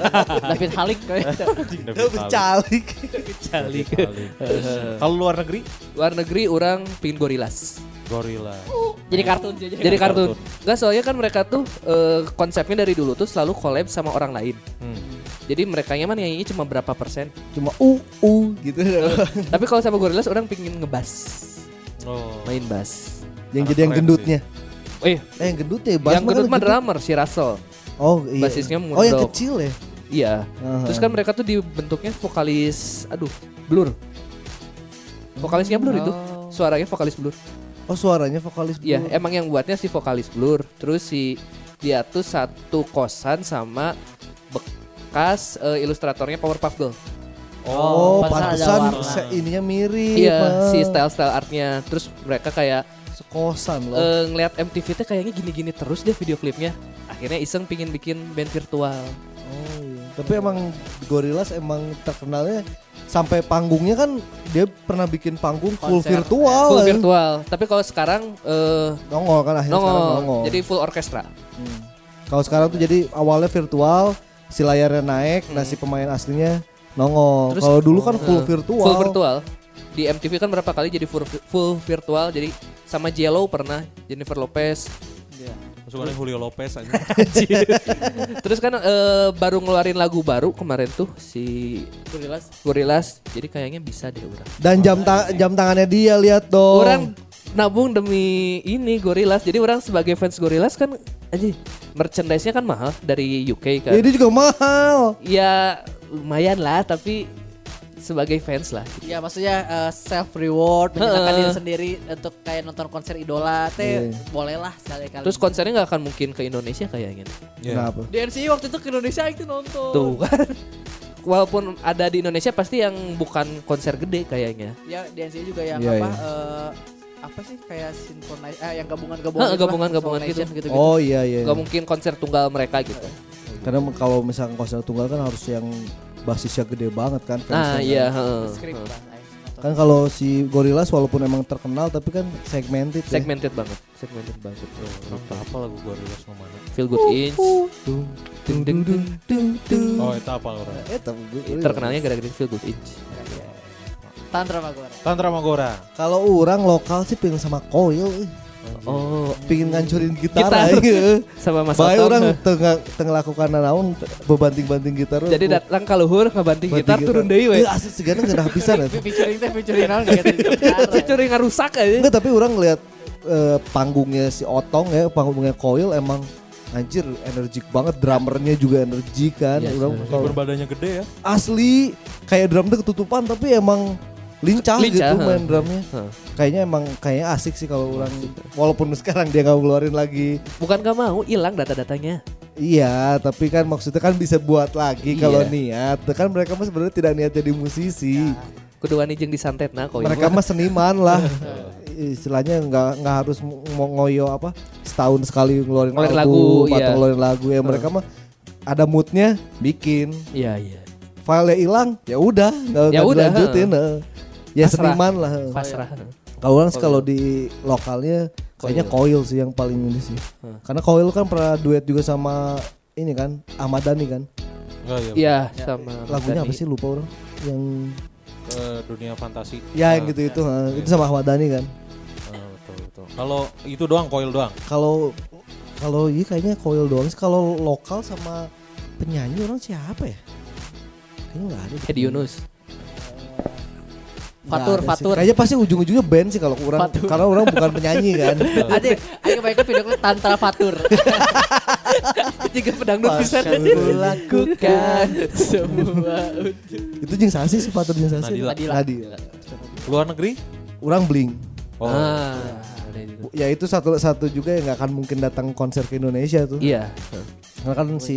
Speaker 1: <laughs>
Speaker 2: David Halik kayak gitu.
Speaker 1: Anjing, David
Speaker 4: David. Calik.
Speaker 5: Calik.
Speaker 1: Lali. kalau luar negeri
Speaker 5: Luar negeri orang pingin gorilas.
Speaker 1: Gorilla
Speaker 2: Jadi kartun sih.
Speaker 5: Jadi kartun. Enggak soalnya kan mereka tuh eh, konsepnya dari dulu tuh selalu collab sama orang lain.
Speaker 1: Hmm.
Speaker 5: Jadi mereka nyaman nyanyinya cuma berapa persen.
Speaker 4: Cuma u u gitu. <laughs>
Speaker 5: Tapi kalau sama gorilas orang pingin ngebas,
Speaker 1: oh
Speaker 5: main bass.
Speaker 4: yang
Speaker 1: Anak
Speaker 4: jadi yang gendutnya.
Speaker 5: Oh iya,
Speaker 4: Eh yang gendutnya bass
Speaker 5: yang gendut mah drummer si Russell.
Speaker 4: Oh iya.
Speaker 5: Basisnya
Speaker 4: Oh yang kecil ya.
Speaker 5: Iya.
Speaker 4: Aha.
Speaker 5: Terus kan mereka tuh dibentuknya vokalis, aduh, blur. Vokalisnya blur itu. Suaranya vokalis blur.
Speaker 4: Oh suaranya vokalis.
Speaker 5: Iya,
Speaker 4: Blur.
Speaker 5: emang yang buatnya si vokalis Blur. Terus si dia tuh satu kosan sama bekas eh, ilustratornya Powerpuff Girl.
Speaker 4: Oh,
Speaker 2: ada
Speaker 4: pantesan ininya mirip.
Speaker 5: Iya,
Speaker 4: ah.
Speaker 5: si style-style artnya. Terus mereka kayak
Speaker 4: sekosan loh.
Speaker 5: eh, ngeliat MTV tuh kayaknya gini-gini terus deh video klipnya. Akhirnya iseng pingin bikin band virtual.
Speaker 4: Oh iya. Tapi emang Gorillaz emang terkenalnya sampai panggungnya kan dia pernah bikin panggung full
Speaker 2: Konser.
Speaker 4: virtual.
Speaker 5: Full
Speaker 4: kan.
Speaker 5: virtual. Tapi kalau sekarang eh
Speaker 4: Nongol kan akhirnya sekarang
Speaker 5: nongol.
Speaker 4: nongol.
Speaker 5: Jadi full orkestra.
Speaker 4: Hmm. Kalau sekarang tuh jadi awalnya virtual, si layarnya naik, nah si pemain aslinya nongol. Kalau dulu kan full
Speaker 5: Eh,
Speaker 4: virtual.
Speaker 5: Full virtual. Di MTV kan berapa kali jadi full, full virtual. Jadi sama Jello pernah, Jennifer Lopez.
Speaker 1: Masuknya Julio Lopez aja <laughs>
Speaker 5: Terus kan eh, baru ngeluarin lagu baru kemarin tuh si
Speaker 2: Gorillaz.
Speaker 5: Gorillaz. Jadi kayaknya bisa deh orang.
Speaker 4: Dan jam ta- jam tangannya dia lihat dong.
Speaker 5: Orang nabung demi ini Gorillaz. Jadi orang sebagai fans Gorillaz kan aja merchandise-nya kan mahal dari UK kan.
Speaker 4: Ya, dia juga mahal.
Speaker 5: Ya lumayan lah tapi sebagai fans lah.
Speaker 2: Ya maksudnya eh, self reward menyenangkan diri sendiri untuk kayak nonton konser idola teh
Speaker 4: Iya.
Speaker 2: boleh lah sekali-kali.
Speaker 5: Terus konsernya nggak akan mungkin ke Indonesia kayaknya.
Speaker 1: Iya.
Speaker 4: Kenapa?
Speaker 2: di NCI waktu itu ke Indonesia itu nonton.
Speaker 5: Tuh kan. <laughs> Walaupun ada di Indonesia pasti yang bukan konser gede kayaknya.
Speaker 2: Ya di NCI juga yang
Speaker 4: Iya,
Speaker 2: apa
Speaker 4: iya.
Speaker 2: eh, apa sih kayak sinkronize eh yang gabungan-gabungan gitu
Speaker 5: gabungan-gabungan gitu.
Speaker 2: Gitu-gitu.
Speaker 4: Oh iya iya.
Speaker 5: Gak mungkin konser tunggal mereka gitu.
Speaker 4: Karena kalau misalkan konser tunggal kan harus yang basisnya gede banget kan
Speaker 5: Nah iya.
Speaker 4: kan.
Speaker 5: heeh,
Speaker 2: eh,
Speaker 4: Kan kalau si Gorillaz walaupun emang terkenal tapi kan segmented ya.
Speaker 5: Segmented banget, segmented banget.
Speaker 1: Entah apa lagu Gorillaz mana.
Speaker 5: Feel Good Inch. Dung, dung, dung, dung, dung, dung.
Speaker 1: Oh, itu apa orang?
Speaker 4: Eh, gue-
Speaker 5: Terkenalnya gara-gara Feel Good Inch.
Speaker 2: Tantra Magora.
Speaker 1: Tantra Magora.
Speaker 4: Kalau orang lokal sih pengen sama Koil eh.
Speaker 5: Oh,
Speaker 4: Pengen ngancurin gitar,
Speaker 5: Gitar.
Speaker 4: aja. <laughs>
Speaker 5: sama Mas
Speaker 4: Baik
Speaker 5: Otong.
Speaker 4: orang tengah tengah lakukan naon bebanting-banting gitar.
Speaker 5: Jadi datang ka luhur ngabanting gitar turun deui we.
Speaker 4: we. Asli segala nggak ada pisan ya. <laughs>
Speaker 2: Featuring teh featuring naon gitu.
Speaker 5: Curi ngarusak aja.
Speaker 4: Enggak tapi orang ngeliat eh, panggungnya si Otong ya, panggungnya Koil emang anjir energik banget, drummernya juga energik kan.
Speaker 5: Iya,
Speaker 4: Orang
Speaker 5: iya.
Speaker 4: kalau
Speaker 1: Berbadannya gede ya.
Speaker 4: asli kayak drumnya ketutupan tapi emang lincah,
Speaker 5: Lincah,
Speaker 4: gitu
Speaker 5: ha.
Speaker 4: main drumnya. Kayaknya emang kayaknya asik sih kalau orang walaupun sekarang dia nggak ngeluarin lagi.
Speaker 5: Bukan gak mau, hilang data-datanya.
Speaker 4: Iya, tapi kan maksudnya kan bisa buat lagi
Speaker 5: Iya.
Speaker 4: kalau niat. Kan mereka mah sebenarnya tidak niat jadi musisi.
Speaker 5: Kudu wani jeung disantetna kok.
Speaker 4: mereka mah seniman lah. <laughs> Istilahnya nggak nggak harus mau ngoyo apa setahun sekali ngeluarin lagu,
Speaker 5: lagu,
Speaker 4: atau
Speaker 5: iya.
Speaker 4: ngeluarin lagu ya mereka mah ada moodnya bikin
Speaker 5: Iya, iya.
Speaker 4: filenya hilang ya udah nggak
Speaker 5: Ya udah,
Speaker 4: dilanjutin eh. Ya
Speaker 5: Pasrah.
Speaker 4: seniman lah
Speaker 5: Pasrah.
Speaker 4: kalau orang sih kalau di lokalnya kayaknya Coil sih yang paling ini sih
Speaker 5: Hmm.
Speaker 4: karena Coil kan pernah duet juga sama ini kan Ahmad Dhani kan
Speaker 1: Enggak ya.
Speaker 5: Iya, sama
Speaker 4: lagunya apa sih lupa orang yang
Speaker 1: Ke dunia fantasi.
Speaker 4: ya
Speaker 1: Nah,
Speaker 4: yang gitu itu itu sama Ahmad Dhani kan
Speaker 1: ah, betul betul. Kalau itu doang koil doang.
Speaker 4: kalau kalau iya kayaknya Coil doang sih kalau lokal sama penyanyi orang siapa ya kayaknya nggak ada.
Speaker 5: Hedi Yunus.
Speaker 2: Fatur. Fatur.
Speaker 4: kayaknya pasti ujung-ujungnya band sih kalau orang
Speaker 2: Fatur.
Speaker 4: karena orang bukan penyanyi kan <laughs>
Speaker 2: Ada, ayo kebanyakan video klip Tantra Fatur. <laughs>
Speaker 5: Jika pedangdut bisa
Speaker 4: Aku
Speaker 2: Lakukan semua
Speaker 4: itu jeung sasi sih Fatur jeung sasi
Speaker 1: Nadila.
Speaker 2: Nadila.
Speaker 4: Nadila.
Speaker 1: Luar negeri?
Speaker 4: orang bling
Speaker 1: Oh.
Speaker 5: Ah, itu.
Speaker 4: ya itu satu satu juga yang nggak akan mungkin datang konser ke Indonesia tuh
Speaker 5: Iya,
Speaker 4: karena kan si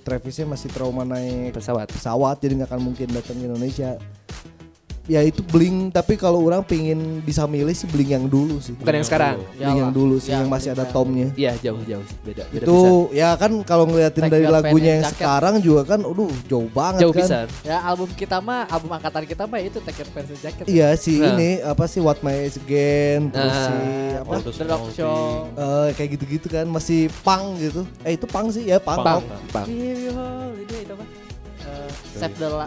Speaker 4: Travisnya masih trauma naik
Speaker 5: pesawat.
Speaker 4: pesawat jadi nggak akan mungkin datang ke Indonesia ya itu bling tapi kalau orang pingin bisa milih sih bling yang dulu sih
Speaker 5: Bukan yang sekarang.
Speaker 4: bling yang dulu sih
Speaker 2: Ya,
Speaker 4: yang masih ada tomnya
Speaker 5: Iya, jauh-jauh sih. Beda, beda
Speaker 4: itu ya kan kalau ngeliatin
Speaker 2: Take
Speaker 4: dari lagunya yang
Speaker 2: and Jacket.
Speaker 4: sekarang juga kan aduh jauh banget
Speaker 5: Jauh
Speaker 4: kan
Speaker 5: pisan.
Speaker 2: Ya album kita mah, album angkatan kita mah itu Take Your Pencil Jacket.
Speaker 4: iya si
Speaker 5: Nah.
Speaker 4: ini apa sih What My Age Again terus
Speaker 5: Nah.
Speaker 4: si apa
Speaker 1: the
Speaker 2: Rock Show.
Speaker 4: Eh, kayak gitu-gitu kan masih punk gitu eh itu punk sih ya punk,
Speaker 5: Bang,
Speaker 1: Pang.
Speaker 5: bang.
Speaker 2: Give you holiday itu apa? Eh, Save the la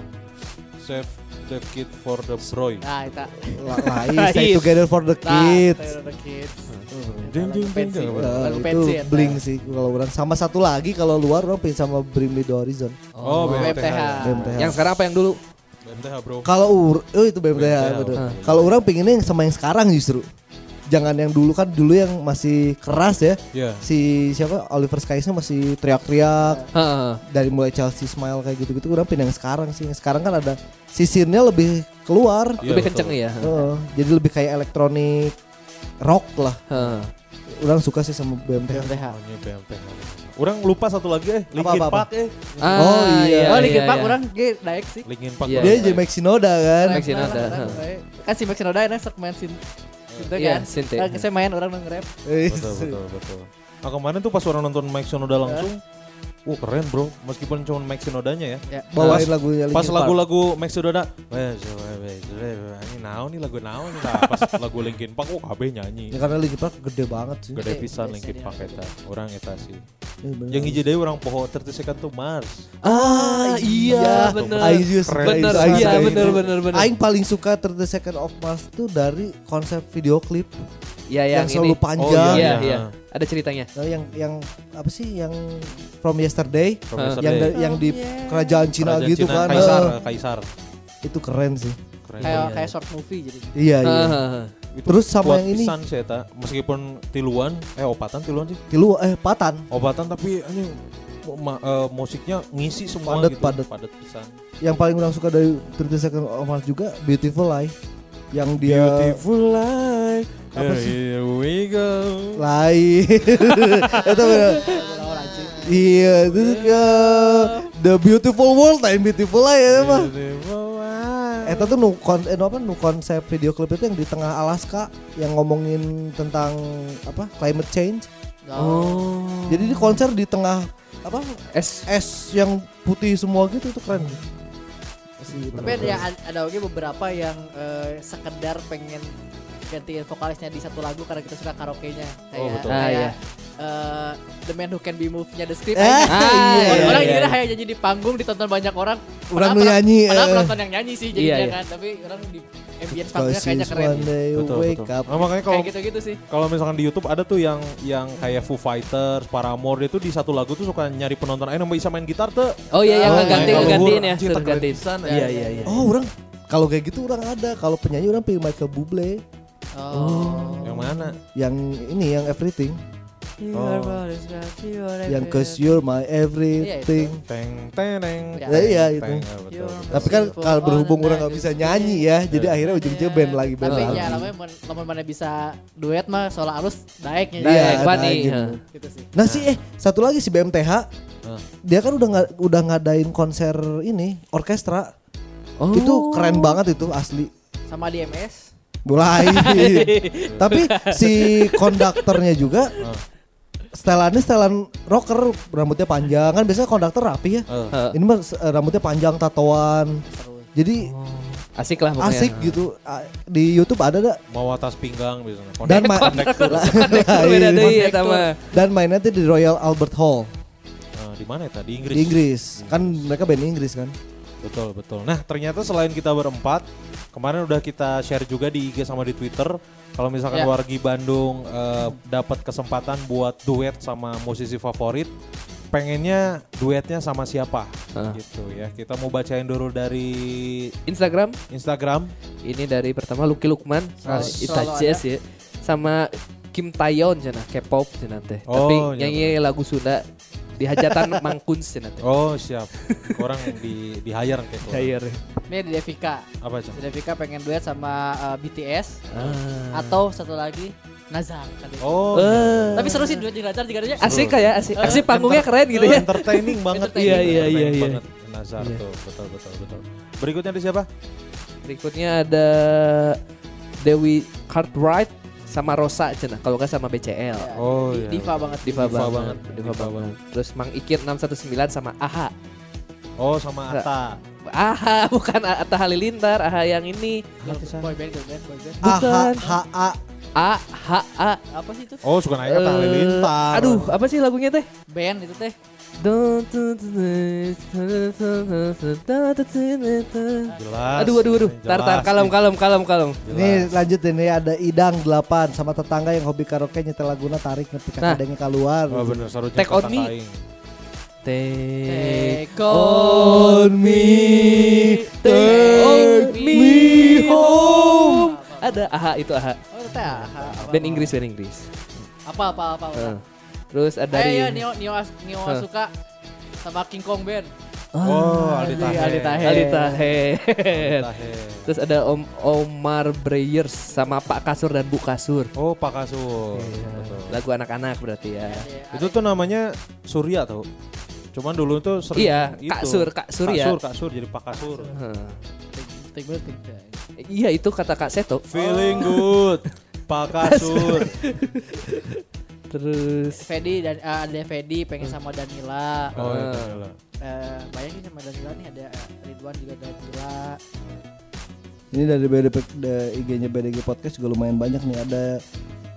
Speaker 1: Save the kid for the broy.
Speaker 2: Nah, itu.
Speaker 4: La- lain <laughs> stay
Speaker 5: Iya.
Speaker 4: together for the
Speaker 2: Nah,
Speaker 4: kids
Speaker 2: the kids.
Speaker 1: Ding, ding.
Speaker 4: Eh,
Speaker 2: Lagu
Speaker 4: itu
Speaker 2: pensi ya,
Speaker 4: bling sih kalau orang sama satu lagi kalau luar orang pengen sama Me The Horizon
Speaker 1: Oh, BMTH.
Speaker 2: BMTH.
Speaker 4: BMTH.
Speaker 5: Yang sekarang apa yang dulu?
Speaker 1: BMTH bro.
Speaker 4: Kalau ur, oh itu BMTH, betul. Kalau orang pengennya yang sama yang sekarang justru. Jangan yang dulu kan dulu yang masih keras ya.
Speaker 1: Iya.
Speaker 4: Si siapa Oliver Skies masih teriak-teriak
Speaker 5: Heeh.
Speaker 4: dari mulai Chelsea Smile kayak gitu-gitu. Orang pengen yang sekarang sih. Yang sekarang kan ada sisirnya lebih keluar.
Speaker 1: Iya,
Speaker 5: Lebih kenceng ya.
Speaker 4: Heeh, jadi lebih kayak elektronik rock lah.
Speaker 5: Heeh.
Speaker 4: Orang suka sih sama BMTH.
Speaker 2: BMTH.
Speaker 1: Namanya BMTH. Orang lupa satu lagi eh, Linkin
Speaker 4: Apa, apa,
Speaker 1: Park eh.
Speaker 5: Ah,
Speaker 4: Oh, iya.
Speaker 2: Oh, Linkin
Speaker 5: iya,
Speaker 2: Park
Speaker 5: iya.
Speaker 2: orang ge naik sih.
Speaker 1: Linkin Park.
Speaker 5: Iya.
Speaker 4: Dia jadi. Mike Shinoda kan.
Speaker 5: Mike Shinoda,
Speaker 2: Kan si Shinoda enak sok main sin. Gitu
Speaker 5: Iya,
Speaker 2: kan. Nah, saya main orang nge-rap.
Speaker 1: Betul, betul, betul. Nah kemarin tuh pas orang nonton Mike Shinoda langsung, wah keren bro. Meskipun cuma Mike Shinodanya ya.
Speaker 2: Ya.
Speaker 4: Bawain
Speaker 1: Pas-
Speaker 4: lagunya
Speaker 1: Pas lagu-lagu weh, weh, ini naon nih lagu naon nih. Nah, pas <laughs> lagu Linkin Park, wah kabeh nyanyi.
Speaker 4: Ya karena Linkin Park gede banget sih.
Speaker 1: Gede
Speaker 2: Gede,
Speaker 1: pisan Linkin Park eta. Orang eta sih.
Speaker 4: Bener.
Speaker 1: Yang hiji deui orang poho tertisikan tuh Mars.
Speaker 5: Ah, iya,
Speaker 1: Tuh,
Speaker 5: bener. Bener, iya, bener, bener, bener.
Speaker 4: Aing paling suka 30 Second of Mars tuh dari konsep video klip
Speaker 5: Iya, yang,
Speaker 4: yang selalu
Speaker 5: ini.
Speaker 4: panjang.
Speaker 5: Iya,
Speaker 1: iya.
Speaker 5: iya. Ada ceritanya.
Speaker 4: Nah, yang yang apa sih yang From Yesterday
Speaker 1: From
Speaker 5: Ah.
Speaker 1: Yesterday.
Speaker 4: yang da- yang di kerajaan Cina
Speaker 1: Kerajaan
Speaker 4: gitu
Speaker 1: Cina,
Speaker 4: kan.
Speaker 1: Kaisar,
Speaker 4: Eh,
Speaker 1: Kaisar.
Speaker 4: itu keren sih.
Speaker 1: Keren.
Speaker 2: Kayak
Speaker 5: Iya.
Speaker 2: kayak short movie jadi.
Speaker 4: Iya, iya.
Speaker 1: Itu
Speaker 4: Terus sama
Speaker 1: kuat
Speaker 4: yang ini.
Speaker 1: pisan sih eta. Meskipun tiluan, eh opatan tiluan sih.
Speaker 4: Tilu eh Patan.
Speaker 1: Obatan tapi ini ma- eh, musiknya ngisi semua
Speaker 4: Padet,
Speaker 1: gitu.
Speaker 4: padet.
Speaker 1: padet pisan.
Speaker 4: Yang paling orang suka dari 30 Second of Mars juga Beautiful Life. Yang dia
Speaker 1: Beautiful life.
Speaker 4: Apa sih?
Speaker 1: Here we go.
Speaker 4: lain. <laughs> itu bener. Iya, itu ke The Beautiful World lain Beautiful Life ya mah. Eta tuh nu, kon, eh, nu apa, nu konsep video klip itu yang di tengah Alaska yang ngomongin tentang apa climate change.
Speaker 5: Oh.
Speaker 4: Jadi di konser di tengah apa
Speaker 5: S
Speaker 4: es yang putih semua gitu itu keren.
Speaker 2: sih. Tapi ada ada oke beberapa yang eh, sekedar pengen gantiin vokalisnya di satu lagu karena kita suka karaoke-nya. Kayak,
Speaker 1: Oh, betul.
Speaker 5: Ah,
Speaker 2: kayak
Speaker 5: iya.
Speaker 2: eh, The Man Who Can Be Moved-nya The Script.
Speaker 4: Eh,
Speaker 2: aja.
Speaker 5: Ah,
Speaker 2: Orang-
Speaker 5: iya,
Speaker 2: orang
Speaker 5: iya,
Speaker 2: kira
Speaker 5: iya.
Speaker 2: kayak nyanyi di panggung ditonton banyak orang.
Speaker 4: Orang nyanyi,
Speaker 2: Padahal
Speaker 4: eh.
Speaker 2: penonton yang nyanyi sih jadinya
Speaker 5: Iya, iya.
Speaker 2: kan. Tapi orang di ambience panggungnya kayaknya keren.
Speaker 1: Betul,
Speaker 4: wake
Speaker 1: betul.
Speaker 4: up.
Speaker 1: Nah, makanya kalau
Speaker 2: Kayak gitu-gitu sih.
Speaker 1: kalau misalkan di YouTube ada tuh yang yang kayak Foo Fighters, Paramore dia tuh di satu lagu tuh suka nyari penonton ayo bisa main gitar tuh.
Speaker 5: Oh iya yang
Speaker 2: Oh,
Speaker 5: ngegantiin
Speaker 1: luhur,
Speaker 5: ya, gantiin. Iya
Speaker 1: ya.
Speaker 5: iya iya.
Speaker 4: Oh, orang kalau kayak gitu orang ada. Kalau penyanyi orang pilih Michael Bublé
Speaker 2: Oh.
Speaker 1: Yang mana?
Speaker 4: yang ini yang everything,
Speaker 1: Oh.
Speaker 4: yang cause you're my everything.
Speaker 1: Teng teneng.
Speaker 2: Ya.
Speaker 4: Ya, iya itu.
Speaker 1: Teng, ya, betul, betul.
Speaker 4: Tapi kan kalau berhubung orang nggak bisa nyanyi ya, jadi akhirnya ujung-ujungnya band lagi band
Speaker 2: Tapi
Speaker 4: lagi.
Speaker 2: ya namanya lamun mana bisa duet mah soal
Speaker 4: Iya,
Speaker 5: yang
Speaker 4: ada
Speaker 5: Bani,
Speaker 4: gitu.
Speaker 2: Gitu sih.
Speaker 4: Nah sih eh satu lagi si BMTH, dia kan udah nggak udah ngadain konser ini orkestra.
Speaker 5: Oh.
Speaker 4: Itu keren banget itu asli.
Speaker 2: Sama di MS.
Speaker 4: Mulai. <laughs> Tapi si konduktornya juga setelannya setelan rocker, rambutnya panjang kan biasanya konduktor rapi ya.
Speaker 1: Eh,
Speaker 4: Ini mah rambutnya panjang tatoan. Jadi
Speaker 5: asik lah pokoknya.
Speaker 4: asik gitu. Di YouTube ada dah.
Speaker 1: mau atas pinggang biasanya.
Speaker 4: Dan ma- <laughs>
Speaker 5: beda ya sama.
Speaker 4: Dan mainnya tuh di Royal Albert Hall
Speaker 1: Nah, di mana ya tadi Inggris?
Speaker 4: di Inggris. Kan mereka band Inggris kan.
Speaker 1: Betul betul. Nah ternyata selain kita berempat, kemarin udah kita share juga di IG sama di Twitter. Kalau misalkan
Speaker 2: Ya.
Speaker 1: wargi Bandung eh, dapat kesempatan buat duet sama musisi favorit, pengennya duetnya sama siapa?
Speaker 5: Ah.
Speaker 1: Gitu ya. Kita mau bacain dulu dari
Speaker 5: Instagram
Speaker 1: Instagram.
Speaker 5: ini dari pertama Lucky Lukman, ah,
Speaker 2: selalu
Speaker 5: Itajes ya, sama Kim Taeyeon cina K-pop cina teh.
Speaker 1: Oh,
Speaker 5: Tapi nyanyi lagu Sunda di hajatan Mangkuns cina teh.
Speaker 1: Oh siap. Orang di di hire kayak gitu.
Speaker 5: Cair.
Speaker 2: Ini di Devika.
Speaker 1: Apa Cang?
Speaker 2: Si Devika pengen duet sama eh, BTS
Speaker 5: Ah.
Speaker 2: atau satu lagi Nazar tadi.
Speaker 1: Oh.
Speaker 5: Eh.
Speaker 2: Tapi seru sih duet di Nazar juga aja.
Speaker 5: Asik kayak asik.
Speaker 2: Eh,
Speaker 5: Asik panggungnya keren gitu ya.
Speaker 1: Entertaining banget.
Speaker 5: Iya, iya, iya, iya.
Speaker 1: banget. Nazar
Speaker 5: Iya.
Speaker 1: tuh. Betul betul betul. Berikutnya ada siapa?
Speaker 5: Berikutnya ada Dewi Cartwright sama Rosa cina. Kalau nggak sama BCL.
Speaker 2: Ya,
Speaker 1: Oh, iya.
Speaker 2: Diva banget.
Speaker 5: Diva,
Speaker 1: Diva
Speaker 5: banget,
Speaker 1: banget,
Speaker 5: Diva,
Speaker 1: Diva
Speaker 5: banget. Terus Mang Ikir 619 sama AHA.
Speaker 1: Oh sama Ata.
Speaker 5: AHA <laughs> bukan Atta Halilintar, AHA yang ini.
Speaker 2: Boy band, boy band, boy band.
Speaker 4: A H
Speaker 5: Bukan.
Speaker 4: H A
Speaker 5: AHA.
Speaker 2: Apa sih itu?
Speaker 1: Oh suka naik Ata
Speaker 5: Eh,
Speaker 1: Halilintar.
Speaker 5: Aduh, apa sih lagunya teh?
Speaker 2: Band itu teh.
Speaker 1: Jelas.
Speaker 5: Aduh, aduh, aduh. Tar, tar, kalem, kalem, kalem, kalem.
Speaker 4: Ini lanjut ini ada Idang 8 sama tetangga yang hobi karaoke nyetel laguna tarik nepi ka
Speaker 5: Nah.
Speaker 4: kadenge keluar.
Speaker 1: Oh bener seru
Speaker 5: Take on me. Take
Speaker 2: Take on
Speaker 5: me,
Speaker 2: take me
Speaker 5: home. Ada AHA itu AHA.
Speaker 2: Oh ah, apa-
Speaker 5: Band Inggris, band Inggris.
Speaker 2: Apa apa apa. apa.
Speaker 5: Eh. Terus ada
Speaker 2: Eh
Speaker 5: dari
Speaker 2: iya Nio Nio As- Nio
Speaker 5: Hah.
Speaker 2: suka sama King Kong Band.
Speaker 1: Oh. Aldi Tahe.
Speaker 2: Aldi Tahe.
Speaker 5: Aldi Tahe. Terus ada Om Omar Breyers sama Pak Kasur dan Bu Kasur.
Speaker 1: Oh Pak Kasur.
Speaker 5: Iya.
Speaker 1: Betul.
Speaker 5: Lagu anak-anak berarti ya.
Speaker 2: Iya,
Speaker 1: Itu tuh namanya Surya tau. Cuman dulu tuh sering
Speaker 5: Iya,
Speaker 1: itu.
Speaker 5: Kak Sur, Kak Surya.
Speaker 1: Kak Sur, Kak Sur jadi Pak Kasur.
Speaker 2: Ting.
Speaker 5: Iya itu kata Kak Seto.
Speaker 1: Feeling good. Pak Kasur. <laughs>
Speaker 5: Terus
Speaker 2: Fedi dan eh, ada Fedi pengen sama Danila.
Speaker 1: Oh iya.
Speaker 5: Ah.
Speaker 1: iya.
Speaker 2: Eh, bayangin sama Danila nih ada Ridwan juga Danila.
Speaker 4: Ini dari BDP da- IG-nya BDG Podcast juga lumayan banyak nih. Ada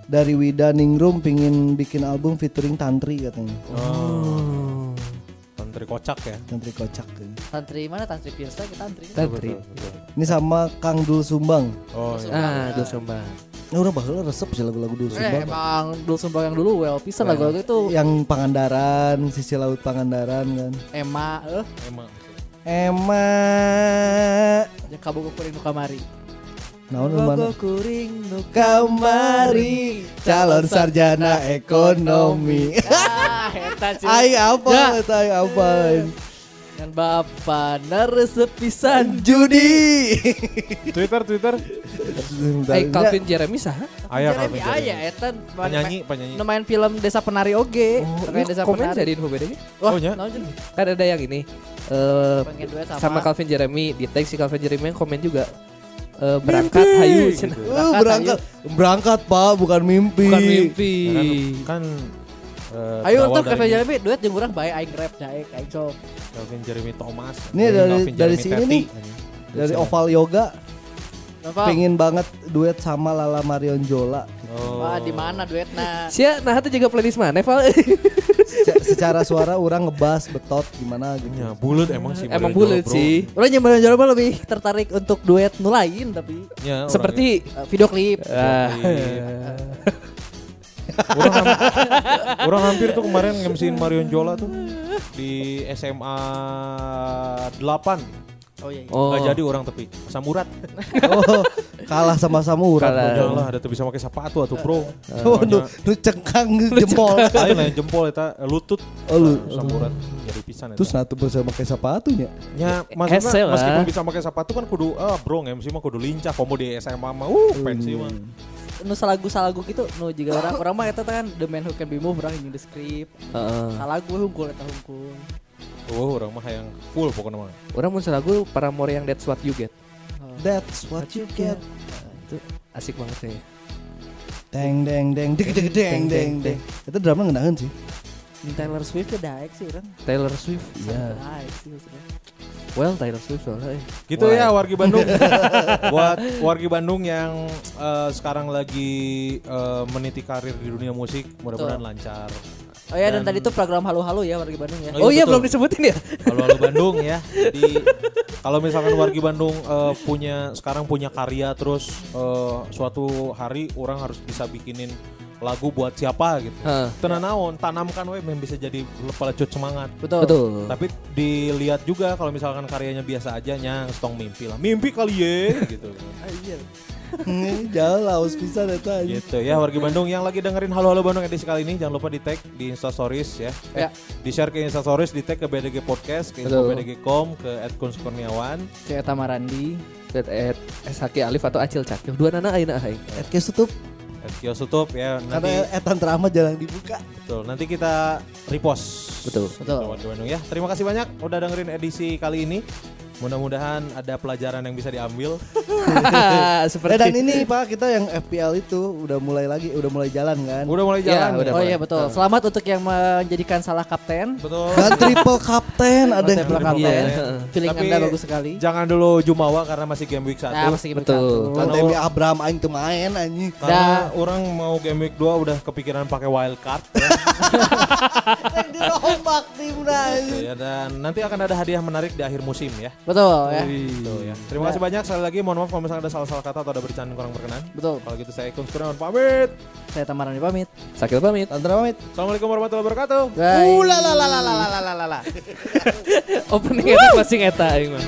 Speaker 4: dari Wida Ningrum pingin bikin album featuring Tantri katanya.
Speaker 1: Oh. Tantri kocak ya.
Speaker 4: Tantri kocak. kan.
Speaker 2: Tantri mana? Tantri Pirsa kita Tantri.
Speaker 5: Tantri.
Speaker 1: Betul, betul.
Speaker 4: Ini sama Kang Dul Sumbang.
Speaker 1: Oh iya.
Speaker 5: Ah, Dul Sumbang.
Speaker 4: Ini udah bakal resep sih lagu-lagu Dul
Speaker 2: Eh,
Speaker 4: Sumbang.
Speaker 2: emang Dul Sumbang yang dulu well pisan lagu-lagu itu
Speaker 4: Yang Pangandaran, sisi laut Pangandaran kan.
Speaker 2: Emma eh
Speaker 1: Emang.
Speaker 4: Emma
Speaker 2: yang kabur kuring nu kamari.
Speaker 4: Naon mana?
Speaker 2: kuring nu
Speaker 4: Kamari calon sarjana ekonomi.
Speaker 2: Ah, eta.
Speaker 4: Ai apa?
Speaker 2: Ya.
Speaker 4: Tai apa?
Speaker 2: Dan bapak naresep pisan.
Speaker 4: Judi.
Speaker 1: Twitter, Twitter.
Speaker 5: Eh Calvin Jeremy sah?
Speaker 1: Ayah
Speaker 2: Jeremy
Speaker 1: Calvin Jeremy.
Speaker 2: eta
Speaker 1: Penyanyi, penyanyi.
Speaker 2: Nu main film Desa Penari oge. Terkait Desa
Speaker 5: komen
Speaker 2: Penari.
Speaker 5: jadi info bedanya.
Speaker 2: Wah,
Speaker 1: Oh,
Speaker 2: jeung?
Speaker 5: Kan ada yang ini
Speaker 2: pengen duet sama,
Speaker 5: sama Calvin Jeremy di tag si Calvin Jeremy yang komen juga eh, berangkat hayu cenah.
Speaker 4: Uh, berangkat berangkat Pak bukan mimpi.
Speaker 5: bukan mimpi
Speaker 1: Ya kan, kan eh,
Speaker 2: Ayo untuk
Speaker 1: dari
Speaker 2: Kevin Jeremy duet jeung urang bae aing rap daek aing sok.
Speaker 1: Calvin Jeremy Thomas.
Speaker 4: Ini dari- dari
Speaker 1: Jeremy
Speaker 4: sini
Speaker 1: Teti.
Speaker 4: nih. dari Oval Yoga
Speaker 2: Apa?
Speaker 4: pengen banget duet sama Lala Marion Jola.
Speaker 1: Oh.
Speaker 2: Wah, di mana duetna?
Speaker 5: Sia nah itu juga playlist mana Val?
Speaker 4: Se- secara suara orang ngebas betot gimana gitu.
Speaker 1: Ya, bulut emang sih.
Speaker 5: Emang
Speaker 1: bro.
Speaker 5: sih.
Speaker 2: Orang yang Marion Jola lebih tertarik untuk duet nu lain tapi
Speaker 1: Ya,
Speaker 5: Seperti
Speaker 2: uh, video klip.
Speaker 5: ah, <laughs>
Speaker 1: orang, ham- orang hampir tuh kemarin ngemsiin Marion Jola tuh di SMA 8
Speaker 2: Oh iya. iya.
Speaker 5: oh.
Speaker 1: Nggak jadi orang tapi samurat <laughs>
Speaker 4: Oh, kalah sama samurat.
Speaker 5: Kalah.
Speaker 1: jangan lah ada tuh bisa pakai sepatu atau bro
Speaker 4: Oh, nu, nu cengkang jempol.
Speaker 1: lain lain jempol eta lutut
Speaker 4: Oh, lu.
Speaker 1: samurat jadi pisan
Speaker 4: Terus
Speaker 1: eta.
Speaker 4: natu bisa pakai sepatunya.
Speaker 1: ya maksudnya meskipun bisa pakai sepatu kan kudu ah bro MC mah kudu lincah komo di SMA mah uh pensi mah
Speaker 2: Nu salagu-salagu gitu nu juga orang orang mah eta kan The Man Who Can Be Moved orang yang di script.
Speaker 5: Heeh.
Speaker 2: Salagu hungkul eta hungkul.
Speaker 1: oh orang mah yang full pokoknya mah
Speaker 5: Orang mun lagu para more yang that's what you get.
Speaker 4: That's what you get.
Speaker 5: Itu asik banget ya.
Speaker 4: Deng deng deng deng deng deng deng deng. Itu drama ngenahan sih.
Speaker 2: Taylor Swift ya daek sih orang.
Speaker 5: Taylor Swift.
Speaker 2: Ya.
Speaker 5: Ya. Well, Taylor Swift soalnya.
Speaker 1: Gitu
Speaker 5: Why?
Speaker 1: ya wargi Bandung. <laughs> Buat wargi Bandung yang eh, sekarang lagi eh, meniti karir di dunia musik, mudah-mudahan lancar.
Speaker 2: Oh ya dan,
Speaker 1: Dan-
Speaker 2: tadi itu program halu-halu ya warga Bandung ya.
Speaker 1: Oh,
Speaker 5: Oh,
Speaker 1: iya,
Speaker 5: iya
Speaker 1: betul.
Speaker 5: belum disebutin ya?
Speaker 1: Kalau <laughs> halo Bandung ya. Jadi kalau misalkan wargi Bandung eh, punya sekarang punya karya terus eh, suatu hari orang harus bisa bikinin lagu buat siapa gitu.
Speaker 5: Heeh.
Speaker 1: Tenan naon, tanamkan we yang bisa jadi pelecut semangat.
Speaker 2: Betul.
Speaker 5: Betul.
Speaker 1: Tapi dilihat juga kalau misalkan karyanya biasa aja nyang stong mimpi lah. Mimpi kali ya gitu.
Speaker 4: Jauh lah, us bisa eta aja.
Speaker 1: gitu ya warga Bandung yang lagi dengerin Halo Halo Bandung edisi kali ini jangan lupa di tag di Instastories ya.
Speaker 2: Ya.
Speaker 1: Di share ke Instastories, di tag ke BDG Podcast, ke. BDG.com, ke Edkun Kurniawan.
Speaker 2: Kayak Tamarandi.
Speaker 5: At SHK Alif atau Acil Cakil. Dua nana aina aing.
Speaker 4: Podcast tutup
Speaker 1: Ed Kios tutup ya nanti
Speaker 4: karena etan drama jarang dibuka.
Speaker 1: betul nanti kita repost
Speaker 5: Betul.
Speaker 2: Betul.
Speaker 1: Bandung ya terima kasih banyak udah dengerin edisi kali ini mudah-mudahan ada pelajaran yang bisa diambil <laughs>
Speaker 4: Eh,
Speaker 5: Seperti
Speaker 4: dan ini Pak kita yang FPL itu udah mulai lagi, udah mulai jalan kan.
Speaker 1: udah mulai
Speaker 5: Ya,
Speaker 1: jalan
Speaker 5: udah
Speaker 2: Oh iya betul. Selamat untuk yang menjadikan salah kapten.
Speaker 1: betul
Speaker 4: Dan triple captain ada yang
Speaker 2: Triple kapten.
Speaker 5: Iya. <laughs>
Speaker 2: Feeling
Speaker 1: Tapi
Speaker 2: Anda bagus sekali.
Speaker 1: jangan dulu Jumawa karena masih game week satu
Speaker 2: Nah, masih
Speaker 5: Betul.
Speaker 2: betul.
Speaker 4: Kan Demi Abraham aing teu main anjing.
Speaker 1: karena orang mau game week 2 udah kepikiran pakai wild card ya. <laughs>
Speaker 4: Dirombak timna
Speaker 1: Gitu ya dan nanti akan ada hadiah menarik di akhir musim ya
Speaker 2: Betul ya.
Speaker 1: Tuh ya. Terima kasih banyak sekali lagi. Mohon maaf kalau misalnya ada salah-salah kata atau ada bercanda kurang berkenan.
Speaker 2: Betul.
Speaker 1: Kalau gitu saya Ikun Kurniawan pamit.
Speaker 2: Saya Tamarani pamit.
Speaker 5: Sakil pamit.
Speaker 4: Tantra pamit.
Speaker 1: Assalamualaikum warahmatullahi wabarakatuh.
Speaker 2: Bye.
Speaker 4: Uh la la la la la la la la la.
Speaker 5: Opening eta masing eta aing mah.